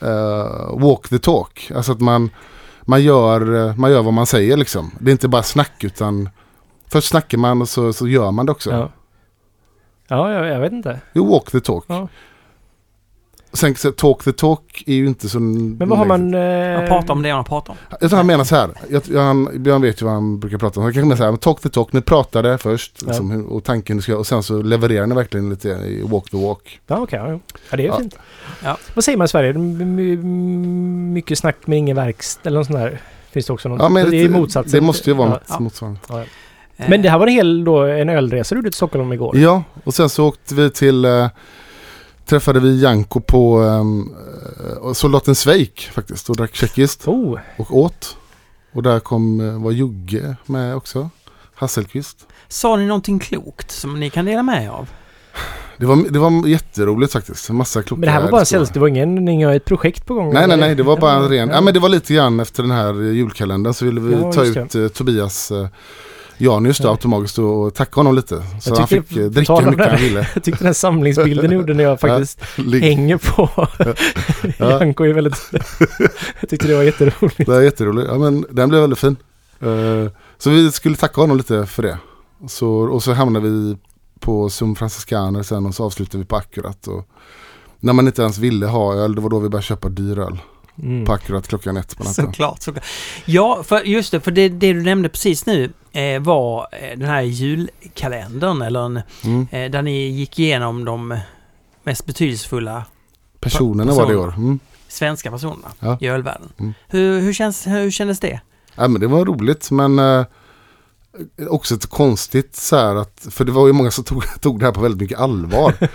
eh, walk the talk? Alltså att man, man, gör, eh, man gör vad man säger liksom. Det är inte bara snack utan först snackar man och så, så gör man det också. Ja, ja jag, jag vet inte. Jo, walk the talk. Ja. Sen så talk the talk är ju inte så... Men vad har man... Eh, Man pratar om det man pratar om. Jag tror han menar så här. Jag, han, Björn vet ju vad han brukar prata om. Han kanske menar så här. Talk the talk. Ni pratade först. Ja. Liksom, och tanken du ska Och sen så levererar ni verkligen lite i walk the walk. Ja, okej. ja, ja. ja, det är Ja. fint. Ja. Vad säger man i Sverige? M- m- mycket snack men ingen verkstad eller något sånt där. Finns det också något? Ja, men det är motsatsen. Det måste ju vara Ja. något Ja. motsvarande. Eh, Men det här var en hel då, en ölresa du gjorde till Stockholm igår. Ja, och sen så åkte vi till... Eh, träffade vi Janko på um, Soldaten Sveik faktiskt. Och drack tjeckiskt. Oh, Och åt. Och där kom, var Jugge med också. Hasselqvist. Sa ni någonting klokt som ni kan dela med er av? Det var, det var jätteroligt faktiskt. Massa kloka men det här var bara sällsynt. Det var ingen, har ett projekt på gång? Nej, nej, nej. Det var bara en ren... Ja, men det var lite grann efter den här julkalendern så ville vi Ja, ta ut eh, Tobias eh, Janius då Ja. automatiskt och, tacka honom lite. Så Jag han fick eh, på dricka hur mycket det han här. ville. *laughs* Jag tyckte den samlingsbilden ni *laughs* gjorde när jag faktiskt Ligg- hänger på *laughs* Ja. Janko är väldigt... jag tyckte det var jätteroligt. Det var jätteroligt. Ja, men den blev väldigt fin. Eh, så vi skulle tacka honom lite för det. Så, och så hamnade vi på Sum Franciscaner sen och så avslutade vi på Akkurat. Och när man inte ens ville ha öl, det var då vi började köpa dyr öl. Mm. På Akkurat klockan ett på natten. Såklart, såklart. Ja, för just det, för det, det du nämnde precis nu eh, var eh, den här julkalendern, eller en, Mm. eh, där ni gick igenom de mest betydelsefulla Personerna var det i år. Mm. svenska personerna Ja. i ölvärlden. Mm. Hur, hur, känns, hur kändes det? Ja, men det var roligt men eh, också ett konstigt så här att, för det var ju många som tog, *laughs* tog det här på väldigt mycket allvar. *laughs*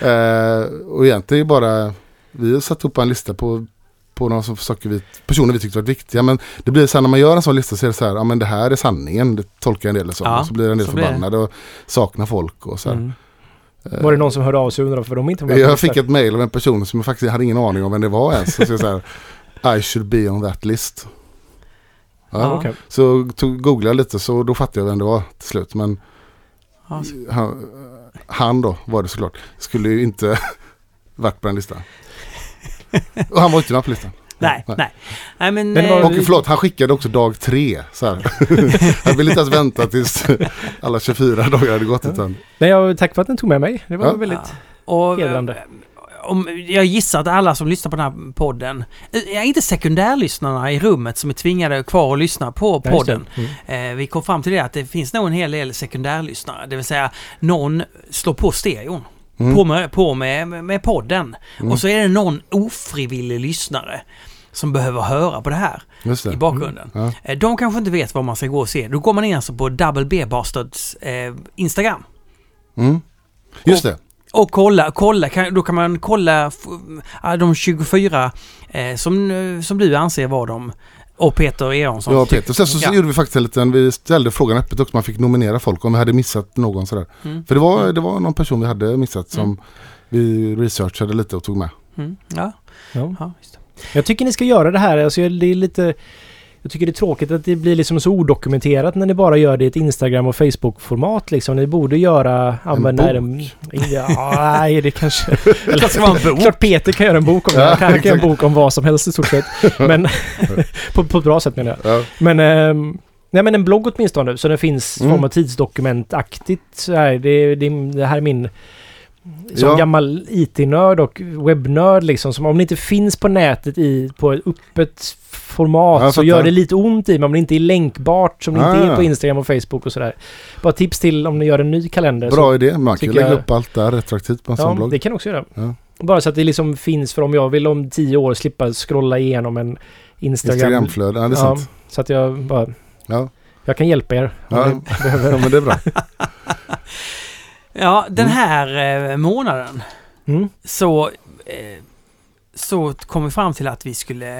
eh, och egentligen bara, vi satte upp en lista på, på som- saker vi, personer vi tyckte var viktiga. Men det blir så här när man gör en sån lista så är det så här, ja men det här är sanningen, det tolkar en del som. Ja, och så blir en del så blir det. förbannade och saknar folk och så här. Mm. Eh, Var det någon som hörde av sig och undrade för de inte var med jag listan? fick ett mail av en person som jag faktiskt hade ingen aning om vem det var ens. Så jag, så här, I should be on that list. Ja, Ja. Okej. Så tog, googlade jag lite så då fattade jag vem det var till slut. Men Ja, han, han då var det såklart. Skulle ju inte *laughs* varit på den listan. Och han var inte med på listan. Nej, nej. Nej men... Men vad- eh, Och förlåt, han skickade också dag tre. Så här. *laughs* Jag ville inte ens vänta tills alla 24 dagar hade gått. Utan, Nej, jag, tack för att den tog med mig. Det var Ja. väldigt... och, hedrande. eh, Om, jag gissar att alla som lyssnar på den här podden, eh, inte sekundärlyssnarna i rummet som är tvingade kvar att lyssna på podden. Mm. Eh, vi kom fram till det att det finns nog en hel del sekundärlyssnare. Det vill säga någon slår på stereon. Mm, På, med, på med, med podden. Mm. Och så är det någon ofrivillig lyssnare som behöver höra på det här just i det. bakgrunden. Ja. Eh, De kanske inte vet vad man ska gå och se. Då går man in alltså på Double B Bastards eh, Instagram. Mm. Just det. Och kolla, kolla kan, då kan man kolla de 24 eh, som, eh, som du anser var de. Och Peter Eronsson. Ja, Peter. Sen så, så Ja. gjorde vi faktiskt en liten, vi ställde frågan öppet också. Man fick nominera folk om vi hade missat någon sådär. Mm. För det var, det var någon person vi hade missat som vi researchade lite och tog med. Mm. Ja, Ja. ja, just det. Jag tycker ni ska göra det här. Alltså, det är lite... Jag tycker det är tråkigt att det blir liksom så odokumenterat när ni bara gör det i ett Instagram och Facebook-format liksom. Ni borde göra... Använda bok. en... Ja, nej, det kanske... *laughs* Det ska vara en bok. Klart Peter kan göra en bok om det. Han kan göra en bok om vad som helst i stort sett. *laughs* Men... *laughs* på, på ett bra sätt menar jag. Ja. Men... ehm, nej men en blogg åtminstone. Så det finns Mm. form av tidsdokumentaktigt. Så här, det, det, det här är min... Som Ja. gammal IT-nörd och webbnörd liksom. Som om det inte finns på nätet i, på ett öppet format Ja, så gör det lite ont i men om det inte är länkbart som det inte Ah. är på Instagram och Facebook och sådär. Bara tips till om ni gör en ny kalender. Bra idé. Man kan lägga jag- upp allt där retroaktivt på en sån Ja, blogg. det kan också göra. Ja. Bara så att det liksom finns för om jag vill om tio år slippa scrolla igenom en Instagram. Instagramflöde, ja det är Ja, sant. så att jag bara... Ja. Jag kan hjälpa er. Ja. ja, men det är bra. *laughs* Ja, den Mm. här eh, månaden Mm. så, eh, så kom vi fram till att vi skulle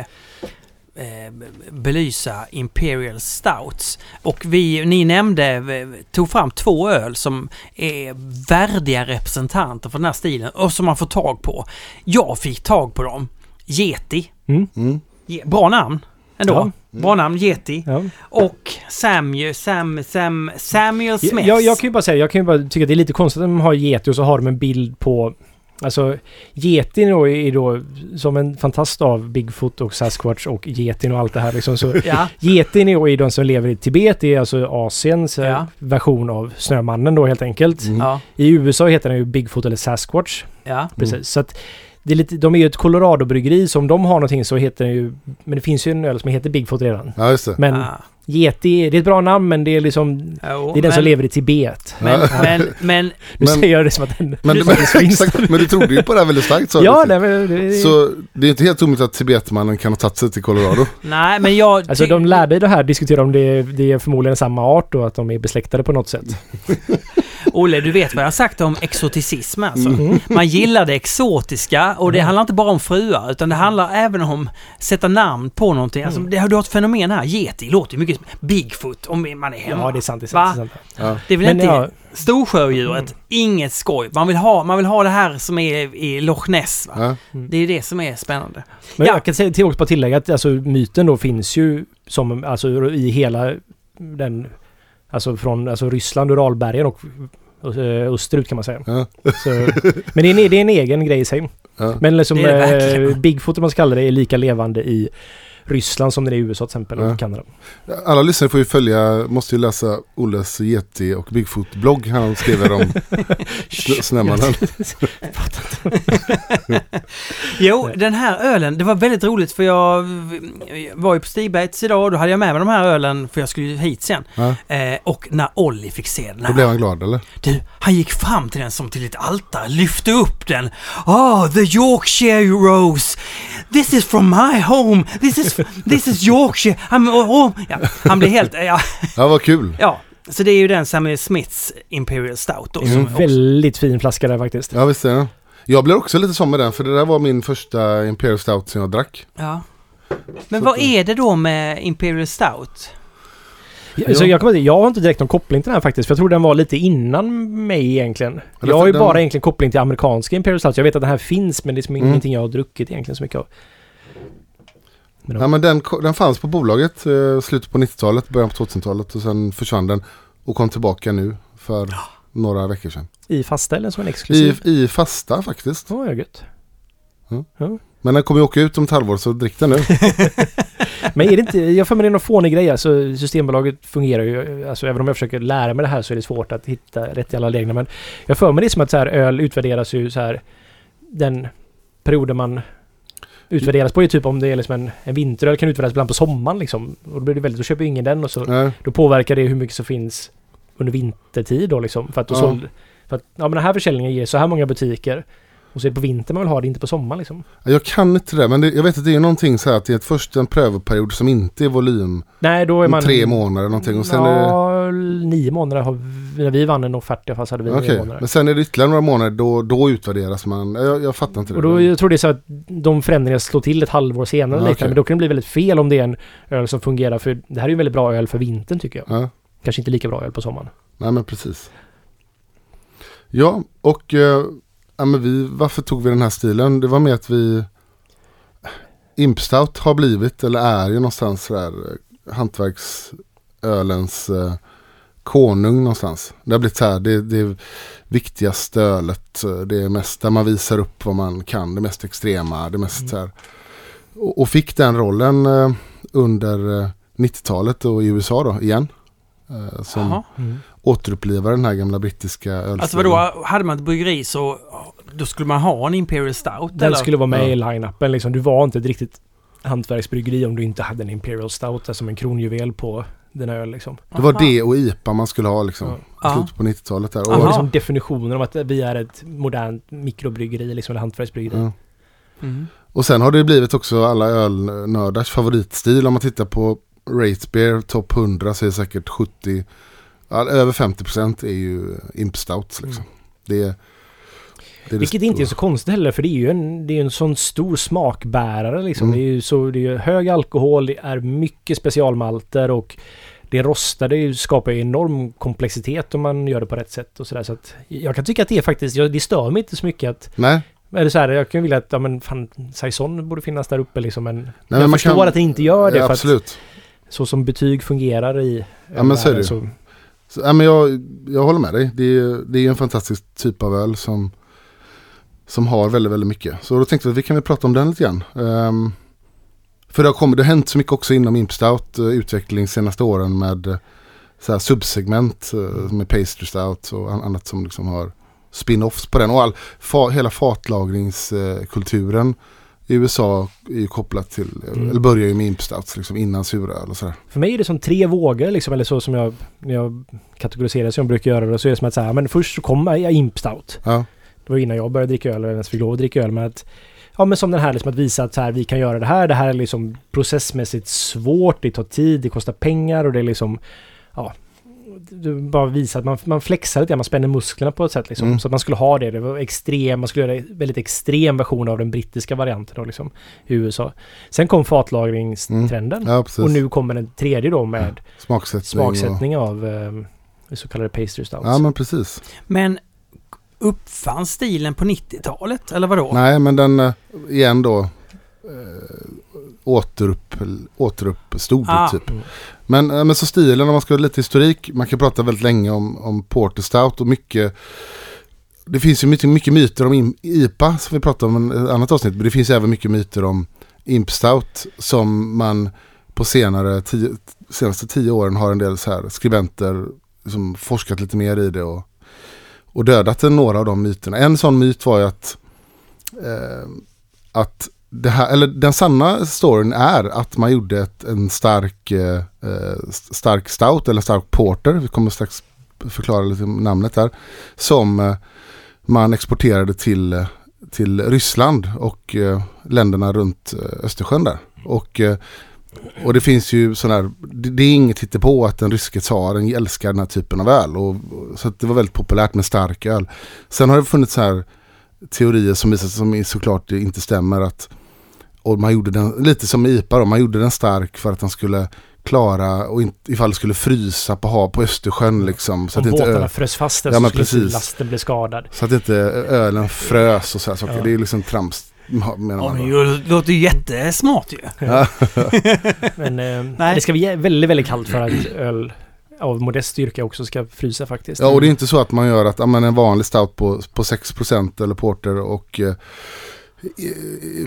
eh, belysa Imperial Stouts. Och vi, ni nämnde, eh, tog fram två öl som är värdiga representanter för den här stilen och som man får tag på. Jag fick tag på dem. Yeti. Mm. Mm. Ge- Bra namn ändå. Ja. Bra namn, Yeti. Ja. Och Samuel, Sam, Sam, Samuel Smith. Jag, jag kan ju bara säga, jag kan ju bara tycka att det är lite konstigt att de har Yeti och så har de en bild på... Alltså, Yetin då är då som en fantast av Bigfoot och Sasquatch och Yetin och allt det här liksom. Så *laughs* Ja, Yetin är ju de som lever i Tibet, det är alltså Asiens eh, Ja. version av Snömannen då helt enkelt. Mm. ja, I USA heter den ju Bigfoot eller Sasquatch. ja. Precis. Så att det är lite, de är ju ett Colorado-bryggeri, så om de har någonting så heter den ju... Men det finns ju en öl som heter Bigfoot redan. Ja, just det. Men Ah. Yeti, det är ett bra namn men det är liksom... Jo, Det är den som men- lever i Tibet. Men, Ja. men, men, *laughs* Nu Men- säger jag det som att den... Men, *laughs* Du- men, exakt, men du trodde ju på det här väldigt starkt sa. Ja, nej, men det, Så det är inte helt omöjligt att Tibetmannen kan ha tagit sig till Colorado. *laughs* nej, men jag... Alltså de lärde i det här diskutera om det, det är förmodligen samma art och att de är besläktade på något sätt. Olle, du vet vad jag har sagt om exoticism alltså. Mm. Man gillar det exotiska och det handlar inte bara om fruar utan det handlar även om sätta namn på någonting. Alltså, Mm. det, du har ett fenomen här, Yeti låter ju mycket Bigfoot om man är hemma. Ja, det är sant. Det är sant, det är sant. Ja. Det är väl Men inte ja, storsjödjuret, Mm. inget skoj. Man vill, ha, man vill ha det här som är i Loch Ness. Va? Ja. Det är det som är spännande. men Ja. jag kan säga till också på tillägga att alltså, myten då finns ju som alltså i hela den... Alltså från alltså, Ryssland, Uralbergen och och, österut kan man säga. Ja. Så, men det är, en, det är en egen grej i sig. Ja. Men liksom Det det eh. Bigfoot om man ska kalla det är lika levande i Ryssland som det är i USA till exempel Ja. och Kanada. Alla lyssnare får ju följa, måste ju läsa Olles Yeti och Bigfoot-blogg. Han skriver om *laughs* snö- Snömannen. *laughs* Jo, den här ölen, det var väldigt roligt för jag var ju på Stigbats idag och då hade jag med mig de här ölen för jag skulle ju hit sen. Ja. Eh, och när Olli fick se den Då här. blev han glad eller? Du, han gick fram till den som till ett altare, lyfte upp den. Oh, the Yorkshire Rose! This is from my home! This is, this is Yorkshire! Han, oh, oh. Ja, han blev helt... Ja, Ja, vad kul. ja, så det är ju den Samuel Smiths Imperial Stout då. Är Som väldigt fin flaska där faktiskt. Ja, visst är det. Jag blev också lite som med den, för det där var min första Imperial Stout som jag drack. ja. Men Så vad att- är det då med Imperial Stout? Ja. Så jag, säga, jag har inte direkt någon koppling till den här faktiskt. För jag tror den var lite innan mig egentligen. Ja, Jag har ju den- bara egentligen koppling till amerikanska Imperial Stouts. Jag vet att den här finns men det är Mm. ingenting jag har druckit egentligen så mycket av. Men Ja men den, den fanns på bolaget eh, slutet på 90-talet, början på 2000-talet och sen försvann den och kom tillbaka nu för några veckor sedan. I fasta eller som en I, exklusiv? I fasta faktiskt. Ja, ja, gött. Men den kommer ju åka ut om ett halvår så drick den nu. *laughs* Men är det inte, jag får mig det är någon fånig grej. Alltså Systembolaget fungerar ju, alltså även om jag försöker lära mig det här så är det svårt att hitta rätt i alla regler. Men jag får mig det som att så här, öl utvärderas ju så här, den perioden man utvärderas på är typ om det är liksom en, en vinteröl kan utvärderas ibland på sommaren liksom. Och då blir det väldigt, då köper ingen den och så Nej. då påverkar det hur mycket som finns under vintertid då liksom. För att, då Ja. såld, för att ja, men den här försäljningen ger så här många butiker. Och så är det på vintern man vill ha det, inte på sommaren liksom. Jag kan inte det men det, jag vet att det är någonting så här att det är ett först en prövoperiod som inte är volym. Nej, då är man... Tre månader någonting och sen är det... ja, nio månader har vi, när vi vann en offert i alla fall så hade vi Okej, nio månader. men sen är det ytterligare några månader då, då utvärderas man. Jag, jag fattar inte det. Och då, jag tror det är så att de förändringarna slår till ett halvår senare. Ja, okej. Men då kan det bli väldigt fel om det är en öl som fungerar. För det här är ju en väldigt bra öl för vintern tycker jag. Ja, Kanske inte lika bra öl på sommaren. nej men precis. Ja, och eh, ja, men vi, varför tog vi den här stilen? Det var med att vi Impstout har blivit, eller är ju någonstans sådär hantverksölens eh, konung någonstans. Det har blivit så här, det, det viktigaste ölet, eh, det är mest där man visar upp vad man kan, det mest extrema, det mest Mm. så här. Och, och fick den rollen eh, under eh, 90-talet och i USA då igen. Eh, som. Återupplivar den här gamla brittiska ölstilen. Alltså vadå, hade man ett bryggeri så då skulle man ha en Imperial Stout Den eller? skulle vara med Ja. i line-upen liksom. Du var inte ett riktigt hantverksbryggeri om du inte hade en Imperial Stout där som en kronjuvel på din öl liksom. Det var Aha. det och IPA man skulle ha liksom. Ja. Slutet på 90-talet där. Det Aha. var Och, liksom definitionen av att vi är ett modernt mikrobryggeri liksom, eller hantverksbryggeri. ja. Mm. och sen har det blivit också alla ölnördars favoritstil. Om man tittar på Rate Beer Top 100 så är det säkert 70, ja, över 50% är ju Imp Stouts liksom. Det, är- det är det Vilket inte är så konstigt heller för det är ju en, det är en sån stor smakbärare liksom. Mm. Det är ju så, det är hög alkohol, det är mycket specialmalter och det rostade skapar ju enorm komplexitet om man gör det på rätt sätt och sådär. Så att jag kan tycka att det är faktiskt, det stör mig inte så mycket att Nej, eller så här, jag kan vilja att, ja men fan, Saison borde finnas där uppe liksom men Nej, jag men man förstår kan- att det inte gör det ja, för att absolut. så som betyg fungerar i Ja, men så är det så, så, ja, men jag, jag håller med dig. Det är, det är en fantastisk typ av öl som, som har väldigt, väldigt mycket. Så då tänkte vi att vi kan väl prata om den lite grann. Um, för det har, kommit, det har hänt så mycket också inom Imp Stout uh, eh, utveckling senaste åren med eh, så här subsegment uh, med pastry stout och an- annat som liksom har spin-offs på den. Och all, fa, hela fatlagringskulturen i USA är ju kopplat till, Mm. eller börjar ju med Imp Stouts liksom innan suröl och sådär. För mig är det som tre vågor liksom, eller så som jag, när jag kategoriserar som jag brukar göra det, så är det som att så här, men först så kommer jag Imp Stout. Ja, Det var innan jag började dricka öl eller ens fick lov att dricka öl. Men att, ja men som den här liksom att visa att så här, vi kan göra det här. Det här är liksom processmässigt svårt, det tar tid, det kostar pengar och det är liksom, ja. Du bara visa att man, man flexar lite, man spänner musklerna på ett sätt liksom. Mm. Så att man skulle ha det. Det var extrem, man skulle göra en väldigt extrem version av den brittiska varianten då liksom. I USA. Sen kom fatlagringstrenden. ja precis. Och nu kommer den tredje då med Smaksättning. Och, smaksättning av eh, så kallade pastry stouts. ja men precis. Men uppfanns stilen på 90-talet eller vadå? Nej, men den eh, igen då eh, återupp, återuppstod Ah. typ. Men, eh, men så stilen, om man ska ha lite historik, man kan prata väldigt länge om, om Porter Stout och mycket det finns ju mycket, mycket myter om IPA som vi pratade om i ett annat avsnitt. Men det finns även mycket myter om Imp Stout som man på senare tio, senaste tio åren har en del så här skribenter som forskat lite mer i det och, och dödat några av de myterna. En sån myt var ju att, eh, att det här, eller den sanna storyn är att man gjorde ett, en stark, eh, eh stark stout eller stark porter. Vi kommer strax förklara lite namnet där. Som eh, man exporterade till, eh, till Ryssland och eh, länderna runt eh, Östersjön där. Och, eh, och det finns ju sådana här, det, det är inget på att den ryske tsaren älskar den här typen av öl. Och, så att det var väldigt populärt med stark öl. Sen har det funnits så här teorier som visar sig som såklart inte stämmer. att och man gjorde den, lite som IPA då, man gjorde den stark för att den skulle klara och inte, ifall det skulle frysa på hav på Östersjön liksom. Så Om att, inte båtarna ö, frös fast Ja, så skulle precis. lasten bli skadad. så att inte ölen frös och så här saker. Ja. Det är liksom trams menar Ja, men det låter ju jättesmart ju. *laughs* Men eh, Nej. det ska bli väldigt, väldigt kallt för att öl av modest styrka också ska frysa faktiskt. Ja, och det är inte så att man gör att ja, men en vanlig stout på, på 6% eller porter och eh,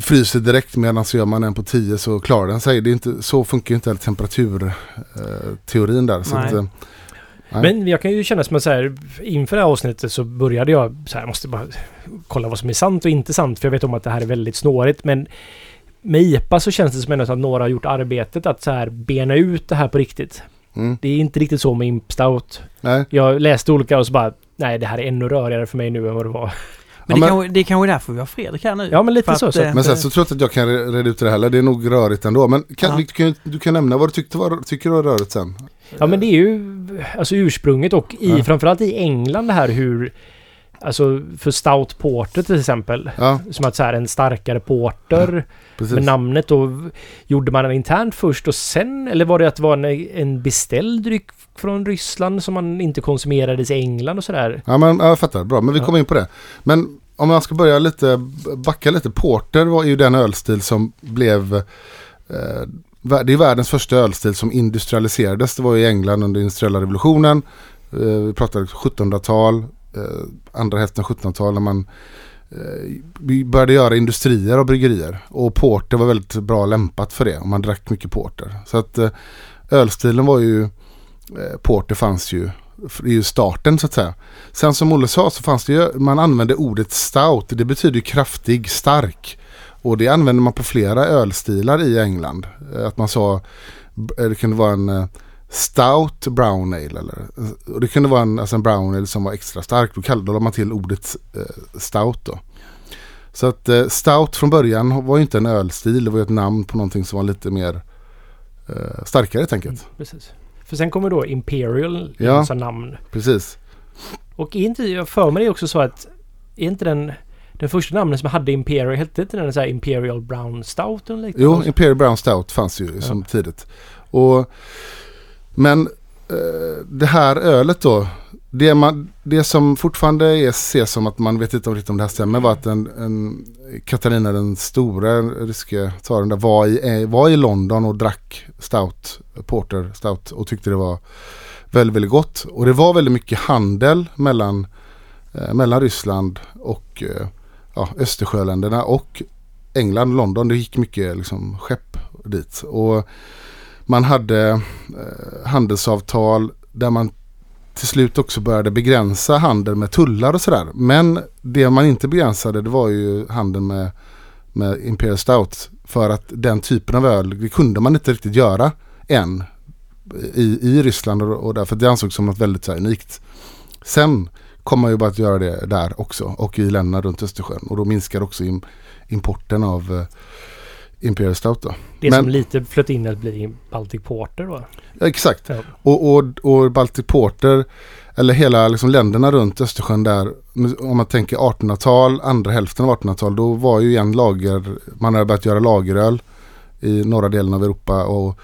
fryser direkt medan så gör man en på 10 så klarar den sig. Det är inte, så funkar ju inte heller temperaturteorin eh, där. Så att, eh, nej. Men jag kan ju känna som att så här, inför det här avsnittet så började jag så här, jag måste bara kolla vad som är sant och inte sant. För jag vet om att det här är väldigt snårigt. Men med IPA så känns det som att några har gjort arbetet att så här bena ut det här på riktigt. mm, Det är inte riktigt så med Imp Stout. nej. Jag läste olika och så bara, nej det här är ännu rörigare för mig nu än vad det var. Men, Ja, det, men- kanske, det är kanske är därför vi har Fredrik här nu. Ja men lite så. att, så. eh, Men sen så tror jag inte att jag kan re- reda ut det heller. Det är nog rörigt ändå. Men kan, Ja. du, kan, du kan nämna vad du tyckte var, tycker var rörigt sen. Ja men det är ju alltså ursprunget och i, Ja. framförallt i England det här hur Alltså för Stout Porter till exempel. Ja, Som att så här en starkare porter. precis. med namnet då. Gjorde man den internt först och sen? Eller var det att det var en, en beställd dryck från Ryssland som man inte konsumerades i England och sådär? Ja, men ja, jag fattar. Bra, men vi Ja. kommer in på det. Men om man ska börja lite, backa lite. Porter var ju den ölstil som blev... Eh, det är världens första ölstil som industrialiserades. Det var i England under industriella revolutionen. Eh, vi pratade 1700-tal, eh, Eh, andra hälften av 1700-tal när man eh, började göra industrier och bryggerier. Och porter var väldigt bra lämpat för det. Och man drack mycket porter. Så att eh, ölstilen var ju... Eh, porter fanns ju det är ju starten så att säga. Sen som Olle sa så fanns det ju, man använde ordet stout. Det betyder ju kraftig, stark. Och det använder man på flera ölstilar i England. Eh, att man sa, det kunde vara en eh, stout brown ale. Eller, och det kunde vara en, alltså en brown ale som var extra stark. Då kallade då lade man till ordet eh, stout då. Så att eh, stout från början var ju inte en ölstil. Det var ju ett namn på någonting som var lite mer eh, starkare helt enkelt. Precis. För sen kommer då Imperial Ja. som namn. Precis. Och inte, jag för mig det också så att är inte den den första namnet som hade Imperial, hette inte den så Imperial Brown Stout eller? Jo, Imperial Brown Stout fanns ju som tidigt. Och, men eh, det här ölet då. Det, man, det som fortfarande är, ses som att man vet inte riktigt om det här stämmer var att en, en Katarina den stora ryske tsaren där var i, eh, var i London och drack stout, porter stout och tyckte det var väldigt, väldigt gott. Och det var väldigt mycket handel mellan, eh, mellan Ryssland och eh, ja, Östersjöländerna och England, London. Det gick mycket liksom, skepp dit. Och man hade eh, handelsavtal där man till slut också började begränsa handel med tullar och sådär. Men det man inte begränsade det var ju handeln med, med Imperial Stout. För att den typen av öl, det kunde man inte riktigt göra än i, i Ryssland och, och därför det ansågs som något väldigt så här, unikt. Sen kom man ju bara att göra det där också och i länderna runt Östersjön och då minskar också im, importen av eh, Imperial Stout då. Det Men- som lite flöt in att bli Baltic Porter då. Ja, exakt. Ja. Och, och, och Baltic Porter, eller hela liksom länderna runt Östersjön där, om man tänker 1800-tal, andra hälften av 1800-tal, då var ju igen lager, man hade börjat göra lageröl i norra delen av Europa och,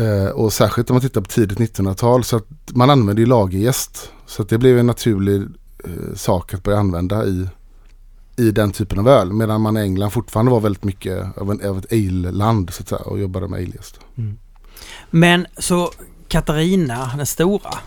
eh, och särskilt om man tittar på tidigt 1900-tal så att man använde ju lagerjäst. Så att det blev en naturlig eh, sak att börja använda i, i den typen av öl. Medan man i England fortfarande var väldigt mycket av, en, av ett ale-land så att säga och jobbade med alejäst. Mm. Men så Katarina den stora,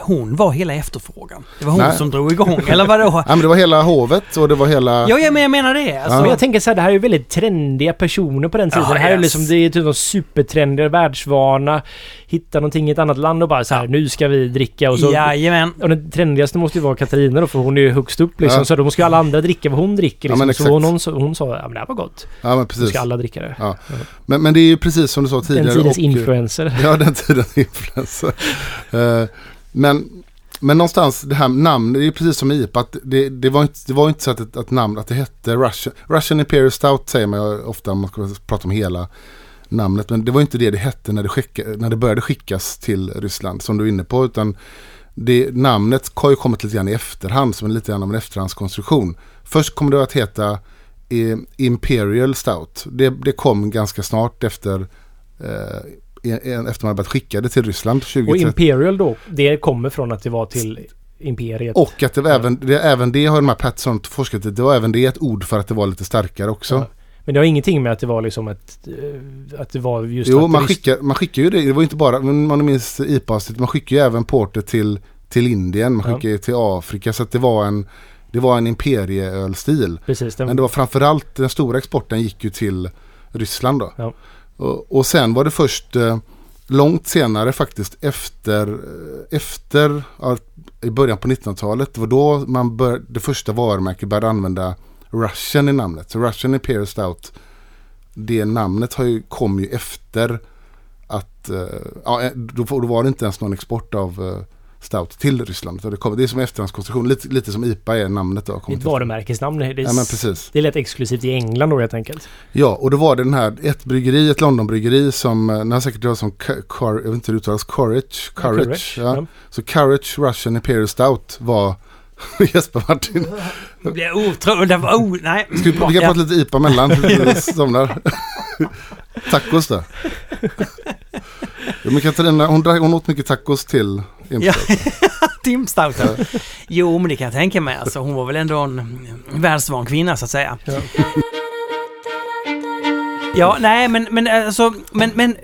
hon var hela efterfrågan. Det var hon Nej. som drog igång, eller vadå? *laughs* Ja, men det var hela hovet och det var hela... Ja, ja, men jag menar det. Alltså, Men jag tänker så här, det här är ju väldigt trendiga personer på den tiden. Ja, det här är yes. liksom, det är typ någon supertrendiga, världsvana. Hitta någonting i ett annat land och bara så här, nu ska vi dricka och så. Jajamän. Och den trendigaste måste ju vara Katarina då, för hon är ju högst upp liksom. Ja. Så då måste ju alla andra dricka vad hon dricker. Ja, Liksom. men så hon, hon, sa- hon sa, ja men det här var gott. Ja men Då precis. ska alla dricka det. Ja. Men, men det är ju precis som du sa tidigare. Den tidens och- influencer. Ja, den tidens influencer. *laughs* Eh, men, men någonstans det här namnet, det är precis som IPA. Att det, det, var inte, det var inte så att ett, namn, att det hette Russian, Russian Imperial Stout säger man ofta om man ska prata om hela namnet. Men det var inte det det hette när det, skicka, när det började skickas till Ryssland som du är inne på. Utan det, namnet har ju kommit lite grann i efterhand som en lite grann av en efterhandskonstruktion. Först kom det att heta eh, Imperial Stout. Det, det kom ganska snart efter eh, efter man börjat skicka det till Ryssland. 20, Och Imperial då, det kommer från att det var till imperiet. Och att det var Ja. även, det, även det har de här Patterson forskat i. Det var även det ett ord för att det var lite starkare också. Ja. Men det har ingenting med att det var liksom ett... eh, Att det var just Jo, man skickar, man skickar ju det. Det var inte bara, man minns IPA-avsnittet, man skickar ju även porter till, till Indien, man Ja. skickar ju till Afrika. Så att det var en, det var en imperieölstil. Precis, den, Men det var framförallt, den stora exporten gick ju till Ryssland då. Ja. Och, och sen var det först eh, långt senare faktiskt efter, eh, efter i början på 1900-talet. Det var då man bör, det första varumärket började använda Russian i namnet. Så Russian Imperial Stout, det namnet har ju, kom ju efter att, eh, ja, eh, då, då var det inte ens någon export av eh, Stout till Ryssland. Så det, är som efterhandskonstruktion, lite, lite som IPA är namnet då. det är ett varumärkesnamn. Det är, Ja men precis. det är lätt exklusivt i England då helt enkelt. Ja, och då var det den här, ett bryggeri, ett Londonbryggeri som, eh, ni har säkert hört som, jag vet inte hur det uttalas, Courage, Courage, Courage, ja. ja. Så Courage Russian Imperial Stout var *laughs* Jesper Martin. Det blir otroligt. Det var o... Nej. Ska vi, vi kan Ja. prata lite IPA mellan, *laughs* somnar. *laughs* Tacos då. Ja, men Katarina, hon, drack- hon åt mycket tacos till Ja. *laughs* Imstout. Timstouten. Jo, men det kan jag tänka mig. Alltså, hon var väl ändå en världsvan kvinna så att säga. Ja. Ja, nej, men, men alltså, men, men,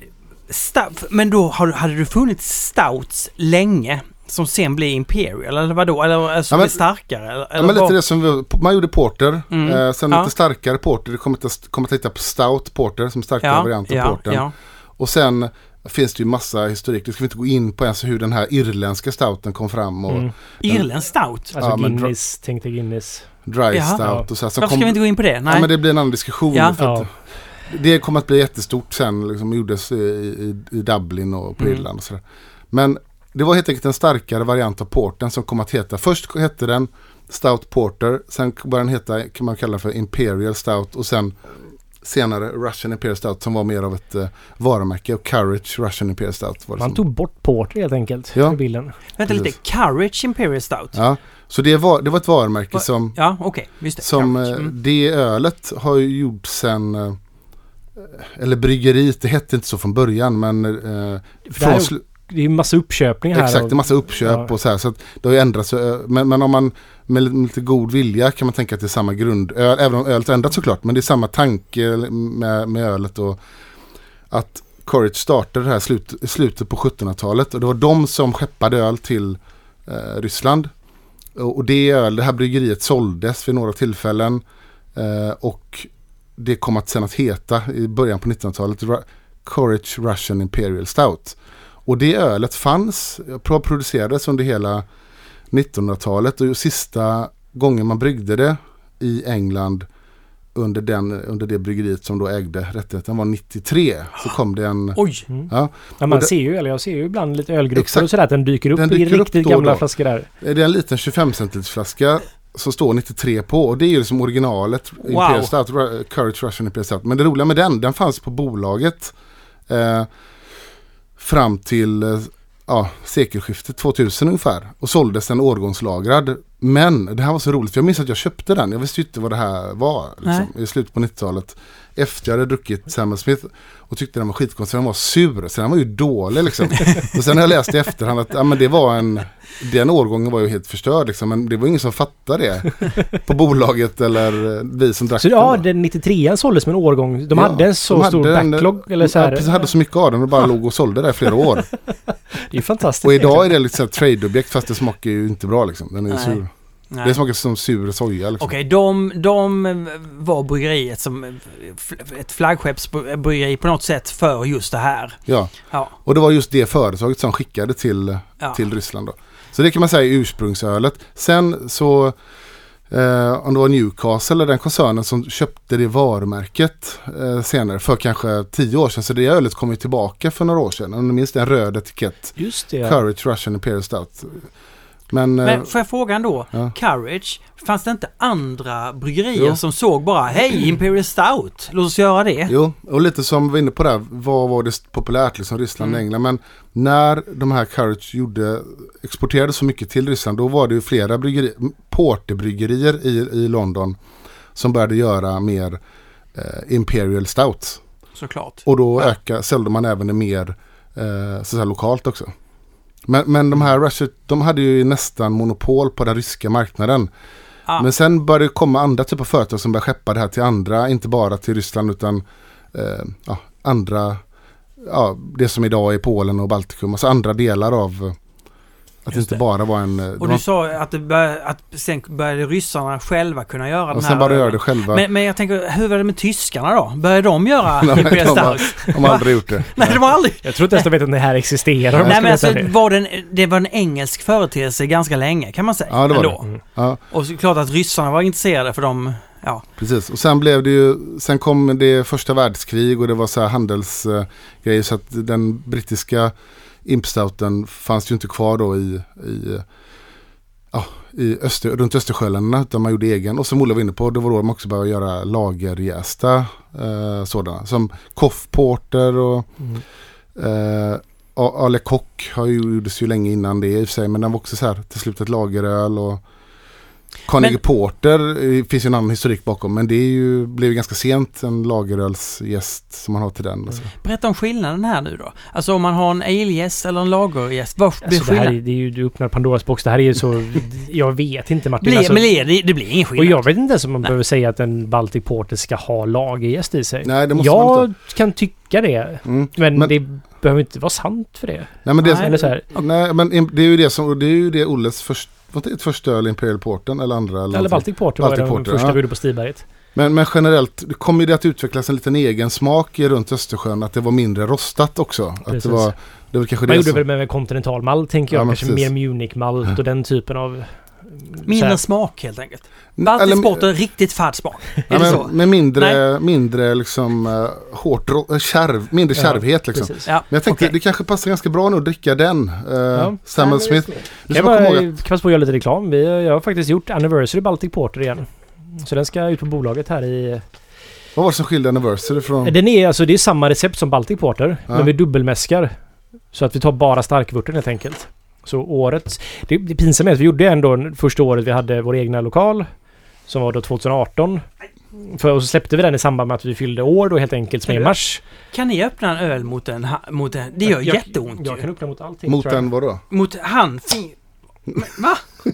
stout, men då har, hade du funnits stouts länge som sen blev Imperial eller vadå? Eller alltså Ja, men- blev starkare? Eller, Ja, eller men lite det som vi, man gjorde porter, Mm. eh, sen Ja. lite starkare porter, det kommer att, kommer att hitta på stout porter som starkare ja, variant av ja, porten. ja. Och sen finns det ju massa historik. Det ska vi inte gå in på ens hur den här irländska stouten kom fram och Mm. Irländsk stout? Alltså Ja, Guinness, tänkte Guinness. dry Jaha. stout och så här. Som Varför kom, ska vi inte gå in på det? Nej. Ja men det blir en annan diskussion. Ja. För att. Det kommer att bli jättestort sen, liksom gjordes i, i, i Dublin och på Mm. Irland och sådär. Men det var helt enkelt en starkare variant av porten som kom att heta, först hette den Stout Porter, sen började den heta, kan man kalla för Imperial Stout och sen senare Russian Imperial Stout som var mer av ett uh, varumärke och Courage Russian Imperial Stout. Var det Man som- tog bort Porter helt enkelt Ja. i bilden. Vänta lite. precis. Courage Imperial Stout? Ja, Ja, så det var, det var ett varumärke Va- som, okej. Just det. som eh, Mm. det ölet har ju gjort sen, eh, eller bryggeriet, det hette inte så från början men eh, från det är ju massa uppköpningar här. Exakt, av- en massa uppköp Ja. och så här. Så att det har ju ändrats. eh, Men, men om man med lite, god vilja kan man tänka att det är samma grundöl. Även om ölet ändrats såklart. Men det är samma tanke med, med ölet. Och att Courage startade det här slut, slutet på 1700-talet. Och det var de som skeppade öl till eh, Ryssland. Och, och det öl, det här bryggeriet såldes vid några tillfällen. Eh, och det kom att sen att heta i början på 1900-talet Ru- Courage Russian Imperial Stout. Och det ölet fanns, pro- producerades under hela 1900-talet och sista gången man bryggde det i England under, den, under det bryggeriet som då ägde rättigheten var 93. Så kom det en... Oj! Mm. Ja, Ja, man det- ser ju, eller jag ser ju ibland lite ölgrupper Exakt. och sådär att den dyker upp Den i dyker upp riktigt och gamla då. flaskor där. det är en liten 25 centiliters flaska som står 93 på och det är ju liksom originalet Wow. Imperial Stout, Courage Russian Imperial Stout. Men det roliga med den, den fanns på bolaget eh, fram till eh, ja, sekelskiftet 2000 ungefär och såldes den årgångslagrad. Men det här var så roligt för jag minns att jag köpte den. Jag visste ju inte vad det här var liksom, i slutet på 90-talet. Efter jag hade druckit Samuel Smith och tyckte den var skitkonstig. Den var sur så den var ju dålig liksom. och sen har jag läst i efterhand att ja, men det var en den årgången var ju helt förstörd liksom, men det var ingen som fattade det på bolaget eller vi som drack Så den ja, den 93an såldes med en årgång. De Ja, hade en så de stor hade en- backlog eller så Ja, här. precis, hade så mycket av den och bara låg och sålde där i flera år. *laughs* Det är ju fantastiskt. Och idag är det lite här trade-objekt fast det smakar ju inte bra liksom. Den är ju Nej. sur. Nej. Det smakar som sur soja liksom. Okej, de, de var bryggeriet som ett flaggskeppsbryggeri på något sätt för just det här. Ja, Ja, och det var just det företaget som skickade till, ja. till Ryssland då. Så det kan man säga är ursprungsölet. Sen så, eh, om det var Newcastle eller den koncernen som köpte det varumärket eh, senare för kanske tio år sedan. Så det ölet kom ju tillbaka för några år sedan. Om ni minns det, en röd etikett. Just det. Courage Russian Imperial Stout. Men, eh, Men får jag fråga ändå? ja. Courage, fanns det inte andra bryggerier Jo. som såg bara Hej Imperial Stout, låt oss göra det? Jo, och lite som vi var inne på där, vad var det populärt liksom Ryssland och Mm. England. Men när de här Courage gjorde, exporterade så mycket till Ryssland, då var det ju flera bryggeri, porterbryggerier i, i London som började göra mer eh, Imperial Stouts. Såklart. Och då Ja. öka, sålde man även det mer eh, så lokalt också. Men, men de här Russia, de hade ju nästan monopol på den ryska marknaden. Ah. Men sen började det komma andra typer av företag som började skeppa det här till andra, inte bara till Ryssland utan eh, ja, andra, ja, det som idag är Polen och Baltikum, alltså andra delar av att det inte bara var en... eh, Och var, du sa att, det bör, att sen började ryssarna själva kunna göra den och här sen började göra det själva. Men, men jag tänker, hur var det med tyskarna då? Började de göra *laughs* Nej, de har- de har aldrig gjort det. *laughs* Nej, de har aldrig... Jag tror inte ens de vet att det här existerar. om Nej men alltså, det. var det, en, det var en engelsk företeelse ganska länge kan man säga. Ja, det var ändå. det. Mm. Ja, Och så klart att ryssarna var intresserade för de... Ja, precis. Och sen blev det ju, sen kom det första världskrig och det var så här handelsgrejer så att den brittiska impstouten fanns ju inte kvar då i, i Ja, i Öster, runt Östersjöländerna utan man gjorde egen. Och som Olle var inne på, det var då de också började göra lagerjästa eh, sådana. Som Coff Porter och Mm. eh, Ale Kock har ju, gjordes ju länge innan det i och för sig. Men den var också så här till slut ett lageröl och Carnegie Men- Porter eh, finns ju en annan historik bakom. Men det är ju, blev ju ganska sent en lagerölsgäst som man har till den. Alltså. berätta om skillnaden här nu då. Alltså om man har en ale-gäst eller en lagergäst, vad blir Alltså det här är, skillnaden? det är ju, du öppnar Pandoras box. Det här är ju så... Jag vet inte Martin. Blir, Alltså, men det, det, blir ingen och skillnad. jag vet inte ens om man Nej. behöver säga att en Baltic Porter ska ha lagerjäst i sig. Nej, det måste man jag inte. kan tycka det. Mm. Men, Men- det behöver inte vara sant för det. Nej, men det, Nej. Eller så här, nej, men det är ju det som, det är ju det Olles först, var inte det ett första öl Imperial Porten eller andra? Eller eller? Baltic Porter var Baltic den Porter, första ja. vi gjorde på Stiberget. Men, men generellt kommer det att utvecklas en liten egen smak runt Östersjön. Att det var mindre rostat också. Att Precis. det var, det var kanske Man det gjorde som, väl med kontinentalmalt tänker jag. Ja, Kanske precis. mer Munich-malt och den typen av... så Mindre här- smak helt enkelt. Baltic Porter, riktigt fadd smak. Är ja, det så? men, med mindre, mindre liksom uh, hårt, eh, kärv, mindre Ja, kärvhet liksom. Precis. Ja, Men jag tänkte okej. det kanske passar ganska bra nu att dricka den. Uh, Ja. Samuel Smith. Du Jag bara, kan passa på att göra lite reklam. Vi, jag har faktiskt gjort Anniversary Baltic Porter igen. Så den ska ut på bolaget här i... vad var det som skilde Anniversary från... Den är alltså, det är samma recept som Baltic Porter. Ja. Men vi dubbelmäskar. Så att vi tar bara starkvurten helt enkelt. Så året... Det, det pinsamma är att vi gjorde ändå första året vi hade vår egna lokal. Som var då 2018. För, och så släppte vi den i samband med att vi fyllde år då helt enkelt som är i mars. Kan ni öppna en öl mot en... ha- Mot en det gör jag, jätteont Jag ju. kan öppna mot allting Mot tror jag. den vadå? Mot hand... Men, Va? *laughs*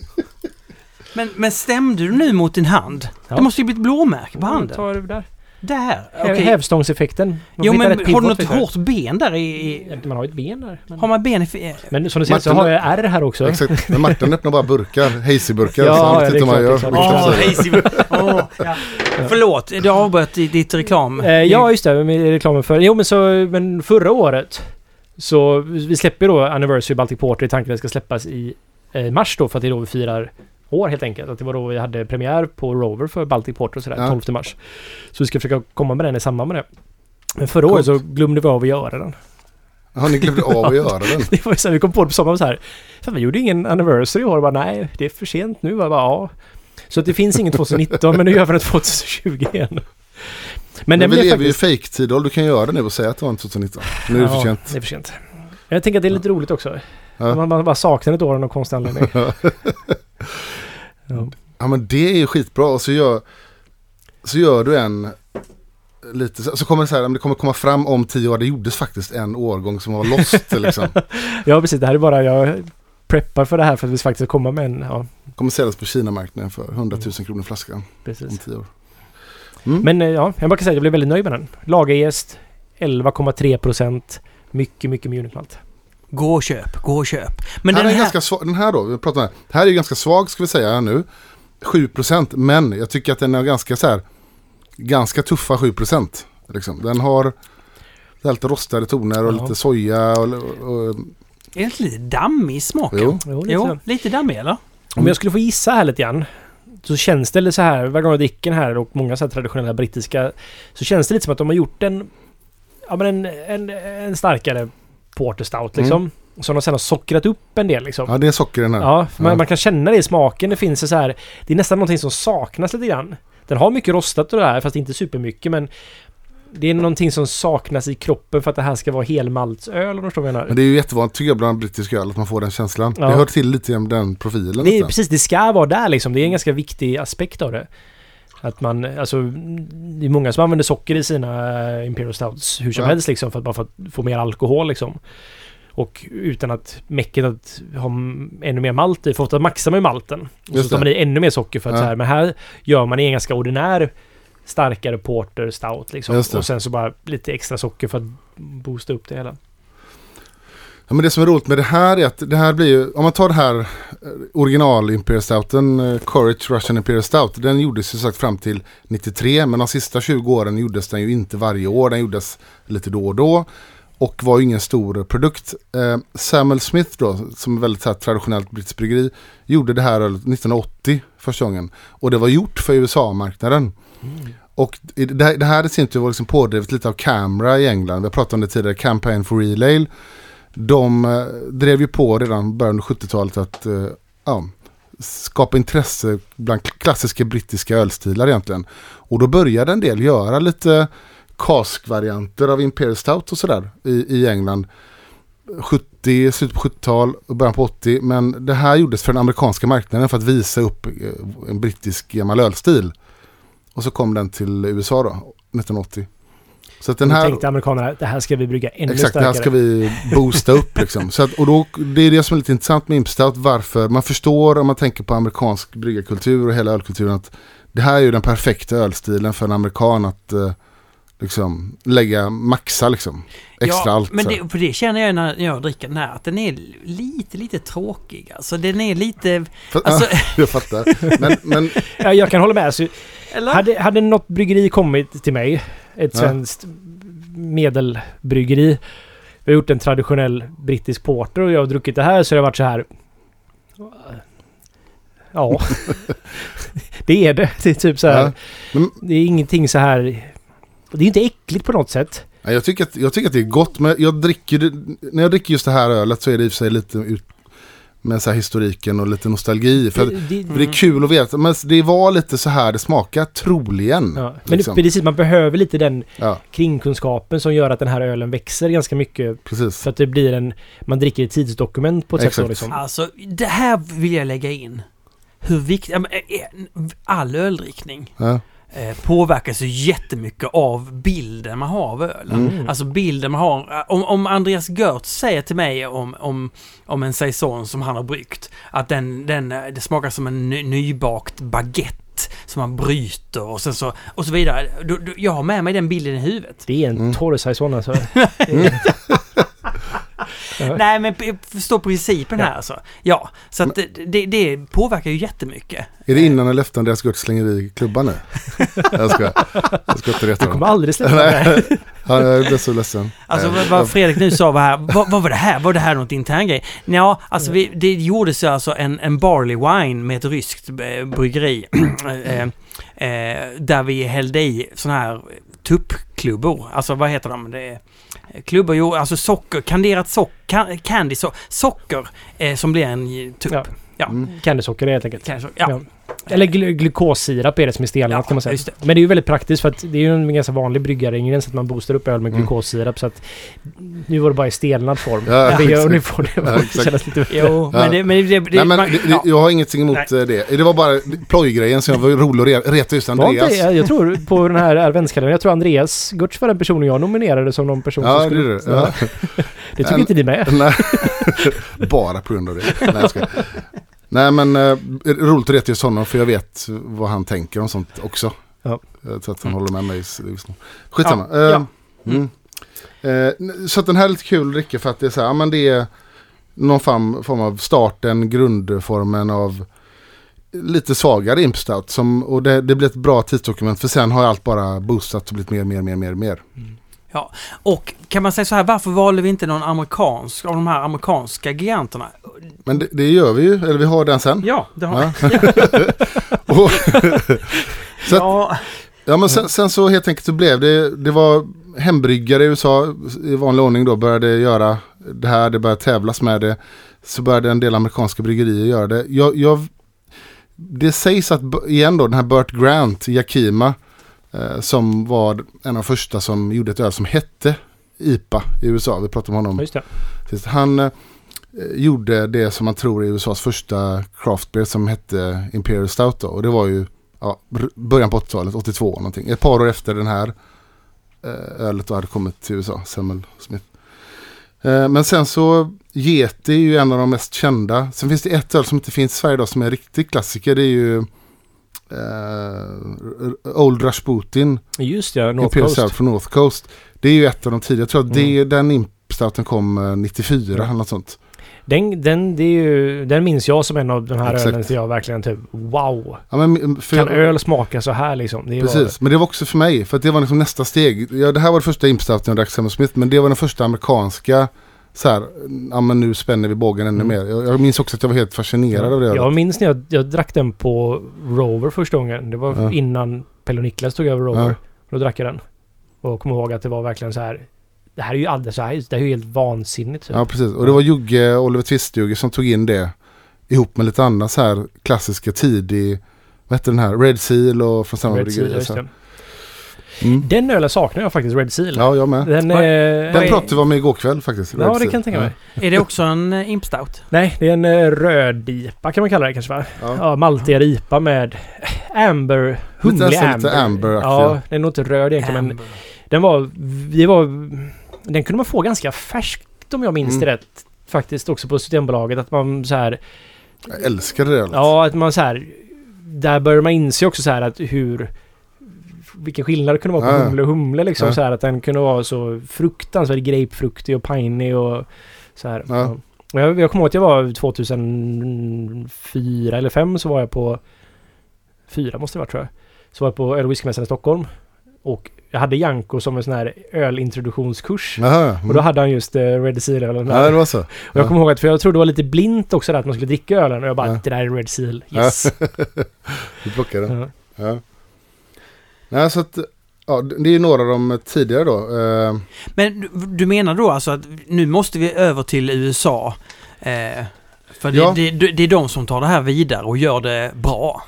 Men, men stämde du nu mot din hand? Ja. Det måste ju bli ett blåmärke på Ja, handen. tar det där. Där! Okay. Hävstångseffekten. Man Jo men har du något hårt ben där i... Man har ju ett ben där. Men, har man ben i... men som du ser så Martin- har jag R här också. Exakt. Men Martin öppnar bara burkar, hazy-burkar. Ja, så ja, det är klart, gör. Hazy... Åh, ja. Förlåt, du avbröt i ditt reklam. Eh, ja, just det. Med reklamen för... Jo, men så... Men förra året så... Vi släpper då Anniversary Baltic Porter i tanken att det ska släppas i eh, mars då för att det är då vi firar år helt enkelt. Att det var då vi hade premiär på Rover för Baltic Porter och sådär, Ja. 12 mars. Så vi ska försöka komma med den i samband med det. Men förra året så glömde vi av att göra den. Har ni glömt av att *laughs* göra den? Det var ju så här, vi kom på det på sommaren så här. Fan, vi gjorde ingen anniversary i år. Bara, nej, det är för sent nu. Jag bara, ja. Så att det finns ingen 2019, men nu gör vi den 2020 igen. Men, Men vi lever ju i faktiskt... och du kan göra det nu och säga att det var en 2019. Nu är det för Ja, sent. det är för sent. Jag tänker att det är lite roligt också. Ja. Man, man bara saknar ett år av någon konstig anledning. *laughs* *laughs* Ja. Ja men det är ju skitbra och så gör, så gör du en lite så, kommer det så här, det kommer komma fram om tio år, det gjordes faktiskt en årgång som var lost liksom. *laughs* ja, precis. Det här är bara... Jag preppar för det här för att vi faktiskt ska komma med en... Ja, Kommer säljas på Kina-marknaden för 100 000 kronor flaskan om precis. tio år. Mm. Men eh, ja, jag bara kan säga att jag blev väldigt nöjd med den. Lagerjäst, 11,3 procent. Mycket, mycket Munich-malt. Gå och köp, gå och köp. Men här den är här... ganska svag, den här då, vi pratar om den här. Det här är ju ganska svag ska vi säga nu. 7% men jag tycker att den är ganska så här, ganska tuffa 7%. Liksom. Den har lite rostade toner och Ja. lite soja och, och, Är det inte lite dammig i smaken? jo. Jo, lite Jo, lite dammig eller? Om jag skulle få gissa här lite grann. Så känns det lite så här, varje gång jag dricker den här och många så här traditionella brittiska. Så känns det lite som att de har gjort en... Ja men en, en, en starkare Porter Stout liksom. Som de sen har sockrat upp en del liksom. Ja det är socker den här. Ja, man, Ja. man kan känna det i smaken. Det finns så här... Det är nästan någonting som saknas lite grann. Den har mycket rostat och det här, fast inte supermycket men... Det är någonting som saknas i kroppen för att det här ska vara helmaltsöl om du förstår vad jag menar. Men det är ju jättevanligt tycker jag bland brittisk öl att man får den känslan. Ja. Det hör till lite med den profilen. Det är, nästan. precis, det ska vara där liksom. Det är en ganska viktig aspekt av det. Att man, alltså, det är många som använder socker i sina eh, Imperial Stouts hur som Ja. helst liksom för att bara att få mer alkohol liksom. Och utan att mäcket att ha ännu mer malt i. För ofta maxar man ju malten. Och så tar man i ännu mer socker för att Ja. så här. Men här gör man en ganska ordinär starkare porter stout liksom. Och sen så bara lite extra socker för att boosta upp det hela. Ja, men det som är roligt med det här är att det här blir ju, om man tar det här eh, original Imperial Stouten, eh, Courage Russian Imperial Stout, den gjordes ju sagt fram till 93, men de sista 20 åren gjordes den ju inte varje år, den gjordes lite då och då. Och var ju ingen stor produkt. Eh, Samuel Smith då, som är väldigt här, traditionellt brittiskt bryggeri, gjorde det här ölet 1980 första gången. Och det var gjort för USA-marknaden. Och i- det här, det här i sin tur var liksom pådrivet lite av Camera i England. Vi har pratat om det tidigare, Campaign for Real Ale. De eh, drev ju på redan början av 70-talet att eh, ja, skapa intresse bland klassiska brittiska ölstilar egentligen. Och då började en del göra lite cask-varianter av Imperial Stout och sådär i, i England. 70, slutet på 70-tal och början på 80. Men det här gjordes för den amerikanska marknaden för att visa upp eh, en brittisk gammal ölstil. Och så kom den till USA då, 1980. Så att den här... tänkte amerikanerna, det här ska vi brygga ännu Exakt, det starkare. här ska vi boosta upp liksom. Så att, och då, det är det som är lite intressant med Impstout. Varför man förstår om man tänker på amerikansk bryggarkultur och hela ölkulturen att det här är ju den perfekta ölstilen för en amerikan att eh, liksom lägga, maxa liksom. Extra ja, allt. Men det, för det känner jag när jag dricker den här, att den är lite, lite tråkig. Alltså den är lite... För, Alltså, *laughs* jag fattar. Men, men Ja, jag kan hålla med. Så eller? hade, hade något bryggeri kommit till mig, ett Ja. svenskt medelbryggeri. Vi har gjort en traditionell brittisk porter och jag har druckit det här så har det varit så här. Ja. *laughs* det är det. Det är typ så här. Ja. Men- Det är ingenting så här. Det är inte äckligt på något sätt. Jag, tycker att, jag tycker att det är gott, men jag dricker när jag dricker just det här ölet så är det i och för sig lite ut med så här historiken och lite nostalgi. För, det, det, för det är kul att veta, men det var lite så här det smakar troligen. ja. Men liksom. det, precis, man behöver lite den Ja, kringkunskapen som gör att den här ölen växer ganska mycket. precis. För att det blir en... Man dricker ett tidsdokument på ett sätt Exakt. så liksom. Alltså, det här vill jag lägga in. Hur viktigt... men, eh, All öldrickning Ja. Eh, påverkas ju jättemycket av bilden man har av ölen. Mm. Alltså bilden man har. Om, om Andreas Görtz säger till mig om, om, om en saison som han har bryggt, att den, den, eh, det smakar som en ny, nybakt baguette som man bryter och sen så, och så vidare. Då, då, jag har med mig den bilden i huvudet. Det är en Mm. torr saison alltså. *laughs* Nej men p- förstå principen här alltså. Ja, så att det, det, det påverkar ju jättemycket. Är det innan eller efter Andreas Gurt slänger i klubban nu? *laughs* jag ska, jag ska inte reta Du kommer aldrig släppa det. *laughs* Ja, jag blev så ledsen. Alltså vad, Fredrik nu sa var här, vad, vad var det här? Var det här något intern grej? Ja, alltså vi, det gjordes ju alltså en, en barley wine med ett ryskt eh, bryggeri. *clears throat* eh, eh, där vi hällde i sådana här tuppklubbor. Alltså vad heter de? Det är klubbor, jo, alltså socker, kanderat socker, candy, so, socker eh, som blir en eh, tupp. Ja. Ja. Mm. Candysocker helt enkelt. Candy, ja. Ja. Eller gl glukossirap är det som är stelnat Ja, kan man säga. just det. Men det är ju väldigt praktiskt för att det är ju en ganska vanlig bryggaringrediens att man boostar upp öl med Mm. glukossirap så att nu var det bara i stelnad form. Ja, exakt. nu får det Ja, kännas lite bättre. Jo, men det... Men det, det, Nej, men man, det, ja. jag har ingenting emot eh, det. Det var bara plojgrejen som jag var rolig att re- reta just Var inte, Andreas. jag, jag tror på den här adventskalendern, jag tror Andreas Gurtz var den personen jag nominerade som någon person som Ja, det skulle... det. Ja. Det tycker inte ni med. Nej, *laughs* bara på grund av det. Nej, jag ska. Nej men eh, roligt att reta just honom för jag vet vad han tänker om sånt också. Ja. Tror att han håller med mig. Skitsamma. Ja, Eh, ja. Mm. Eh, så att den här är lite kul dricka för att det är så här, men det är någon form, av starten, grundformen av lite svagare impstout. Som, och det, det blir ett bra tidsdokument för sen har allt bara boostat och blivit mer, mer, mer, mer, mer. Och kan man säga så här, varför valde vi inte någon amerikansk av de här amerikanska giganterna? Men det, det gör vi ju, eller vi har den sen. Ja, det har Ja. *laughs* Och, *laughs* Så att- ja. Ja men sen, sen så helt enkelt så blev det, det var hembryggare i USA i vanlig ordning då började göra det här, det började tävlas med det. Så började en del amerikanska bryggerier göra det. Jag, jag, det sägs att, igen då, den här Burt Grant, Yakima, eh, som var en av de första som gjorde ett öl som hette IPA i USA. Vi pratade om honom. Han eh, gjorde det som man tror är USAs första craft beer som hette Imperial Stout då. Och det var ju ja, början på 80-talet, 82 någonting. Ett par år efter den här eh, ölet då hade kommit till USA, Samuel Smith. Eh, men sen så, Yeti är ju en av de mest kända. Sen finns det ett öl som inte finns i Sverige idag som är en riktig klassiker. Det är ju eh, Old Rasputin. Just ja, North Imperial Coast. Från North Coast. Det är ju ett av de tidiga. Jag tror att det, Mm. den Impstouten kom eh, 94 Ja. eller något sånt. Den, den, det är ju, den minns jag som en av de här Exakt. ölen som jag verkligen typ wow. Ja, men, för Kan jag- öl smaka så här liksom? Det var- Precis, men det var också för mig. För det var liksom nästa steg. Ja, det här var det första Impstouten jag drack Sam Smith. Men det var den första amerikanska. Så här, ja men nu spänner vi bågen ännu Mm. mer. Jag, jag minns också att jag var helt fascinerad av det. Jag minns när jag, jag drack den på Rover första gången. Det var Ja. innan Pelle och Niklas tog över Rover. Ja. Då drack jag den. Och kom ihåg att det var verkligen så här. Det här är ju alldeles så här. Det här är ju helt vansinnigt. typ. Ja, precis. Och det var Jugge, Oliver Twist-Jugge som tog in det. Ihop med lite andra så här klassiska tidig. Vad hette den här? Red Seal och från samma Red Seal, bryggeri. just så här. det. Mm. Den ölen saknar jag faktiskt, Red Seal. Ja, jag med. Den, eh, Den pratade vi om igår kväll faktiskt. Red Ja, det Seal. kan jag tänka mig. Är det också en uh, impstout? Nej, det är en uh, röd-IPA kan man kalla det kanske va? Ja. Ja, maltigare IPA med amber, humlig nästan amber. lite amber-aktig. Ja, den är nog inte röd egentligen men Amber. den var, vi var, den kunde man få ganska färskt om jag minns Mm. det rätt. Faktiskt också på Systembolaget att man så här, Jag älskade det. ja att man så här, där börjar man inse också så här att hur vilken skillnad det kunde vara på Ja, ja. humle och humle liksom Ja. så här att den kunde vara så fruktansvärt grapefruktig och piney och så här. Ja. Ja. Jag, jag kommer ihåg att jag var 2004 eller 5 så var jag på fyra måste det vara tror jag. Så var jag på öl och whiskymässan i Stockholm. Och jag hade Janko som en sån här ölintroduktionskurs. Jaha, ja. Och då hade han just uh, Red Seal ölen. Ja, det var så. Och jag kommer ihåg att, för jag trodde det var lite blint också där att man skulle dricka ölen. Och jag bara, Ja. det där är Red Seal. Yes. *laughs* Du plockade den. Ja. Nej, så att, ja, det är några av de tidigare då. Eh, Men du, menar då alltså att nu måste vi över till USA? Eh, för det, Ja. det, det, är de som tar det här vidare och gör det bra.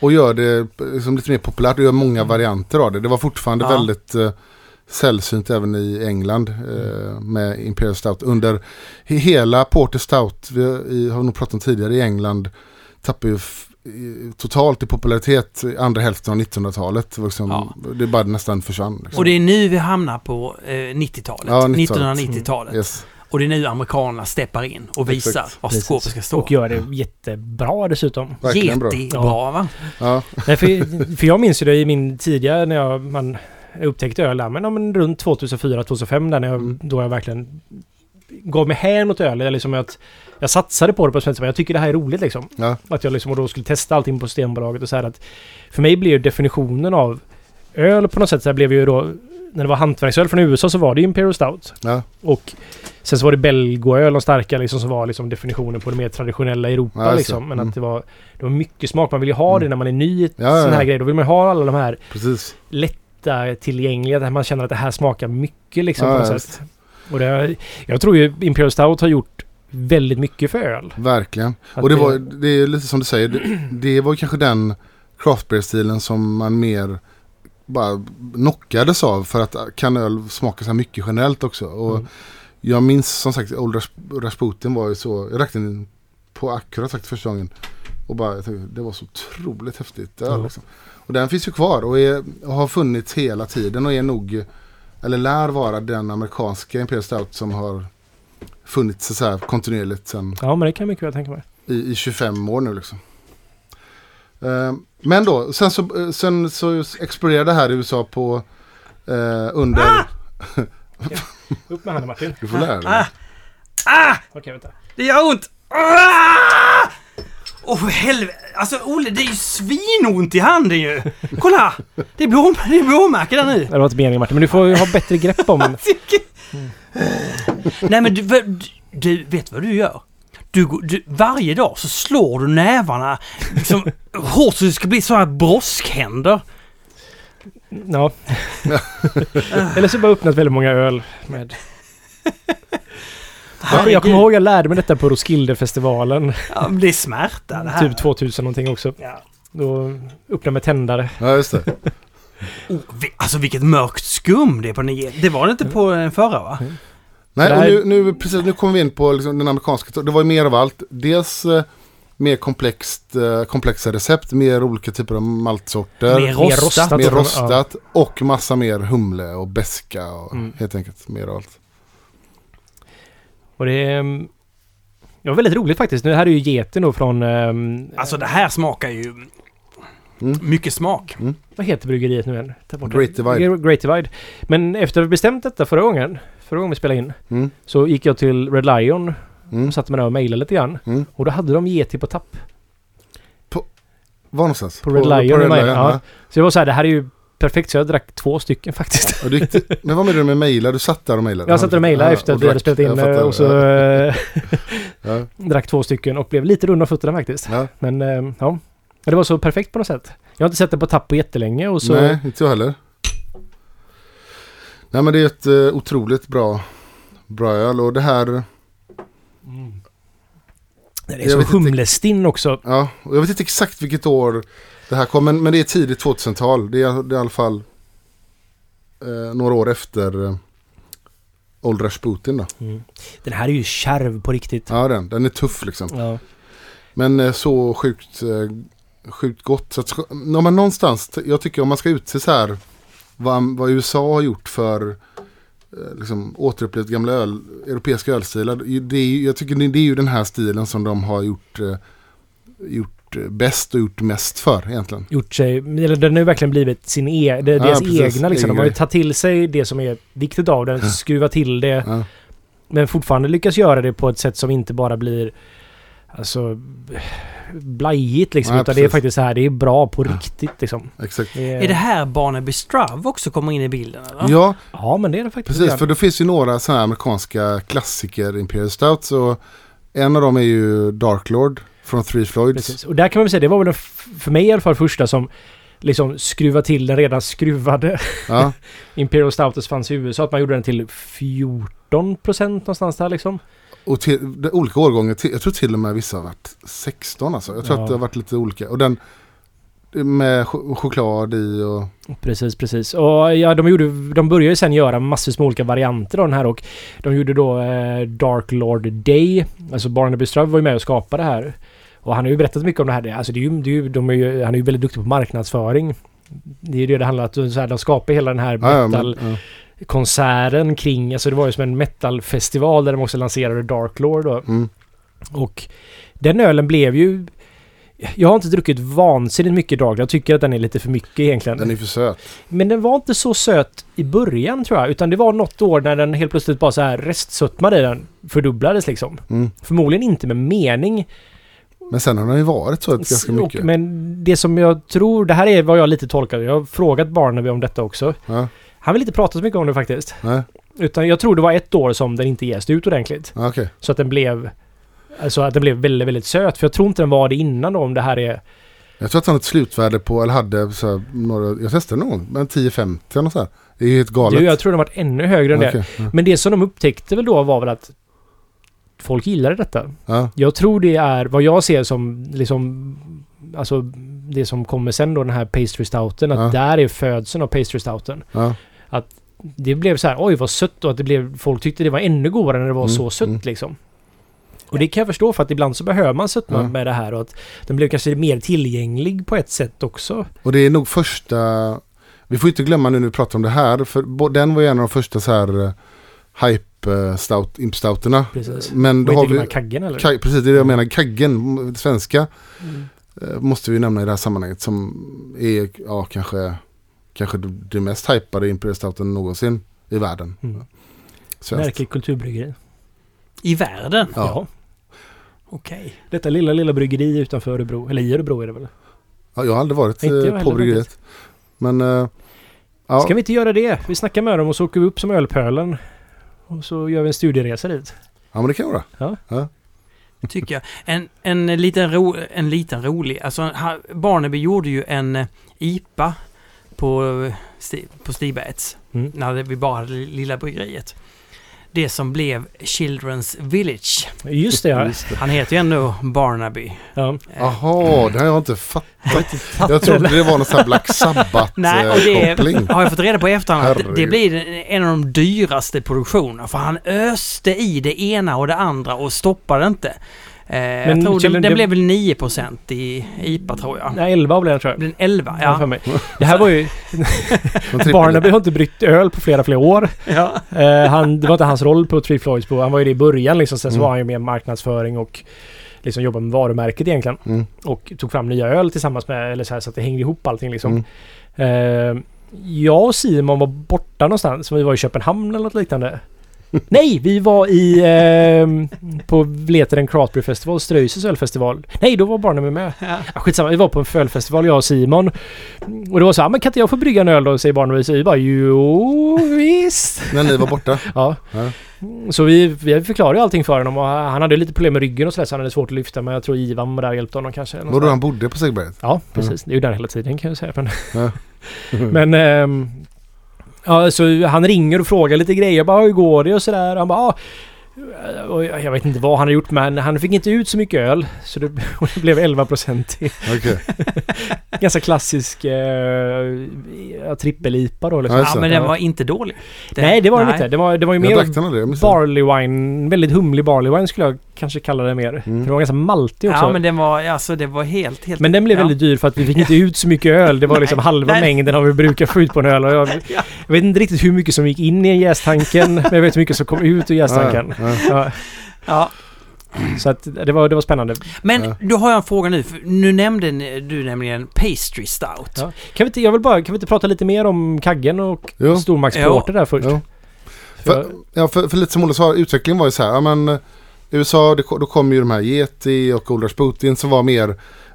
och gör det liksom lite mer populärt och gör många varianter av det. Det var fortfarande Mm. Ja. väldigt sällsynt även i England eh, med Imperial Stout. Under he- hela Porter Stout, vi har- nog pratat om tidigare, i England tappade ju totalt i popularitet i andra hälften av 1900-talet. Det, var liksom, Ja. det bara nästan försvann. Liksom. Och det är nu vi hamnar på eh, 90-talet. Ja, 90-talet. 1990-talet. Yes. Och det är nu amerikanerna steppar in och visar Exakt. var skåpet ska stå. Och gör det jättebra dessutom. Verkligen bra. Jättebra va? Ja, Nej, för, för jag minns ju det i min tidiga när jag, man upptäckte öl där, men, ja, men runt 2004-2005 där när jag, Mm. då jag verkligen gav mig hän åt öl. Jag, liksom att jag satsade på det på som jag tycker det här är roligt liksom. ja, Att jag liksom och då skulle testa allting på Systembolaget och så här att För mig blev ju definitionen av öl på något sätt så här blev ju då När det var hantverksöl från USA så var det Imperial Stout. ja, Och sen så var det Belgoöl och starka liksom som var liksom definitionen på det mer traditionella Europa Ja, det. liksom. Men Mm. att det var Det var mycket smak. Man vill ju ha det Mm. när man är ny i Ja, ja, sån här grej. Då vill man ha alla de här precis. lätta tillgängliga där man känner att det här smakar mycket liksom på något sätt. Och det, jag tror ju Imperial Stout har gjort väldigt mycket för öl. Verkligen. Att Och det var det är lite som du säger. Det, det var kanske den craft beer stilen som man mer bara knockades av för att kan öl smaka så här mycket generellt också. Och Mm. jag minns som sagt Old Ras- Rasputin var ju så. Jag drack den på Akkurat faktiskt första gången. Och bara tänkte, det var så otroligt häftigt öl Ja. liksom. Och den finns ju kvar och, är, och har funnits hela tiden och är nog eller lär vara den amerikanska Imperial Stout som har funnits så här kontinuerligt sen Ja men det kan jag mycket väl tänka mig. i, i 25 år nu liksom. Eh, men då, sen så, eh, sen så exploderade det här i USA på eh, under... Ah! *laughs* Upp med handen Martin. Du får lära dig. Ah! Ah! Okej vänta. Det gör ont! Ah! Åh helvete! Alltså Olle, det är ju svinont i handen ju! Kolla! Det är, blå, det är blåmärken där nu. Det var inte meningen Martin men du får ju ha bättre grepp om den. Nej men du, du, du vet vad du gör? Du, går- du, varje dag så slår du nävarna liksom, hårt så det ska bli sådana här broskhänder. Ja. *laughs* Eller så bara öppnat väldigt många öl med... Jag, jag kommer ihåg jag lärde mig detta på Roskildefestivalen. Ja, det är smärta det här. Typ 2000 någonting också. Ja. Då öppnade med tändare. Ja, just det. Oh, vi- alltså vilket mörkt skum det är på nio. Det var det inte på den förra va? Nej, och nu, nu, precis, nu kommer vi in på liksom den amerikanska. Det var ju mer av allt. Dels eh, mer komplext, eh, komplexa recept, mer olika typer av maltsorter. Mer rostat. mer Ja. rostat och massa mer humle och beska och Mm. helt enkelt mer av allt. Och det, ehm, det var väldigt roligt faktiskt. Nu här är ju geten då från... ehm, Alltså det här smakar ju Mm. mycket smak. Vad heter bryggeriet nu igen? Great Divide. Great Divide. Men efter att vi bestämt detta förra gången, förra gången vi spelade in, Mm. så gick jag till Red Lion Mm. och satte mig där och mejlade lite grann. Mm. Och då hade de Yeti på tapp. Var någonstans? På Red Lion i Majorna, ja. ja. Så jag var så här, det här är ju perfekt. Så jag drack två stycken faktiskt. Och du *laughs* men vad menar du med mejla? Du satt där och mejlade? Jag satt och mejlade Ja, efter att vi hade spelat in fattar. eh, och så Ja. *laughs* Ja. drack två stycken och blev lite rund om fötterna faktiskt. Ja. Men eh, ja, det var så perfekt på något sätt. Jag har inte sett det på tapp på jättelänge och så... Nej, inte jag heller. Nej men det är ett eh, otroligt bra, bra öl och det här, Mm. Det är Jag inte- humlestinn också. ja, och jag vet inte exakt vilket år det här kom, men, men det är tidigt 2000-tal. Det är, det är i alla fall eh, några år efter eh, Old Rasputin då. Mm. Den här är ju kärv på riktigt. Ja den, den är tuff liksom. Ja. Men eh, så sjukt, eh, sjukt gott. Så att, om man någonstans, jag tycker om man ska utse så här vad, vad USA har gjort för eh, liksom, återupplevt gamla öl, europeiska ölstilar. Det är, jag tycker det, är ju den här stilen som de har gjort, eh, gjort eh, bäst och gjort mest för egentligen. Gjort sig... Eller den har ju verkligen blivit sin e, det är Ja, deras precis. egna liksom. De har ju tagit till sig det som är viktigt av den, *laughs* skruvat till det. Ja, Men fortfarande lyckas göra det på ett sätt som inte bara blir... Alltså... Blajigt liksom. Ja, utan det är precis. faktiskt så här, det är bra på riktigt liksom. exakt. Det Är det här Barnaby Strav också kommer in i bilden eller? Ja, Ja, men det är det faktiskt. precis. För det finns ju några sådana här amerikanska klassiker Imperial Stouts. Och en av dem är ju Dark Lord från Three Floyds. Precis. Och där kan man väl säga, det var väl den, för mig i alla fall första som liksom skruva till den redan skruvade Ja, *laughs* Imperial Stouters fanns i USA. Att man gjorde den till 14 procent någonstans där liksom. och till, de olika årgångar. Till, jag tror till och med vissa har varit 16 alltså. Jag tror Ja. att det har varit lite olika. Och den med ch- choklad i och... Precis, precis. Och ja, de, gjorde, de började ju sen göra massor med olika varianter av den här och de gjorde då eh, Dark Lord Day. Alltså Barnaby Ström var ju med och skapade det här. Och han har ju berättat mycket om det här. Alltså det är ju, det är ju, de är ju, han är ju väldigt duktig på marknadsföring. Det är ju det det handlar om. att Så här, de skapar hela den här ja, metal... men, ja. konserten kring, alltså det var ju som en metalfestival där de också lanserade Dark Lord då. Mm. Och den ölen blev ju... Jag har inte druckit vansinnigt mycket Dark. Jag tycker att den är lite för mycket egentligen. Den är för söt. Men den var inte så söt i början tror jag. Utan det var något år när den helt plötsligt bara så här restsötman i den fördubblades liksom. Mm. Förmodligen inte med mening. Men sen har den ju varit så ganska mycket. men det som jag tror, det här är vad jag lite tolkar. Jag har frågat Barnaby om detta också. Ja, Han vill inte prata så mycket om det faktiskt. nej, Utan jag tror det var ett år som den inte jäste ut ordentligt. ja, okej. Så att den blev... Alltså att den blev väldigt, väldigt söt. För jag tror inte den var det innan då om det här är... Jag tror att han har ett slutvärde på, eller hade så här, några, jag testade någon, men 10-50 eller så här. Det är ju helt galet. Du, jag tror den varit ännu högre än det. Okej, ja. Men det som de upptäckte väl då var väl att folk gillade detta. Ja, Jag tror det är vad jag ser som liksom... Alltså det som kommer sen då den här pastry stouten. Att Ja. där är födseln av pastry stouten. ja, Det blev så här, oj vad sött och att det blev... Folk tyckte det var ännu godare när det var Mm, så sött mm. liksom. Och det kan jag förstå för att ibland så behöver man sötma Ja. med det här och att den blev kanske mer tillgänglig på ett sätt också. och det är nog första, vi får inte glömma nu när vi pratar om det här, för den var ju en av de första så här eh, hype eh, stout, imp stouterna. Precis. Men då har vi, kaggen eller? Kaj, precis det är det jag menar, kaggen, svenska, Mm. eh, måste vi nämna i det här sammanhanget som är, ja kanske, kanske det mest hypade Imperial Stouten någonsin i världen. Mm. Märkligt kulturbryggeri. I världen? Ja. Ja. Okej. Detta lilla, lilla bryggeri utanför Örebro. Eller i Örebro är det väl? Ja, jag har aldrig varit eh, på bryggeriet. Men eh, ja, Ska vi inte göra det? Vi snackar med dem och så åker vi upp som Ölpölen. Och så gör vi en studieresa dit. ja, men det kan jag göra. Tycker jag. En, en, liten ro, en liten rolig, alltså Barnaby gjorde ju en eh, IPA på, eh, på Stigbäts. Mm. När vi bara hade lilla bryggeriet. Det som blev Children's Village. Just det ja. Just det. Han heter ju ändå Barnaby. ja. Eh, Jaha, det har jag inte fattat. Jag trodde det var någon sån här Black Sabbath-koppling. *laughs* har jag fått reda på i efterhand att det blir en av de dyraste produktionerna. För han öste i det ena och det andra och stoppade inte. Jag Men tror den, den det- blev väl 9% i IPA tror jag. Nej, 11 blev det tror jag. Den 11, Ja. För mig. Det här var ju... *laughs* Barnaby har inte bryggt öl på flera, flera år. ja. Eh, han, det var inte hans roll på Three Floyds på. Han var ju det i början liksom. Sen så Mm. var han ju med marknadsföring och liksom jobbade med varumärket egentligen. Mm. Och tog fram nya öl tillsammans med, eller så här så att det hängde ihop allting liksom. Mm. Eh, jag och Simon var borta någonstans. Vi var i Köpenhamn eller något liknande. Nej, vi var i... ehm, på Vleteren Craft Beer Festival, Ströjses ölfestival. Nej, då var Barnaby med. ja. Ja, skitsamma, vi var på en ölfestival jag och Simon. Och det var så här, men kan inte jag få brygga en öl då? Säger Barnaby. Så vi bara, jo visst. När ni var borta. *laughs* Ja. Ja. Så vi, vi förklarade ju allting för honom och han hade lite problem med ryggen och sådär så han hade svårt att lyfta men jag tror Ivan var där och hjälpte honom kanske. Var då han bodde på Segberget? Ja, precis. Det är ju där hela tiden kan jag säga. Men, *laughs* men ehm, ja, så han ringer och frågar lite grejer. Jag bara, hur går det och sådär. Han bara, ah, och jag vet inte vad han har gjort men han fick inte ut så mycket öl. Så det, *laughs* blev 11 procent. Okej. *laughs* Ganska klassisk eh, trippel-IPA då liksom. Ja, ja, det. men den var inte dålig. Den- Nej, det var den inte. Det var, det var ju mer barley wine. Väldigt humlig barley wine skulle jag kanske kalla det mer. För det var ganska maltig också. Ja, men, men den var, alltså det var helt, helt... den blev ja. väldigt dyr för att vi fick inte ut så mycket öl. Det var liksom Nej, halva nej. mängden av vad vi brukar få ut på en öl. Och jag, *laughs* Ja. jag vet inte riktigt hur mycket som gick in i jästanken. men jag vet hur mycket som kom ut ur jästanken. Ja, ja. Så att det var, det var spännande. Men Ja. då har jag en fråga nu. För nu nämnde du nämligen pastry stout. Ja. Kan vi inte, jag vill bara, kan vi inte prata lite mer om kaggen och stormaktsporter där först? Jo. För, För, ja, för, för lite som Olle sa, utvecklingen var ju så här. Ja, men, eh, USA, det, då kom ju de här Yeti och Old Rasputin som var mer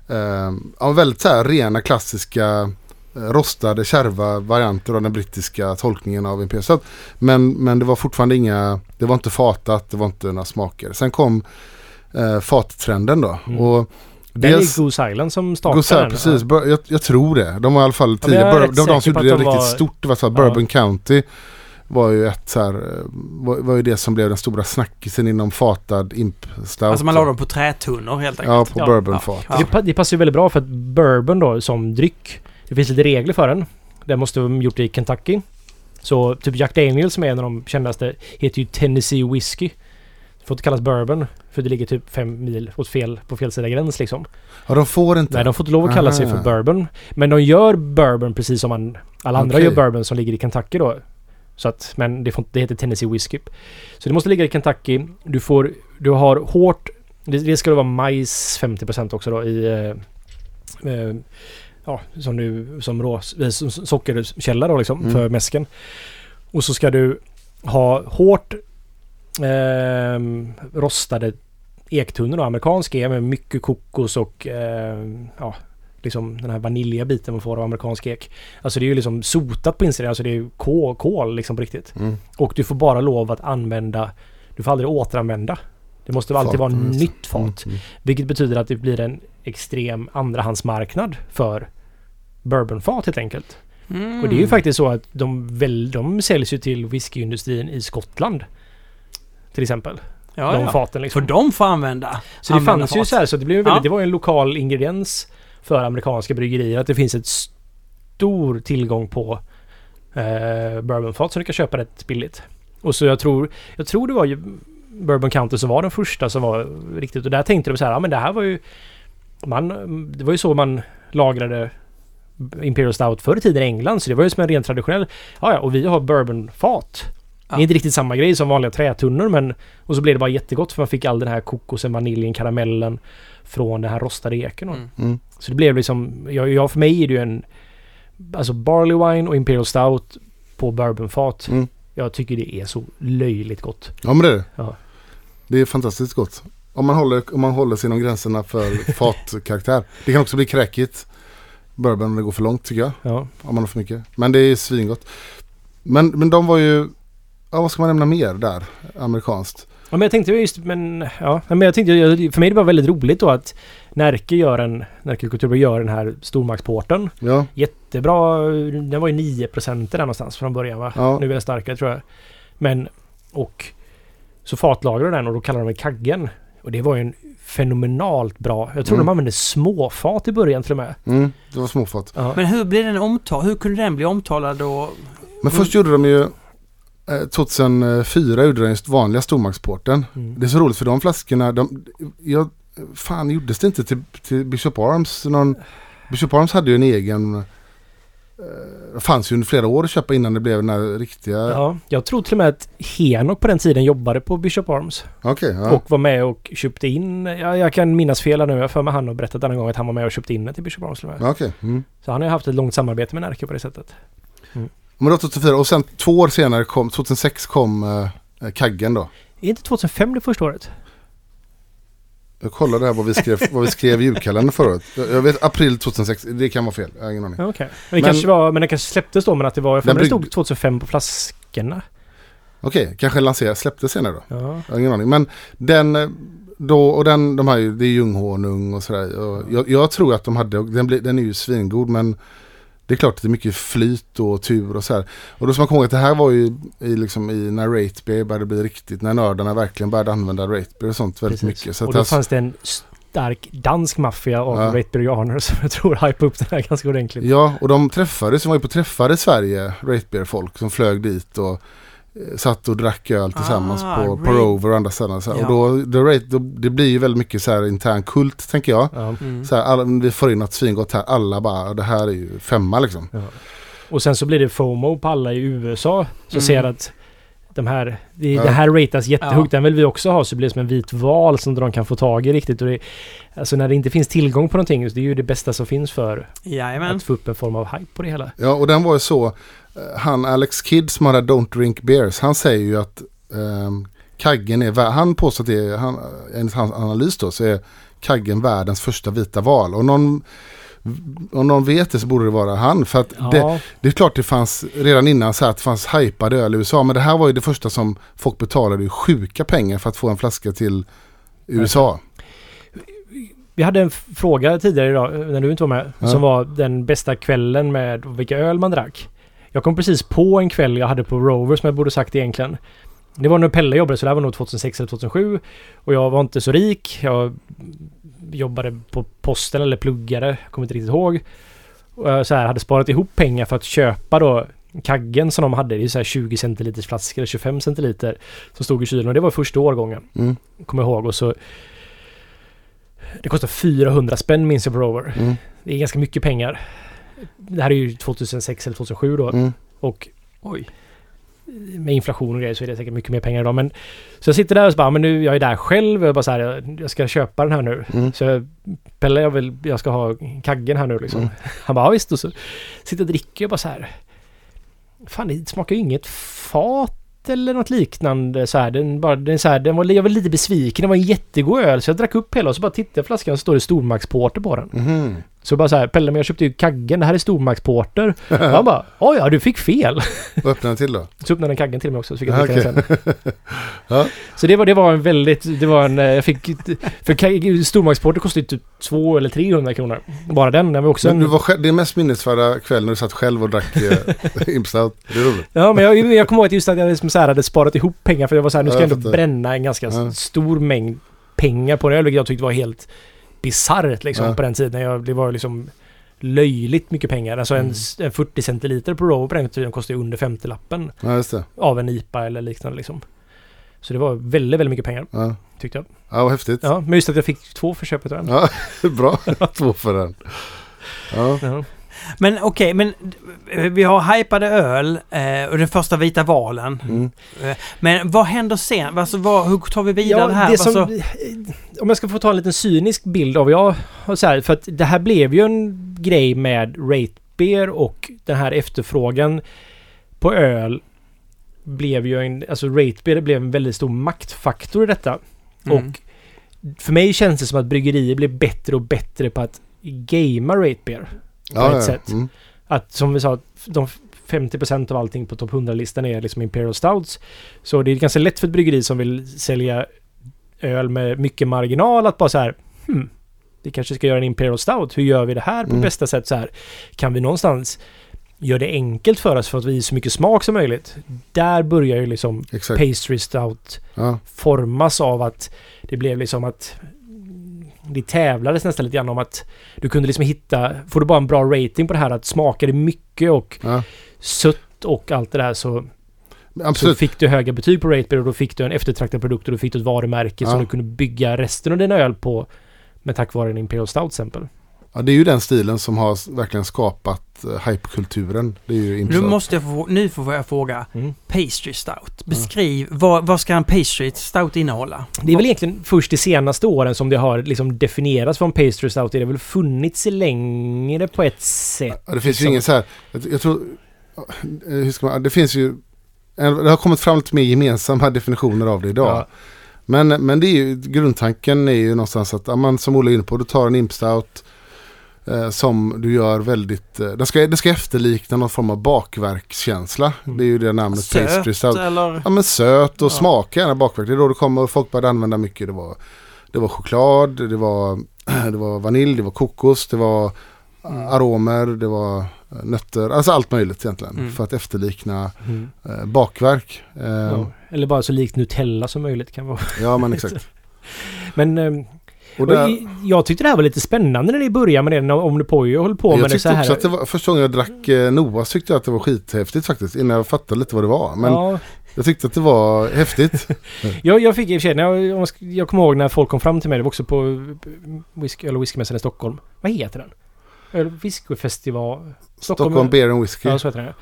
eh, ja, väldigt så här rena klassiska eh, rostade kärva varianter av den brittiska tolkningen av Imperial Stout. Men, men det var fortfarande inga, det var inte fatat, det var inte några smaker. Sen kom eh, fattrenden då. Mm. Och det är Goose Island som startade Goose den. precis. Jag, jag tror det. De var i alla fall Ja, men jag tidiga. är Bur- rätt de, de säker på gjorde det att de riktigt var- stort. Det var så Ja. Bourbon County var ju ett så här, var, var ju det som blev den stora snackisen inom fatad imp stout. Alltså man la dem på trätunnor helt enkelt. Ja, på Ja. bourbonfat. Ja. Det, det passar ju väldigt bra för att bourbon då som dryck. Det finns lite regler för den. Den måste vara gjort i Kentucky. Så typ Jack Daniels som är en av de kändaste heter ju Tennessee Whiskey. Det får inte kallas bourbon. För det ligger typ fem mil åt fel, på fel sida gräns liksom. Ja, de får inte. Nej, de får inte lov att kalla sig Aha. för bourbon. Men de gör bourbon precis som man, alla andra Okej. gör bourbon som ligger i Kentucky då. Så att, men det, får, det heter Tennessee Whiskey. Så det måste ligga i Kentucky. Du får, du har hårt, det, det ska vara majs 50% också då i, eh, eh, ja, som du, som rå, eh, som sockerkälla då liksom Mm. för mäsken. Och så ska du ha hårt ehm, rostade ektunnor amerikansk ek med mycket kokos och ehm, ja, liksom den här vaniljiga biten man får av amerikansk ek. Alltså det är ju liksom sotat på insidan, alltså det är ju kol, kol liksom på riktigt. Mm. Och du får bara lov att använda, du får aldrig återanvända. Det måste alltid Fat, vara det. nytt fat. Mm. Vilket betyder att det blir en extrem andrahandsmarknad för bourbonfat helt enkelt. Mm. Och det är ju faktiskt så att de, väl, de säljs ju till whiskyindustrin i Skottland. Till exempel. ja, de ja. faten För liksom. de får använda. Så det använda fanns ju fat. så här, så det blev ju väldigt, Ja. det var ju en lokal ingrediens för amerikanska bryggerier att det finns ett stor tillgång på eh, bourbonfat som du kan köpa rätt billigt. Och så jag tror, jag tror det var ju Bourbon County som var den första som var riktigt och där tänkte de så här, ja men det här var ju man, det var ju så man lagrade Imperial Stout förr i tiden i England så det var ju som en rent traditionell, ja ja och vi har bourbonfat. Det är inte riktigt samma grej som vanliga trätunnor men och så blev det bara jättegott för man fick all den här kokosen, vaniljen, karamellen från den här rostade eken. Mm. Mm. Så det blev liksom, ja, ja för mig är det ju en Alltså Barley Wine och Imperial Stout på bourbonfat. Mm. Jag tycker det är så löjligt gott. Ja men det är det. Ja. Det är fantastiskt gott. Om man håller, om man håller sig inom gränserna för *laughs* fatkaraktär. Det kan också bli kräkigt. Bourbon om det går för långt tycker jag. Ja. Om man har för mycket. Men det är svingott. Men, men de var ju, ja vad ska man nämna mer där? Amerikanskt. Ja men jag tänkte just, men ja. Men jag tänkte, för mig det bara väldigt roligt då att Närke gör en, Närke Kultur gör den här stormaktsporten. Ja, Jättebra, den var ju 9% där någonstans från början va? Ja. Nu är den starkare tror jag. Men, och så fatlagrar den och då kallar de det kaggen. Och det var ju en fenomenalt bra, jag tror Mm. de använde småfat i början till och med. mm, det var småfat. Ja. Men hur blev den omtalad? Hur kunde den bli omtalad då? Men först gjorde de ju, 2004 gjorde de just vanliga stormaktsporten. Mm. Det är så roligt för de flaskorna, de, jag, fan gjordes det inte till, till Bishop Arms? Någon, Bishop Arms hade ju en egen... eh, Det fanns ju under flera år att köpa innan det blev den här riktiga... Ja, jag tror till och med att Henok på den tiden jobbade på Bishop Arms. Okej, ja. Och var med och köpte in, ja, jag kan minnas fel här nu, jag för mig han har berättat en gång att han var med och köpte in det till Bishop Arms. Okej. Mm. Så han har ju haft ett långt samarbete med Närke på det sättet. Men då 2004 och sen två år senare kom, 2006 kom eh, Kaggen då. Är inte 2005 det första året? Jag kollade här vad vi skrev, vad vi skrev i julkalendern förra året. Jag, vet april 2006, det kan vara fel. Jag har ingen aning. Ja, Okej. Men, det Men- kanske var, men det kanske släpptes då men att det var, Den mig det stod 2005 på flaskorna. Okej, kanske lanserades, släpptes senare då. Ja. Jag har ingen aning. Men den eh, då och den, de här det är ljunghonung och sådär. Och jag, jag tror att de hade, den, blir- den är ju svingod men det är klart att det är mycket flyt och tur och så här. Och då ska man komma ihåg att det här var ju i, liksom, i när Ratebeer började bli riktigt, när nördarna verkligen började använda Ratebeer och sånt väldigt Precis. mycket. Så och då fanns det en stark dansk maffia av Ja. Ratebeerianer som jag tror hypade upp den här ganska ordentligt. Ja, och de träffades, de var ju på träffar i Sverige, Ratebeer-folk som flög dit och satt och drack öl tillsammans Ah, på, på Rover och andra ställen. Så här. Ja. Och då, då, det blir ju väldigt mycket så här intern kult tänker jag. Ja. Mm. Så här, alla, vi får in något svingott här, alla bara, det här är ju femma liksom. Ja. Och sen så blir det FOMO på alla i USA som Mm. ser att de här, det, Ja. det här ratas jättehögt. Ja. Den vill vi också ha så det blir som en vit val som de kan få tag i riktigt. Och det, alltså när det inte finns tillgång på någonting, det är ju det bästa som finns för Jajamän. att få upp en form av hype på det hela. Ja, och den var ju så, eh, han Alex Kidd som här Don't Drink Beers, han säger ju att ehm, Kaggen är, han påstår att det är, han, enligt hans analys då, så är Kaggen världens första vita val. Och någon, om någon vet det så borde det vara han. För att det, Ja, det är klart det fanns redan innan så att det fanns hypade öl i USA. Men det här var ju det första som folk betalade ju sjuka pengar för att få en flaska till USA. vi hade en fråga tidigare idag, eh, när du inte var med, Ja. som var den bästa kvällen med vilka öl man drack. Jag kom precis på en kväll jag hade på Rover som jag borde sagt egentligen. Det var när Pelle jobbade, så det här var nog 2006 eller 2007. Och jag var inte så rik. Jag jobbade på posten eller pluggade, jag kommer inte riktigt ihåg. Och jag så här, hade sparat ihop pengar för att köpa då kaggen som de hade. Det är så här 20 centiliters flaskor, eller 25 centiliter. Som stod i kylen och det var första årgången. Mm, Kommer jag ihåg. Och så... Det kostar 400 spänn minns jag på Rover. mm, Det är ganska mycket pengar. Det här är ju 2006 eller 2007 då. mm. Och Oj. Med inflation och grejer så är det säkert mycket mer pengar idag. Men, så jag sitter där och så bara, men nu, jag är där själv. Jag bara så här, jag, jag ska köpa den här nu. Mm. Så jag, Pelle, jag, vill, jag ska ha kaggen här nu liksom. Mm. *laughs* Han bara, ja visst. Och så sitter och dricker och bara så här. Fan, det smakar ju inget fat eller något liknande så här. Den, bara, den, så här, den var, jag var lite besviken. Det var en jättegod öl. Så jag drack upp hela och så bara tittade jag på flaskan och så står det stormaktsporter på den. Mhm. Så bara så här, Pelle men jag köpte ju kaggen, det här är stormaktsporter. *laughs* Han bara, oj ja du fick fel. Vad öppnade den till då? Så öppnade den kaggen till mig också, så fick jag Ja, dricka den sen. *laughs* Ja. Så det var, det var en väldigt, det var en, eh, jag fick, för stormaktsporter kostade ju typ 200 eller 300 kronor. Bara den, den var också Men en, du var själv, det är mest minnesvärda kväll när du satt själv och drack eh, *laughs* Impstout. Det är roligt. Ja men jag, jag kommer ihåg att just att jag liksom så här hade sparat ihop pengar för jag var så här, nu ska Ja, jag ändå bränna en ganska Ja. stor mängd pengar på det, vilket jag tyckte var helt bisarrt liksom Ja. på den tiden. Jag, det var liksom löjligt mycket pengar. Alltså en, Mm. en 40 centiliter på Rover på den tiden kostade under 50-lappen Ja, just det. av en IPA eller liknande liksom. Så det var väldigt, väldigt mycket pengar Ja, tyckte jag. ja vad häftigt. Ja, men just att jag fick två för köpet av den. Ja, *laughs* bra. Två för den. Ja. Men okej, men eh, vi har hypade öl eh, och den första vita valen. Mm. Men vad händer sen? Alltså, vad, hur tar vi vidare Ja, här? som, Alltså, om jag ska få ta en liten cynisk bild av jag så här, för att det här blev ju en grej med Rate Beer och den här efterfrågan på öl blev ju en, alltså Rate Beer blev en väldigt stor maktfaktor i detta. mm. Och för mig känns det som att bryggerier blir bättre och bättre på att gamea Rate Beer. Ja, ett ja. sätt. Mm. Att som vi sa, de 50% av allting på topp 100-listan är liksom Imperial Stouts. Så det är ganska lätt för ett bryggeri som vill sälja öl med mycket marginal att bara så här, hmm, vi kanske ska göra en Imperial Stout. Hur gör vi det här på Mm. bästa sätt så här? Kan vi någonstans göra det enkelt för oss för att vi så mycket smak som möjligt? Där börjar ju liksom Exakt. Pastry Stout Ja. formas av att det blev liksom att det tävlades nästan lite grann om att du kunde liksom hitta, får du bara en bra rating på det här att smakar det mycket och Ja. sött och allt det där så, så Absolut. fick du höga betyg på Ratebeer och då fick du en eftertraktad produkt och då fick du ett varumärke Ja. som du kunde bygga resten av dina öl på Men tack vare en Imperial Stout till exempel. Ja, det är ju den stilen som har verkligen skapat uh, hypekulturen. Det är ju Nu intressant. måste jag få, nu får jag fråga. Mm. Pastry stout. Beskriv, vad, vad ska en pastry stout innehålla? Det är väl egentligen först de senaste åren som det har liksom definierats vad en pastry stout är. Det har väl funnits längre på ett sätt. Ja, det finns ju liksom. ingen så här, jag, jag tror, eh, hur ska man, det finns ju, det har kommit fram lite mer gemensamma definitioner av det idag. Ja. Men, men det är ju, grundtanken är ju någonstans att, ja, man, som Olle är inne på, du tar en impstout eh, som du gör väldigt, eh, det, ska, det ska efterlikna någon form av bakverkskänsla. Mm. Det är ju det namnet pastry Söt stout. eller? Ja men söt och Ja. smaka gärna bakverk. Det är då det kommer folk började använda mycket. Det var, det var choklad, det var, *clears throat* det var vanilj, det var kokos, det var Mm. aromer, det var eh, nötter. Alltså allt möjligt egentligen. Mm. För att efterlikna Mm. eh, bakverk. Eh, Ja. ja. Eller bara så likt Nutella som möjligt kan vara. men exakt. *laughs* Men Och och där, i- jag tyckte det här var lite spännande när ni började med det. när Omnipojo höll på med jag det så tyckte här. också att det var, första gången jag drack eh, Noah tyckte jag att det var skithäftigt faktiskt. Innan jag fattade lite vad det var. Men ja, jag tyckte att det var häftigt. *laughs* jag, jag fick i och för sig, jag, om jag jag kommer ihåg när folk kom fram till mig, det var också på whisky, eller whiskymässan i Stockholm. Vad heter den? Whiskyfestival? Stockholm Beer and Whiskey Ja, så heter den.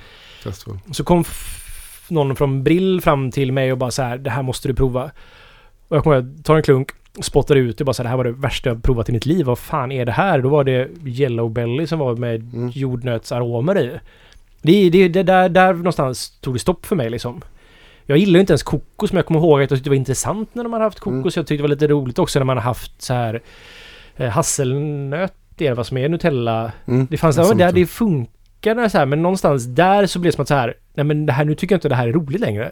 Festival. Så kom någon från Brill fram till mig och bara så här, det här måste du prova. Och jag kommer ihåg, tar en klunk, spottar ut det bara så här, det här var det värsta jag provat i mitt liv. Vad fan är det här? Då var det Yellow Belly som var med Mm. jordnötsaromer i. Det, det, det där, där någonstans tog det stopp för mig liksom. Jag gillar inte ens kokos men jag kommer ihåg att jag tyckte det var intressant när de hade haft kokos. Mm. Jag tyckte det var lite roligt också när man har haft så här eh, hasselnöt, det är vad som är Nutella. Mm. Det fanns, Ja, där, det funkade så här men någonstans där så blev det som att så här, nej men det här, nu tycker jag inte det här är roligt längre.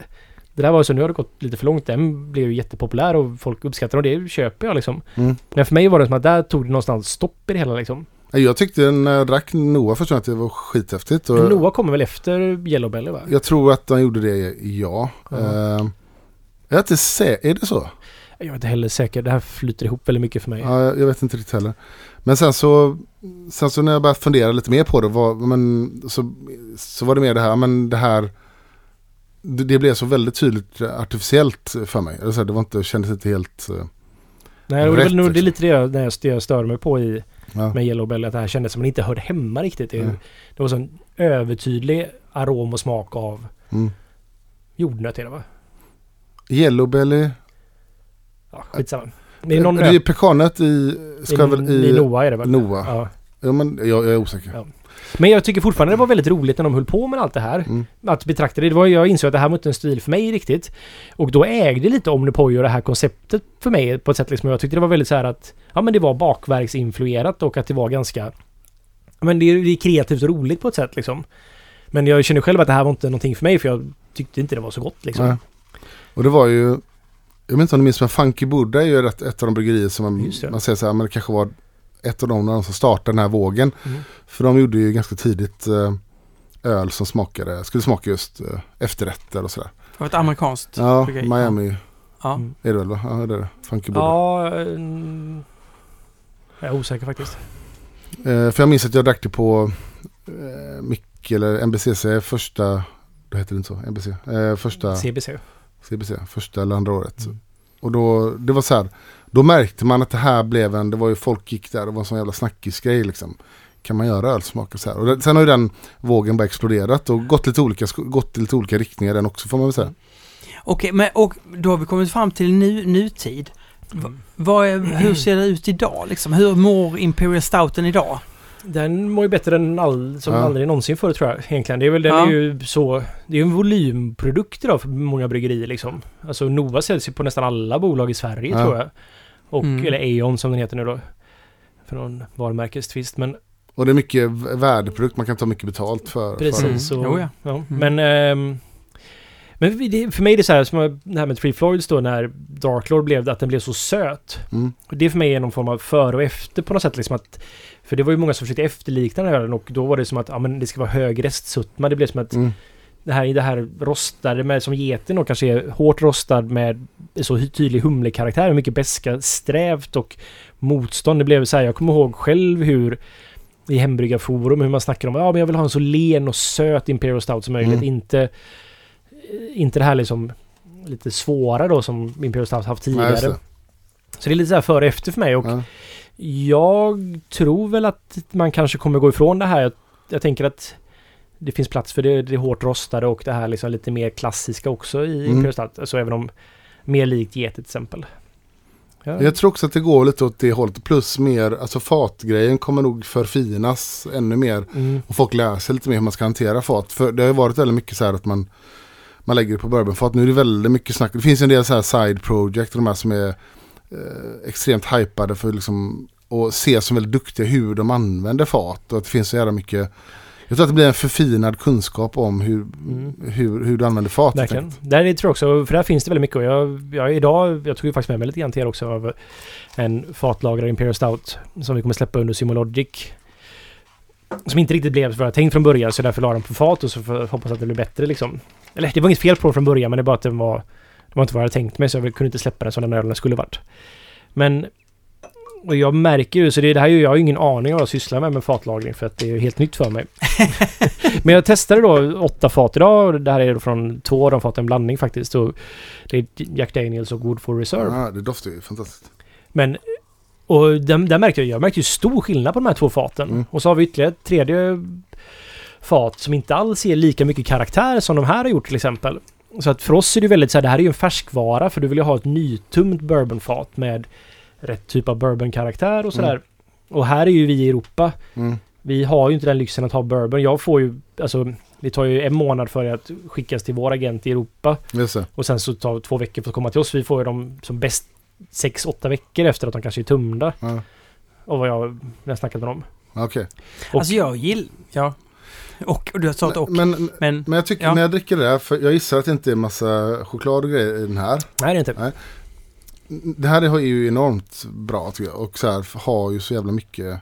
Det där var så, nu har det gått lite för långt. Den blev ju jättepopulär och folk uppskattar och det köper jag liksom. Mm. Men för mig var det som att där tog det någonstans stopp i det hela liksom. Jag tyckte när jag drack Noah förstår jag att det var skithäftigt. Och Men Noah kommer väl efter Yellow Belly va? Jag tror att de gjorde det, ja. Eh, jag är inte säker, är det så? Jag är inte heller säker. Det här flyter ihop väldigt mycket för mig. Ja, jag jag vet inte riktigt heller. Men sen så, sen så när jag började fundera lite mer på det, var, men, så, så var det mer det här, men det här, det, det blev så väldigt tydligt artificiellt för mig. Det var inte, kändes inte helt, eh, Nej, och det, rätt, nog, det är liksom. lite det jag, det jag- det stör mig på i ja. med Yellow Belly. Att det här kändes som att man inte hörde hemma riktigt. Det, Nej. det var så en övertydlig arom och smak av Mm. jordnöt är det va? Yellow belly, Ja, skitsamma. Det är någon det är nöt. pekanet i, ska I, väl i i, Noah är det väl? Noah. Ja. Ja, men jag, jag är osäker. Ja. Men jag tycker fortfarande det var väldigt roligt när de höll på med allt det här. Mm. Att betrakta det. det var, jag insåg att det här var inte en stil för mig riktigt. Och då ägde lite Omnipojo det här konceptet för mig på ett sätt liksom. Jag tyckte det var väldigt så här att ja men det var bakverksinfluerat och att det var ganska men det är, det är kreativt och roligt på ett sätt liksom. Men jag känner själv att det här var inte någonting för mig för jag tyckte inte det var så gott liksom. Nej. Och det var ju, jag vet inte om du minns men Funky Buddha är ju ett, ett av de bryggerier som man, man säger så här, men det kanske var ett av de, de som startade den här vågen. Mm. För de gjorde ju ganska tidigt eh, öl som smakade, skulle smaka just eh, efterrätter och sådär. Det var ett amerikanskt Ja, bryggeri. Miami Ja. Mm. är det väl va? Ja, det är det. Funky. Ja, mm, jag är osäker faktiskt. Eh, för jag minns att jag drack det på eh, Mick eller NBCC första, det heter det inte så, NBC, eh, första CBC. CBC, första eller andra året. Mm. Och då, det var så här, då märkte man att det här blev en, det var ju folk gick där, det var en sån jävla snackisgrej liksom. Kan man göra ölsmak och så här. Och det, sen har ju den vågen bara exploderat och gått lite olika, gått lite olika riktningar den också får man väl säga. Okej, men och då har vi kommit fram till nu, nutid. Mm. Vad är, hur ser det ut idag liksom? Hur mår Imperial Stouten idag? Den mår ju bättre än all, som Ja. aldrig någonsin förr tror jag egentligen. Det är väl, den Ja. är ju så... Det är ju en volymprodukt idag för många bryggerier liksom. Alltså Nova säljs ju på nästan alla bolag i Sverige Ja. tror jag. Och, Mm. eller Aeon som den heter nu då. För någon varumärkestvist. Men Och det är mycket värdeprodukt, man kan ta mycket betalt för. för precis. Mm. Och, Jo, ja. Men... ehm, men vi- det, för mig är det så här, som det här med Three Floyds då när Dark Lord blev att den blev så söt. mm. Och det för mig är någon form av före och efter på något sätt. Liksom att, för det var ju många som försökte efterlikna den här ölen och då var det som att ja, men det ska vara hög restsötma. Det blev som att Mm. Det här, det här rostade med som geten och kanske är hårt rostad med så tydlig humlekaraktär. Mycket beska, strävt och motstånd. Det blev så här, jag kommer ihåg själv hur i hembryggarforum hur man snackar om ja men jag vill ha en så len och söt Imperial Stout som möjligt. Mm. Inte, inte det här liksom lite svåra då som Imperial Stout haft tidigare. Så det är lite så här före och efter för mig och Ja. Jag tror väl att man kanske kommer gå ifrån det här. Jag, jag tänker att det finns plats för det, det hårt rostade och det här liksom lite mer klassiska också i Mm. Imperial Stout. Alltså även om mer likt get till exempel. Ja. Jag tror också att det går lite åt det hållet. Plus mer, alltså fatgrejen kommer nog förfinas ännu mer. Mm. Och folk lär sig lite mer hur man ska hantera fat. För det har varit väldigt mycket så här att man, man lägger det på bourbonfat. Nu är det väldigt mycket snack. Det finns en del så här side project, de här som är eh, extremt hypade för liksom och ses som väldigt duktiga hur de använder fat. Och att det finns så jävla mycket jag tror att det blir en förfinad kunskap om hur, Mm. hur, hur du använder fat. Verkligen. Där är- tror jag också, för där finns det väldigt mycket. Och jag, jag idag, jag tog ju faktiskt med mig lite grann till er också av en fatlagrad Imperial Stout som vi kommer släppa under Simologic. Som inte riktigt blev vad jag tänkt från början så därför la den på fat och så jag hoppas att det blir bättre liksom. Eller det var inget fel på den från början men det är bara att den var... Det var inte vad jag hade tänkt mig så jag kunde inte släppa den som den ölen skulle varit. Men... Och jag märker ju, så det, det här är ju, jag har ju ingen aning om vad jag sysslar med med fatlagring för att det är ju helt nytt för mig. *laughs* Men jag testade då åtta fat idag och det här är då från två av de faten en blandning faktiskt. Och det är Jack Daniels och Woodford Reserve. Ja, det doftar ju fantastiskt. Men och där, där märkte jag, jag märkte ju stor skillnad på de här två faten. Mm. Och så har vi ytterligare ett tredje fat som inte alls ger lika mycket karaktär som de här har gjort till exempel. Så att för oss är det väldigt så här, det här är ju en färskvara för du vill ju ha ett nytummt bourbonfat med rätt typ av bourbonkaraktär och sådär. Och här är ju vi i Europa. Mm. Vi har ju inte den lyxen att ha bourbon. Jag får ju, alltså det tar ju en månad för det att skickas till vår agent i Europa. Och sen så tar det två veckor för att komma till oss. Vi får ju dem som bäst sex åtta veckor efter att de kanske är tumda. Ja. Och vad jag när jag snackat med dem. Okej. Och- Alltså jag gillar... Ja. Och, och du har sagt och. Men, Men... men jag tycker Ja. när jag dricker det här, för jag gissar att det inte är massa choklad och grejer i den här. Nej, det är inte. Det här är ju enormt bra tycker jag. Och så här har ju så jävla mycket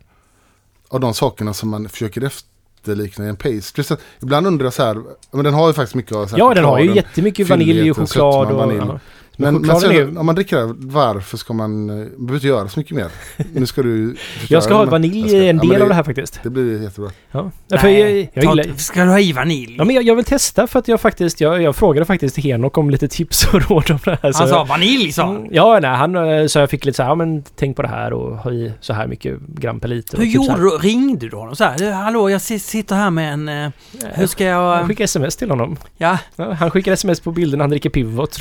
av de sakerna som man försöker efterlikna i en pastry. Så ibland undrar jag så här, men den har ju faktiskt mycket av så här Ja, den har ju jättemycket vanilj och choklad sötman, och... vanilj. Ja. Men, men sen, är om man dricker det varför ska man, eh, man behöver inte göra så mycket mer. Nu ska du *laughs* Jag ska ha vanilj i en ja, men del av det här faktiskt. Det blir jättebra. Ja. Ja, för jag, jag gillar... Ska du ha i vanilj? Ja, men jag, jag vill testa för att jag faktiskt... Jag, jag frågade faktiskt Henok om lite tips och råd om det här. så han sa jag- vanilj sa han. Mm, Ja, nej, han eh, så jag fick lite så här, ja men tänk på det här och ha i så här mycket gram per liter. Hur typ gjorde du? Ringde du honom så här? "Du, Hallå, jag si- sitter här med en... eh, Hur ska jag... Jag skickade sms till honom. Ja. Ja, han skickar sms på bilden när han dricker pivot.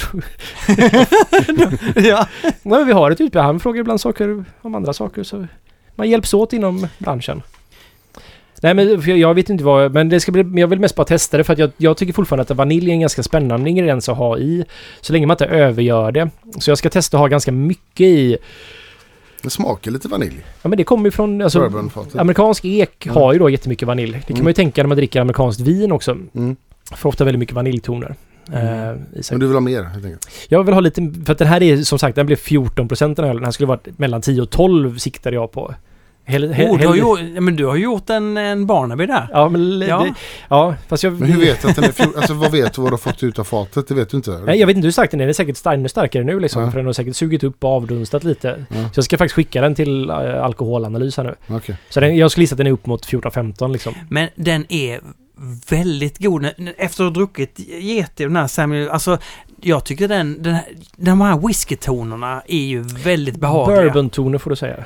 *laughs* *laughs* ja. Men vi har ett utbyte. Han frågar ibland saker om andra saker. Så man hjälps åt inom branschen. Nej men jag- vet inte vad, men det ska bli, jag vill mest bara testa det för att jag, jag tycker fortfarande att vanilj är en ganska spännande ingrediens att ha i. Så länge man inte övergör det. Så jag ska testa att ha ganska mycket i. Det smakar lite vanilj. Ja men det kommer ju från, alltså. Amerikansk ek Mm. har ju då jättemycket vanilj. Det kan Mm. man ju tänka när man dricker amerikanskt vin också. Mm. Får ofta väldigt mycket vaniljtoner. Mm. eh, sig. Men du vill ha mer helt enkelt. Jag vill ha lite, för att den här är som sagt, den blev 14% den här. Den här skulle varit mellan 10 och 12 siktade jag på. Hell, he, Oh, du har gjort, men du har gjort en, en Barnaby där. Ja, men... Ja. Det, ja, fast jag... Men hur vet du att den är fjol... Alltså vad vet du vad du har fått ut av fatet? Det vet du inte. eller? Nej, jag vet inte hur stark den är. Den är säkert ännu starkare nu liksom. Ja. För den har säkert sugit upp och avdunstat lite. Ja, Så jag ska faktiskt skicka den till äh, alkoholanalys här nu. okej. Så den, jag skulle gissa att den är upp mot 14-15 liksom. Men den är väldigt god. Efter att ha druckit Yeti och den här Samuel, alltså jag tycker den, den här, de här whiskytonerna är ju väldigt behagliga. Bourbon-toner får du säga.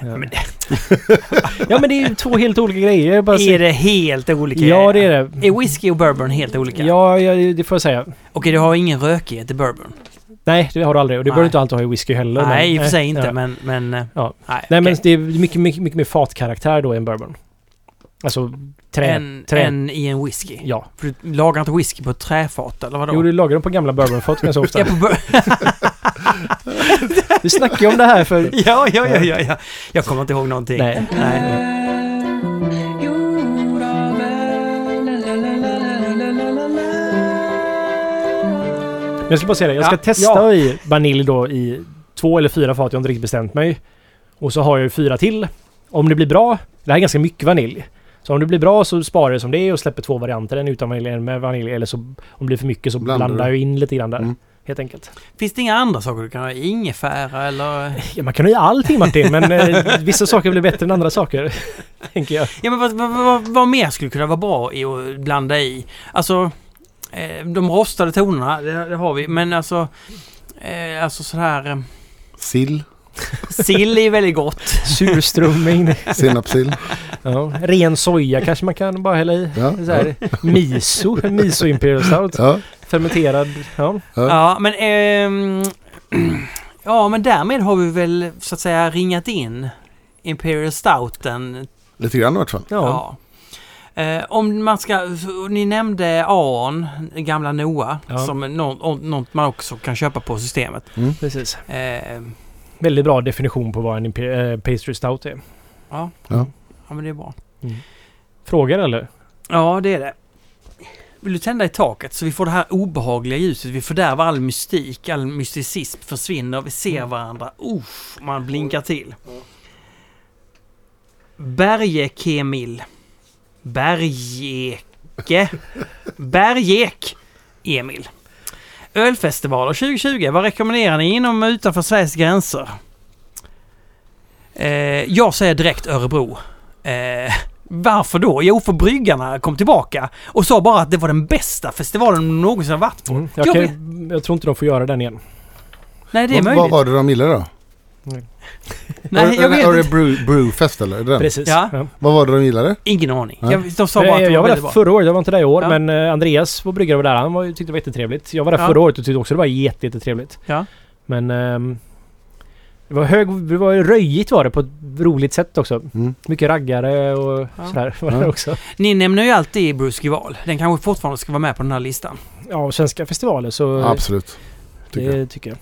Ja. Men *laughs* ja men det är ju två helt olika grejer. Jag bara är det helt olika? Ja det är det. Är whisky och bourbon helt olika? Ja, ja, det får jag säga. Okej, du har ingen rökighet i bourbon? Nej, det har du aldrig. Och det behöver du inte alltid ha i whisky heller. Nej, men- i och för sig inte, ja. men... men eh, Ja. Nej, Nej, men okej. det är mycket, mycket, mycket mer fatkaraktär då en bourbon. Alltså trä... en, trä. en i en whisky? Ja. För du lagar inte whisky på ett träfat, eller vadå? Jo, du lagar dem på gamla bourbonfat ganska ofta. *laughs* Ja, på bur- *laughs* Vi snackar ju om det här för... *laughs* ja, ja, ja, ja, ja. Jag kommer inte ihåg någonting. Nej. Nej. Men jag ska bara säga det. Jag ska Ja, testa ja. i vanilj då i två eller fyra fat. Jag har inte riktigt bestämt mig. Och så har jag ju fyra till. Om det blir bra. Det här är ganska mycket vanilj. Så om det blir bra så sparar jag det som det är och släpper två varianter. En utan vanilj, en med vanilj. Eller så om det blir för mycket så Blandar blandar du. jag in lite grann där. Mm. Helt enkelt. Finns det inga andra saker du kan ha? Ingefära eller... *laughs* Ja, man kan ju göra allting Martin, men eh, vissa saker blir bättre än andra saker. *laughs* tänker jag. Ja men vad, vad, vad, vad mer skulle kunna vara bra i att blanda i? Alltså, eh, de rostade tonerna, det, det har vi. Men alltså, eh, alltså sådär... Eh, Sill. Sill är väldigt gott. Surströmming. Senapssill. ja. Ren soja kanske man kan bara hälla i. Ja, Så här, miso. Miso Imperial Stout. ja, Fermenterad. Ja. ja. Ja, men... ehm, ja, men därmed har vi väl så att säga ringat in Imperial Stouten. Lite grann i vart fall. Ja. Ja. Eh, om man ska... Ni nämnde Aon, gamla Noah, Ja. som nå- något man också kan köpa på systemet. Precis. Eh, Väldigt bra definition på vad en eh, pastry stout är. ja. Ja. ja, men det är bra. Frågor eller? Ja, det är det. Vill du tända i taket så vi får det här obehagliga ljuset. Vi fördärvar all mystik, all mysticism försvinner. Vi ser varandra. Uff, man blinkar till. Berge-Kemil. Bergeke. Bergek Emil. Ölfestivaler 2020. Vad rekommenderar ni inom och utanför Sveriges gränser? Eh, jag säger direkt Örebro. Eh, varför då? Jo, för bryggarna kom tillbaka och sa bara att det var den bästa festivalen de någonsin har varit på. Mm. Jag, Jag kan, jag tror inte de får göra den igen. Nej, det är Vad, möjligt. vad var det de gillade då? Nej, jag vet inte. brew, Brewfest eller? Är det den? Precis. Ja. Vad var det de gillade? Ingen aning. Nej. Jag, de sa bara att jag, det jag var där förra året, jag var inte där i år Ja. men eh, Andreas, vår bryggare var där. Han var, tyckte det var jättetrevligt. Jag var där Ja. förra året och tyckte också det var jätte, jättetrevligt. Ja. Men ehm, det var hög, det var röjigt var det på ett roligt sätt också. Mm. Mycket raggare och Ja. sådär var det Ja. också. Ni nämner ju alltid Bruce Gival. Den kanske fortfarande ska vara med på den här listan. Ja, och svenska festivaler så Absolut. tycker det tycker jag.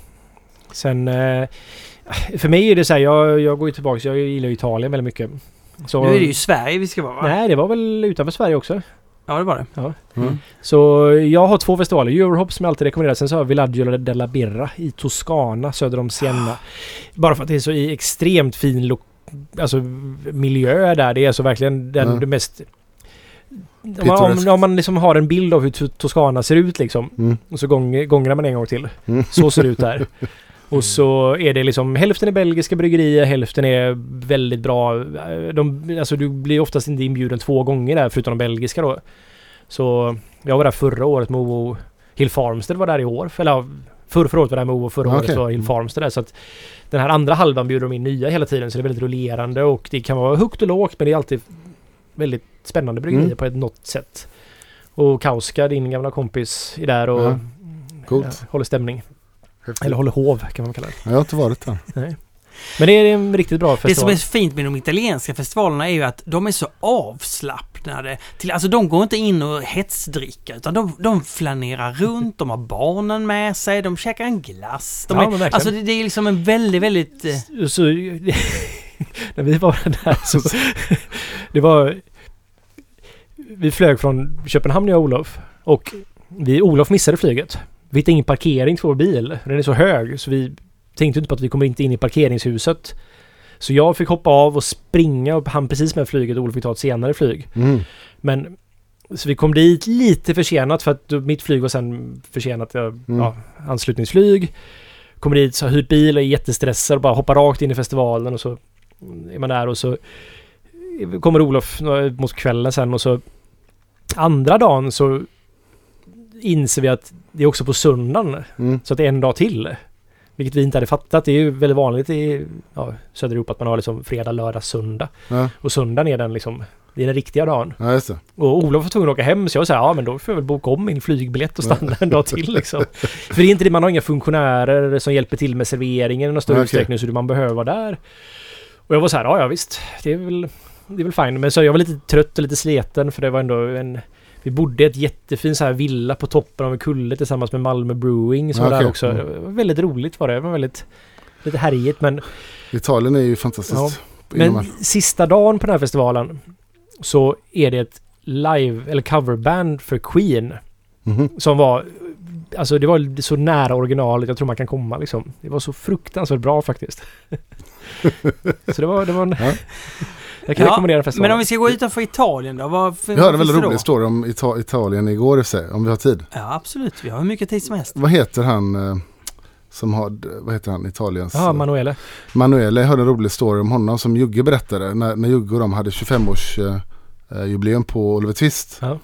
Sen eh, för mig är det så här, jag, jag går ju tillbaka, jag gillar Italien väldigt mycket. Så, Nu är det ju Sverige vi ska vara va? Nej, det var väl utanför Sverige också. Ja, det var det. Mm. Så jag har två festivaler. Eurohop som jag alltid rekommenderar. Sen så har jag Villaggio della Birra i Toscana söder om Siena. Bara för att det är så i extremt fin lo- alltså, miljö där. Det är så verkligen den Mm. det mest... Om man, om, om man liksom har en bild av hur To- Toscana ser ut liksom. Mm. Och så gång, gångrar man en gång till. Mm. Så ser det ut där. *laughs* Och så är det liksom hälften är belgiska bryggerier, hälften är väldigt bra. De, alltså du blir oftast inte inbjuden två gånger där förutom de belgiska då. Så jag var där förra året med OO. Hill Farmstead var där i år. Eller ja, förra, året var där med OO, förra Okej. året var Hill Farmstead där. Så att den här andra halvan bjuder de in nya hela tiden så det är väldigt rullerande och det kan vara högt och lågt men det är alltid väldigt spännande bryggerier Mm. på ett något sätt. Och Kauska, din gamla kompis, är där och Ja. Ja, håller stämning. Häftigt. Eller håller hov kan man kalla det. Jag har inte varit där. Nej. Men det är en riktigt bra Det som festival. är fint med de italienska festivalerna är ju att de är så avslappnade. Till, alltså de går inte in och hetsdricka utan de, de flanerar runt, de har barnen med sig, de käkar en glass. De Ja, är, alltså det, det är liksom en väldigt, väldigt... eh, Så, *laughs* när vi var där så... *laughs* det var... Vi flög från Köpenhamn jag och Olof. Och vi, Olof missade flyget. Vi hittade ingen parkering för vår bil. Den är så hög så vi tänkte inte på att vi kommer inte in i parkeringshuset. Så jag fick hoppa av och springa och han precis med flyget och Olof fick ta ett senare flyg. Mm. Men så vi kom dit lite försenat för att mitt flyg var sen försenat. Jag, Mm. ja, anslutningsflyg. Kommer dit, så har hyrt bil och är jättestressad och bara hoppar rakt in i festivalen och så är man där och så kommer Olof mot kvällen sen och så andra dagen så inser vi att det är också på söndagen. Mm. Så att det är en dag till. Vilket vi inte hade fattat. Det är ju väldigt vanligt i ja, södra Europa att man har liksom fredag, lördag, söndag. Ja. Och söndagen är den liksom, det är den riktiga dagen. ja, det. Och Olof var tvungen att åka hem så jag sa ja men då får jag väl boka om min flygbiljett och stanna en dag till liksom. *laughs* För det är inte det, man har inga funktionärer som hjälper till med serveringen i någon större Okej. utsträckning så man behöver vara där. Och jag var så här, ja ja visst, det är väl, det är väl fine. Men så jag var lite trött och lite sleten för det var ändå en vi bodde i ett jättefint så här villa på toppen av en kulle tillsammans med Malmö Brewing som var Okej. där också. Mm. Väldigt roligt var det. Det var väldigt lite härjigt men Italien är ju fantastiskt. Ja, men sista dagen på den här festivalen så är det ett live eller coverband för Queen Mhm. som var Alltså det var så nära originalet jag tror man kan komma liksom. Det var så fruktansvärt bra faktiskt. *laughs* så det var, det var en... Ja. Jag kan Ja, rekommendera festivalen. Men om vi ska gå utanför Italien då? Vad, Vi har en väldigt rolig story om Ita- Italien igår i sig, om vi har tid. Ja, absolut. Vi har hur mycket tid som helst. Vad heter han eh, som har, vad heter han, Italiens? Ja, Manuele. Manuele, jag hörde en rolig story om honom som Jugge berättade. När, när Jugge och de hade 25-års eh, eh, jubileum på Oliver Twist. Ja.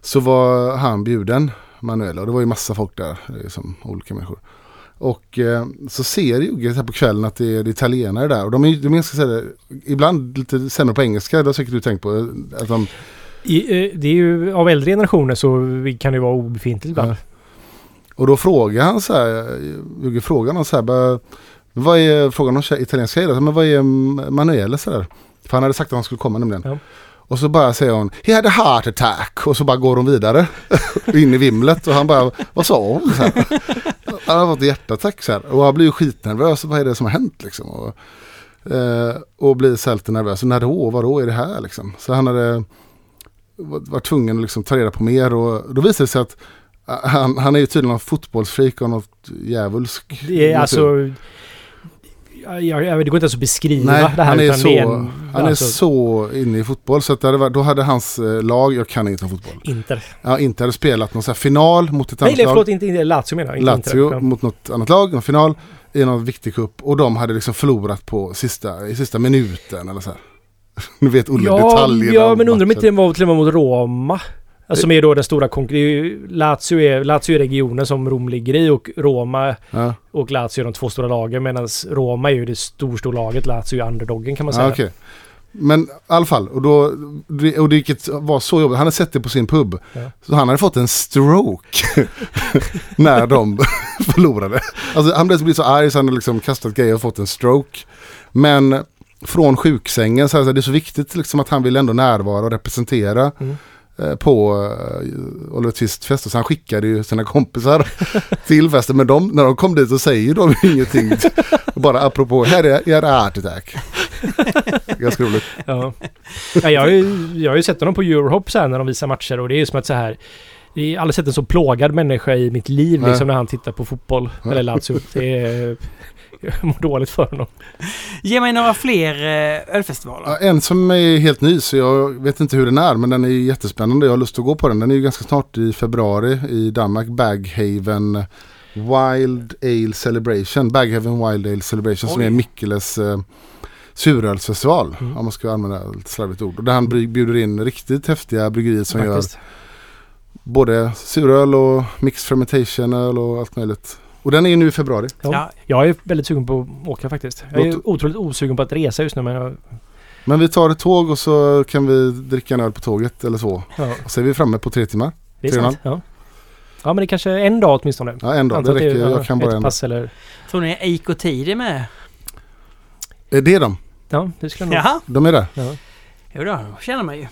Så var han bjuden, Manuele, och det var ju massa folk där, det är som olika människor. Och eh, så ser Jugge här på kvällen att det är, det är italienare där. Och de är, de är ganska säga, ibland lite sämre på engelska. Det har säkert du tänkt på. Att de, I, eh, det är ju av äldre generationer så kan det vara obefintligt ibland. Ja. och då frågar han så här, Jugge frågar honom så här, bara, vad är, frågan om italienska det, men vad är Manuele så där? För han hade sagt att han skulle komma nämligen. Ja. Och så bara säger hon, he had a heart attack. Och så bara går hon vidare. *laughs* in i vimlet. Och han bara, vad sa hon? Han har fått hjärtattack så här. Och han blir ju skitnervös. Vad är det som har hänt liksom? Och, eh, och blir så här lite nervös. Och när då? Vadå är det här liksom? Så han hade varit tvungen att liksom ta reda på mer. Och då visade det sig att han, han är ju tydligen en fotbollsfreak och något djävulsk. Det är alltså jag, jag, det går inte ens att beskriva Nej, det här. Han är, så, en, han är alltså, så inne i fotboll. Så att det hade varit, då hade hans eh, lag, jag kan inte om fotboll. Inter. Ja, inte hade spelat någon final mot ett Nej, annat nej lag. förlåt, inte, inte Lazio menar jag. Inte Lazio Inter. Ja. mot något annat lag, en final i någon viktig cup. Och de hade liksom förlorat på sista, i sista minuten eller så här. *laughs* Nu vet Olle Ja, detaljerna ja men undrar om inte den var till och med mot Roma. Alltså, som är då den stora konkurrensen. Lazio är, Lazio är regionen som Rom ligger i och Roma Ja, och Lazio är de två stora lagen medan Roma är ju det storstorlaget. Lazio är underdoggen kan man säga. ja okej. Men i alla fall, och, då, och det vilket var så jobbigt. Han hade sett det på sin pub. Ja. Så han hade fått en stroke *laughs* när de *laughs* förlorade. Alltså han blev så arg så han hade liksom kastat grejer och fått en stroke. Men från sjuksängen så är det så viktigt liksom att han vill ändå närvara och representera Mm. Eh, på uh, Oliver Twists fest. Så han skickade ju sina kompisar *laughs* till festen. Men de, när de kom dit så säger de ingenting. Bara apropå, här är er art attack. Ganska roligt. Ja. ja jag, har ju, jag har ju sett honom på Eurohop så här när de visar matcher och det är ju som att så här jag har aldrig sett en så plågad människa i mitt liv Nej. liksom när han tittar på fotboll. Nej. Eller Lazio. Det är... Jag mår dåligt för honom. Ge mig några fler eh, ölfestivaler. Ja, en som är helt ny så jag vet inte hur den är men den är jättespännande. Jag har lust att gå på den. Den är ju ganska snart i februari i Danmark. Baghaven Wild Ale Celebration. Baghaven Wild Ale Celebration som Oj. är Mikkeles eh, surölsfestival. Mm. Om man ska använda ett slarvigt ord. Och där han bjuder in riktigt häftiga bryggerier som Faktiskt. gör både suröl och mixed fermentation öl och allt möjligt. Och den är nu i februari. Ja. Ja. Jag är väldigt sugen på att åka faktiskt. Jag är Låt- otroligt osugen på att resa just nu men jag, Men vi tar ett tåg och så kan vi dricka en öl på tåget eller så. ja, Och så är vi framme på tre timmar. det är sant. Ja. ja men det är kanske en dag åtminstone. Ja, en dag. Antar Det att räcker. ja, Jag kan bara en dag. eller... Tror ni Eik och Tid är med? Är det de? Ja, det skulle jag nog... Jaha. De är där? Ja. Jo då, känner man ju.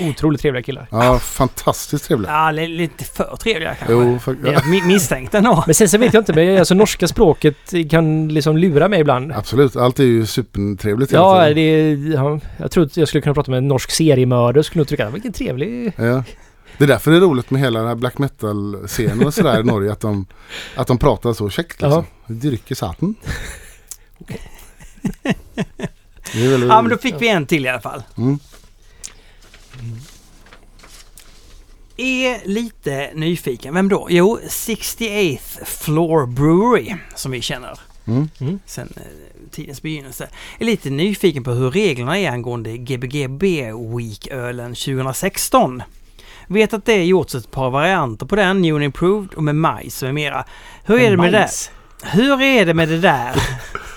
Otroligt trevliga killar. Ja, fantastiskt trevliga. Ja, li- lite för trevliga kanske. Jo, fa- ja, Jag mi- misstänkte ändå. Men sen så vet jag inte, men alltså norska språket kan liksom lura mig ibland. absolut. Allt är ju supertrevligt. Ja, det är, ja, jag tror att jag skulle kunna prata med en norsk seriemördare och skulle nog tycka vilken trevlig... Ja. Det är därför det är roligt med hela den här black metal-scenen och sådär i Norge. Att de, att de pratar så käckt liksom. Dyrke saten. *laughs* Det är väldigt Ja, men då fick vi en till i alla fall. Mm. Är lite nyfiken. Vem då? Jo, 68th Floor Brewery, som vi känner Mm. Mm. sen eh, tidens begynnelse. Är lite nyfiken på hur reglerna är angående Gbg Beer Week-ölen 2016. Vet att det är gjorts ett par varianter på den, New and Improved och med majs och med mera. Hur är det med det där? Majs. Hur är det med det där? *laughs*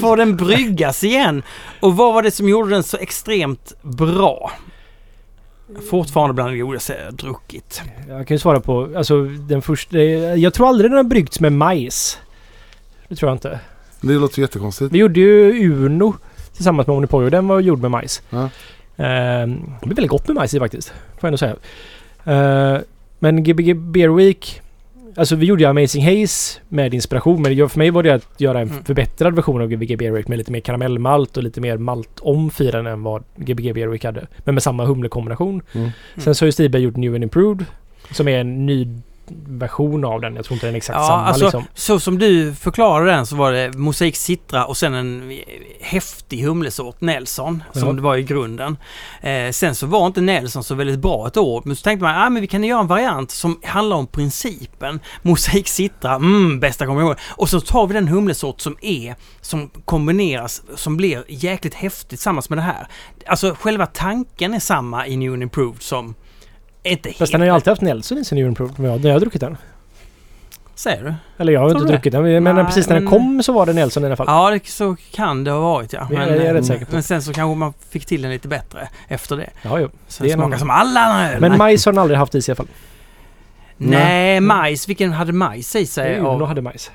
Får den bryggas igen? Och vad var det som gjorde den så extremt bra? Fortfarande bland det godaste jag druckit. Jag kan ju svara på, alltså den första... Jag tror aldrig den har bryggts med majs. Det tror jag inte. Det låter jättekonstigt. Vi gjorde ju Uno tillsammans med Omnipojo. Den var gjord med majs. Ja. Ehm, det blir väldigt gott med majs i faktiskt. Får jag ändå säga. Ehm, men Gbg Beer Week. Alltså vi gjorde ju Amazing Haze med inspiration. Men för mig var det att göra en Mm. förbättrad version av Gbg Beer Week med lite mer karamellmalt och lite mer malt om firan än vad Gbg Beer Week hade. Men med samma humlekombination. Mm. Sen så har ju Stiberg gjort New and Improved. Som är en ny version av den. Jag tror inte den är exakt Ja, samma alltså liksom. så som du förklarade den så var det Mosaik Citra och sen en häftig humlesort, Nelson, som Ja. det var i grunden. Eh, sen så var inte Nelson så väldigt bra ett år, men så tänkte man, ah, men vi kan göra en variant som handlar om principen. Mosaik Citra, mm, bästa kombination. Och så tar vi den humlesort som är, som kombineras, som blir jäkligt häftigt tillsammans med det här. Alltså själva tanken är samma i New and Improved som inte Fast den har ju alltid haft Nelson i sin Improved. Men jag, när jag har druckit den. Säger du? Eller jag har Tror inte du druckit den. Men Nej, precis när den men- kom så var det Nelson i alla fall. Ja, det, så kan det ha varit ja. Det är jag rätt eh, säker på. men sen så kanske man fick till den lite bättre efter det. Ja, jo. Så Det är det en smakar annan. som alla andra öl. Men majs har den aldrig haft i sig i alla fall. Nej, majs. Vilken hade majs i sig? Uno hade majs.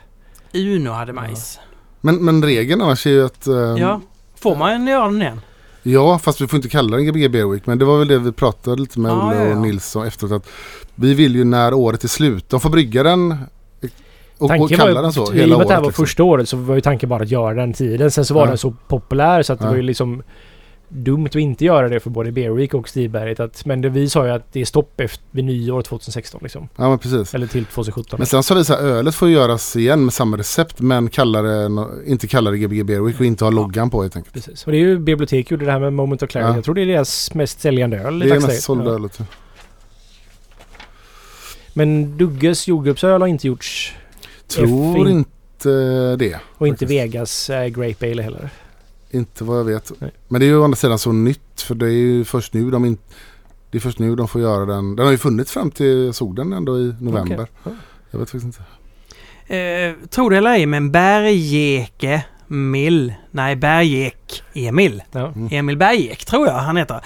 Uno hade majs. Men, men regeln annars är ju att... eh, Ja. Får man göra den igen? Ja, fast vi får inte kalla den Gbg Beer Week. Men det var väl det vi pratade lite med Olle ja, ja. och Nilsson efteråt. Att vi vill ju när året är slut. De får brygga den och, och kalla var, den så I och hela med att året. det här var liksom. första året så var ju tanken bara att göra den tiden. Sen så var Ja. den så populär så att det var ju liksom dumt att inte göra det för både Beer Week och Stiberget. Att, men det, vi sa ju att det är stopp efter, vid nyår 2016 liksom. Ja, men precis. Eller till 2017. Men sen sa vi så här, ölet får göras igen med samma recept men kalla det, nå- inte kalla det Gbg Beer Week och inte ha loggan på helt enkelt. Precis. Och det är ju Bibliotek gjorde det här med Moment of Clarity. Ja. Jag tror det är deras mest säljande öl Det är mest sålda Ja. ölet. Men Dugges jordgubbsöl har inte gjorts. Tror inte det. Och inte Faktiskt. Vegas äh, Grape Ale heller. Inte vad jag vet. Nej. Men det är ju å andra sidan så nytt för det är ju först nu de inte det är först nu de får göra den. Den har ju funnits fram till jag såg den ändå i november. Okej. Jag vet faktiskt inte. Eh, tror det eller ej, men Bergeke Mill. Nej, Bergek Emil. Ja. Mm. Emil Bergek tror jag han heter.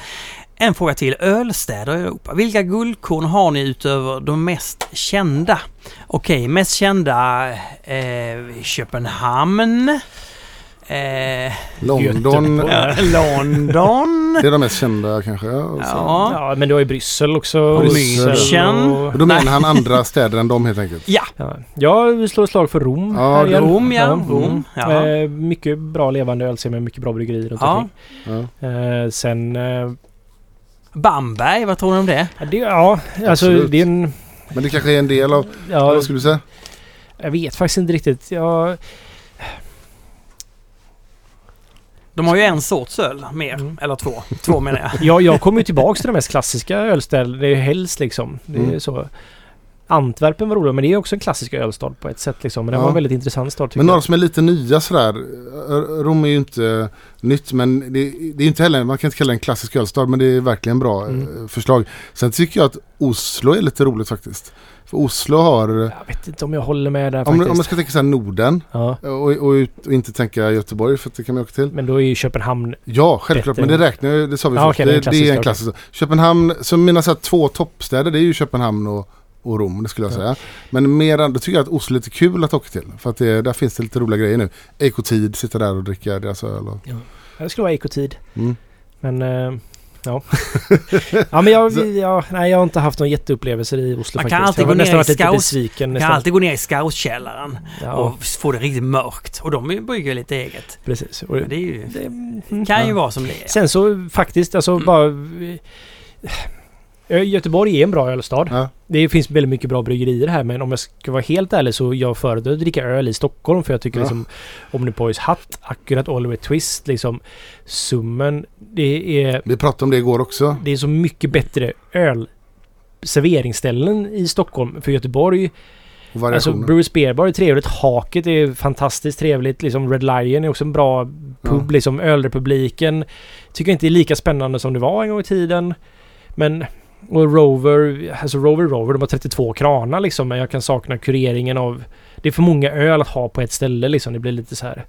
En fråga till. Ölstäder i Europa. Vilka guldkorn har ni utöver de mest kända? Okej, mest kända eh, Köpenhamn. Eh, London. Ja, London. Det är de mest kända kanske. Och så- Ja. Ja, men du har ju Bryssel också. Och München. Och då menar han andra städer än de helt enkelt. Ja, Ja, jag vill slå ett slag för Rom. Ja, igen. Rom ja. Mm. Rom. Ja. Eh, mycket bra levande ölscen med mycket bra bryggerier runt Ja. omkring. Ja. Eh, sen... Eh, Bamberg, vad tror du om det? ja, det, ja, alltså Absolut. det är en... Men det kanske är en del av, Ja, vad skulle du säga? jag vet faktiskt inte riktigt. Jag, De har ju en sorts öl mer, Mm. eller två. Två menar jag. jag, jag kommer ju tillbaks till de mest klassiska ölställen. Det är helst liksom. Det är Mm. så. Antwerpen var roligt men det är också en klassisk ölstad på ett sätt liksom. Men det Ja. var en väldigt intressant stad tycker Men några jag. som är lite nya sådär. Rom är ju inte nytt men det, det är inte heller, man kan inte kalla det en klassisk ölstad men det är verkligen bra Mm. eh, förslag. Sen tycker jag att Oslo är lite roligt faktiskt. För Oslo har, Jag vet inte om jag håller med där om, faktiskt. om man ska tänka såhär Norden ja. och, och, och inte tänka Göteborg för att det kan man åka till. Men då är ju Köpenhamn... Ja, självklart. Bättre. Men det räknar jag, det sa vi Ja, först. okej, det är det, det är en klassisk, klassisk. Köpenhamn, så mina så här, två toppstäder det är ju Köpenhamn och, och Rom, det skulle jag Ja. säga. Men mer än, då tycker jag att Oslo är lite kul att åka till. För att det, där finns det lite roliga grejer nu. Ekotid, sitta där och dricka deras öl. Och, Det skulle vara ekotid. mm. Men... Eh, ja. *laughs* ja men jag, Så- ja, nej, jag har inte haft någon jätteupplevelser i Oslo Man faktiskt. alltid jag har nästan varit lite besviken. Man Nästan. kan alltid gå ner i scoutkällaren ja, och få det riktigt mörkt. Och de brygger ju lite eget. precis. Och, det är ju, det, kan ju ja. vara som det är. Sen så faktiskt, alltså Mm. bara... eh, Göteborg är en bra ölstad. Ja. Det finns väldigt mycket bra bryggerier här men om jag ska vara helt ärlig så jag föredrar att dricka öl i Stockholm för jag tycker Ja. liksom Omnipoys Hatt, Akkurat Oliver Twist, liksom Summen. Det är, Vi pratade om det igår också. det är så mycket bättre öl serveringsställen i Stockholm. För Göteborg, alltså. Brewers Beer Bar är trevligt. Haket är fantastiskt trevligt. Liksom Red Lion är också en bra pub. Ja. Liksom Ölrepubliken. Tycker inte är lika spännande som det var en gång i tiden. Men... Och Rover, alltså Rover Rover, de har 32 kranar liksom. Men jag kan sakna kureringen av... Det är för många öl att ha på ett ställe liksom. Det blir lite så här...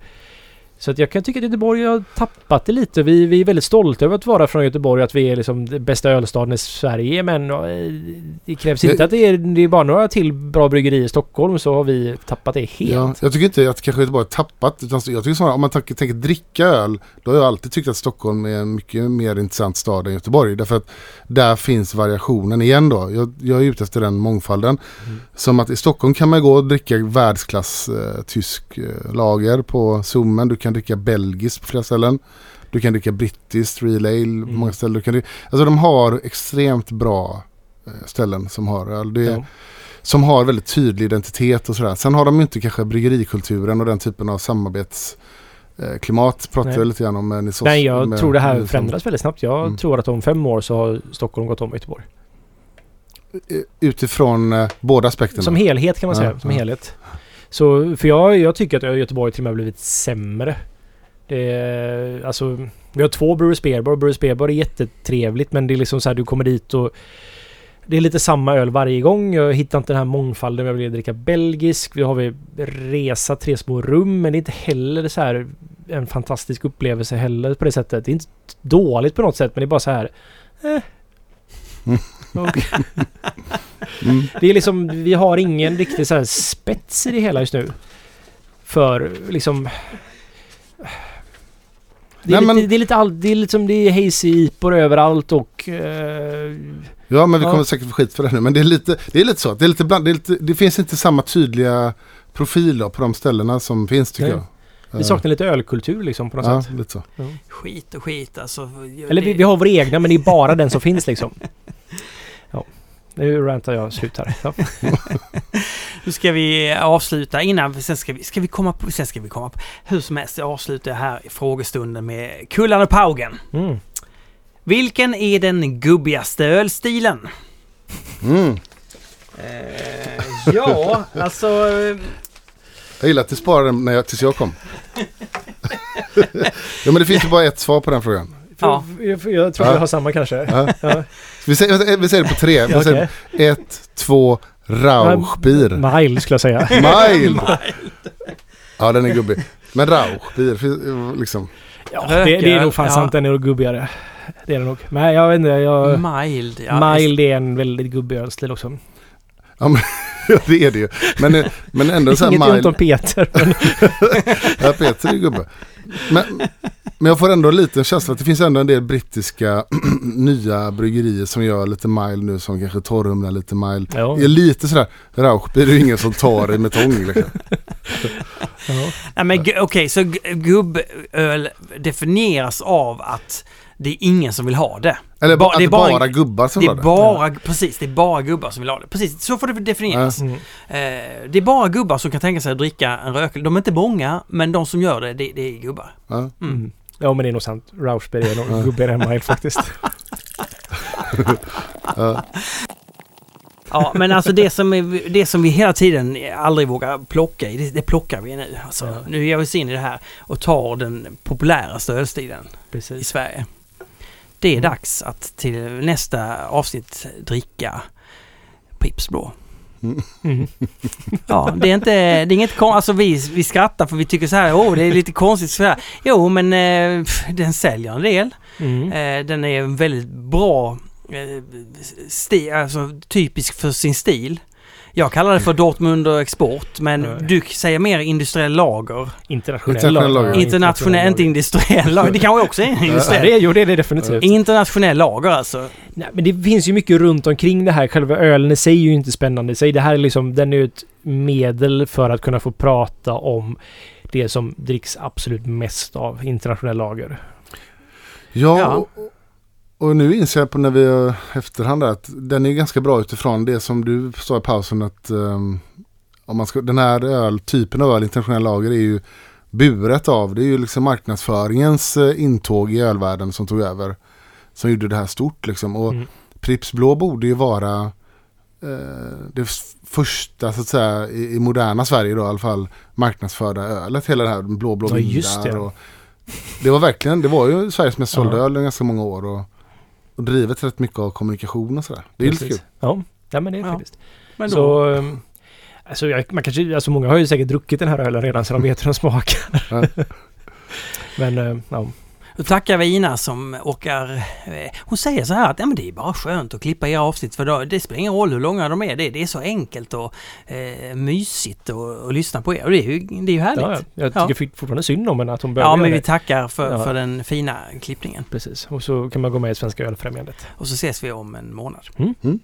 Så att jag kan tycka att Göteborg har tappat det lite. Vi, vi är väldigt stolta över att vara från Göteborg och att vi är liksom den bästa ölstaden i Sverige. Men eh, det krävs inte att det är, det är bara några till bra bryggerier i Stockholm så har vi tappat det helt. Ja, jag tycker inte att kanske Göteborg har tappat. Utan jag tycker snarare om man tänker, tänker dricka öl. Då har jag alltid tyckt att Stockholm är en mycket mer intressant stad än Göteborg. Därför att där finns variationen igen då. Jag, jag är ute efter den mångfalden. Mm. Som att i Stockholm kan man gå och dricka världsklass eh, tysk eh, lager på Zoomen. Du kan dricka belgiskt på flera ställen. Du kan dricka brittiskt, real ale på Mm. många ställen. Du kan, alltså de har extremt bra eh, ställen som har öl. Ja. som har väldigt tydlig identitet och sådär. Sen har de inte kanske bryggerikulturen och den typen av samarbetsklimat. Eh, klimat pratar Nej. jag lite grann om med Nisos. Nej, jag med, tror det här förändras väldigt snabbt. Jag Mm. tror att om fem år så har Stockholm gått om Göteborg. Eh, Utifrån eh, båda aspekterna. Som helhet kan man Ja, säga. Som ja. helhet. Så, för jag, jag tycker att Göteborg till och med har blivit sämre. Det alltså, vi har två Brewers Beerbar. Brewers är jättetrevligt men det är liksom så här du kommer dit och det är lite samma öl varje gång. Jag hittar inte den här mångfalden. Jag vill dricka belgisk. Vi har vi resa, tre små rum. Men det är inte heller så här en fantastisk upplevelse heller på det sättet. Det är inte dåligt på något sätt men det är bara så här... Eh. *laughs* Och, *laughs* Mm. det är liksom, vi har ingen riktig så här spets i det hela just nu. För liksom... Det är, Nej, lite, men- det är lite all, det är liksom det är hazy ipor överallt och... Eh, Ja men vi Ja. kommer säkert få skit för det nu. Men det är lite, det är lite så. Det, är lite bland, det, är lite, det finns inte samma tydliga profil då, på de ställena som finns tycker Nej. jag. vi Eh, saknar lite ölkultur liksom på något Ja, sätt. lite så. Skit och skit alltså. Eller vi, vi har vår egna men det är bara den som finns liksom. *laughs* Ja. Nu rantar jag slut här. Ja. *laughs* Nu ska vi avsluta innan, sen ska vi, ska vi komma på, sen ska vi komma på, hur som helst, jag avslutar här i frågestunden med Kullan och Paugen. Mm. Vilken är den gubbigaste ölstilen? Mm. Eh, ja, alltså... eh, Jag gillar att du sparar den när jag, tills jag kom. *laughs* ja men det finns ju bara ett svar på den frågan. Ja. För, jag, jag tror Ja. vi har samma kanske. Ja. Ja. Vi, säger, vi säger det på tre. Vi Ja, säger ett, två, Rauchbier. Mild skulle jag säga. *laughs* Mild! Ja den är gubbig. Men Rauchbier, liksom. Ja, det, det är nog fan Ja. sant, den är nog gubbigare. Det är det nog. Men jag vet inte, jag... Mild. Ja, Mild är en väldigt gubbig ölstil också. *laughs* Ja det är det ju. Men, eh, men ändå så här Inget ont mild. om Peter. Men, *laughs* Ja, Peter är gubbe. Men, men jag får ändå lite en känsla att det finns ändå en del brittiska *clears throat* nya bryggerier som gör lite mild nu som kanske torrhumlar lite mild. ja. Det är lite sådär, Rauchbier är ju ingen som tar i med tång liksom. *laughs* ja. Nej men okej, så gu- gubböl definieras av att det är ingen som vill ha det. Eller Ba- att det är det bara bara, gubbar som Det har är det. bara, precis, det är bara gubbar som vill ha det. Precis, så får det definieras. Mm. Eh, det är bara gubbar som kan tänka sig att dricka en rökel. De är inte många, men de som gör det, det, det är gubbar. Ja. Mm. Mm. Ja men det är nog sant. Rauschberg är nog Ja. gubbigare än Mild faktiskt. *laughs* Ja. Men alltså det som, är, det som vi hela tiden aldrig vågar plocka i, det, det plockar vi nu. Alltså, Ja. Nu ger vi oss in i det här och tar den populäraste ölstilen i. Sverige. Det är dags att till nästa avsnitt dricka Pripps Blå. Mm. *laughs* Ja, det är inte, det är inget kon- alltså vi, vi skrattar för vi tycker så här, åh det är lite konstigt så här. Jo men eh, den säljer en del. Mm. Eh, den är en väldigt bra eh, sti, alltså typisk för sin stil. Jag kallar det för Dortmund och export men Ja. du säger mer industriell lager. Internationell Internationell lager. lager. Internationell, inte industriell lager. Det kanske också är industriell. det är, jo det är det definitivt. Internationell lager alltså. Nej, men det finns ju mycket runt omkring det här. Själva ölen i sig är ju inte spännande i sig. Det här är liksom, den är ju ett medel för att kunna få prata om det som dricks absolut mest av internationell lager. Ja, Ja. Och, och nu inser jag på när vi efterhand att den är ganska bra utifrån det som du sa i pausen att ehm, om man ska, den här öl, typen av öl, internationell lager är ju buret av, det är ju liksom marknadsföringens eh, intåg i ölvärlden som tog över. Som gjorde det här stort liksom. Och Mm. Pripps Blå borde ju vara eh, det första så att säga i, i moderna Sverige då i alla fall marknadsförda ölet. Hela det här blå blå Ja, just det. och det var verkligen, det var ju Sveriges mest sålda öl i ganska många år och, och drivet rätt mycket av kommunikation och sådär. Det är lite Precis. kul. Ja, ja men det är Ja. faktiskt. Men då, Så... ehm, Alltså, jag, man kanske, alltså många har ju säkert druckit den här ölen redan så de vet hur den smakar. Ja. *laughs* men eh, ja. Då tackar vi Ina som åker... eh, Hon säger så här att ja, men det är bara skönt att klippa era avsnitt för då, det spelar ingen roll hur långa de är. Det, det är så enkelt och eh, mysigt att lyssna på er. Och det är ju, det är ju härligt. ja, Ja, ja. jag tycker Ja. fortfarande synd om henne att hon började men göra vi det. tackar för, Ja. för den fina klippningen. Precis. Och så kan man gå med i Svenska Ölfrämjandet. Och så ses vi om en månad. Mm. Mm.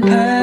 vampire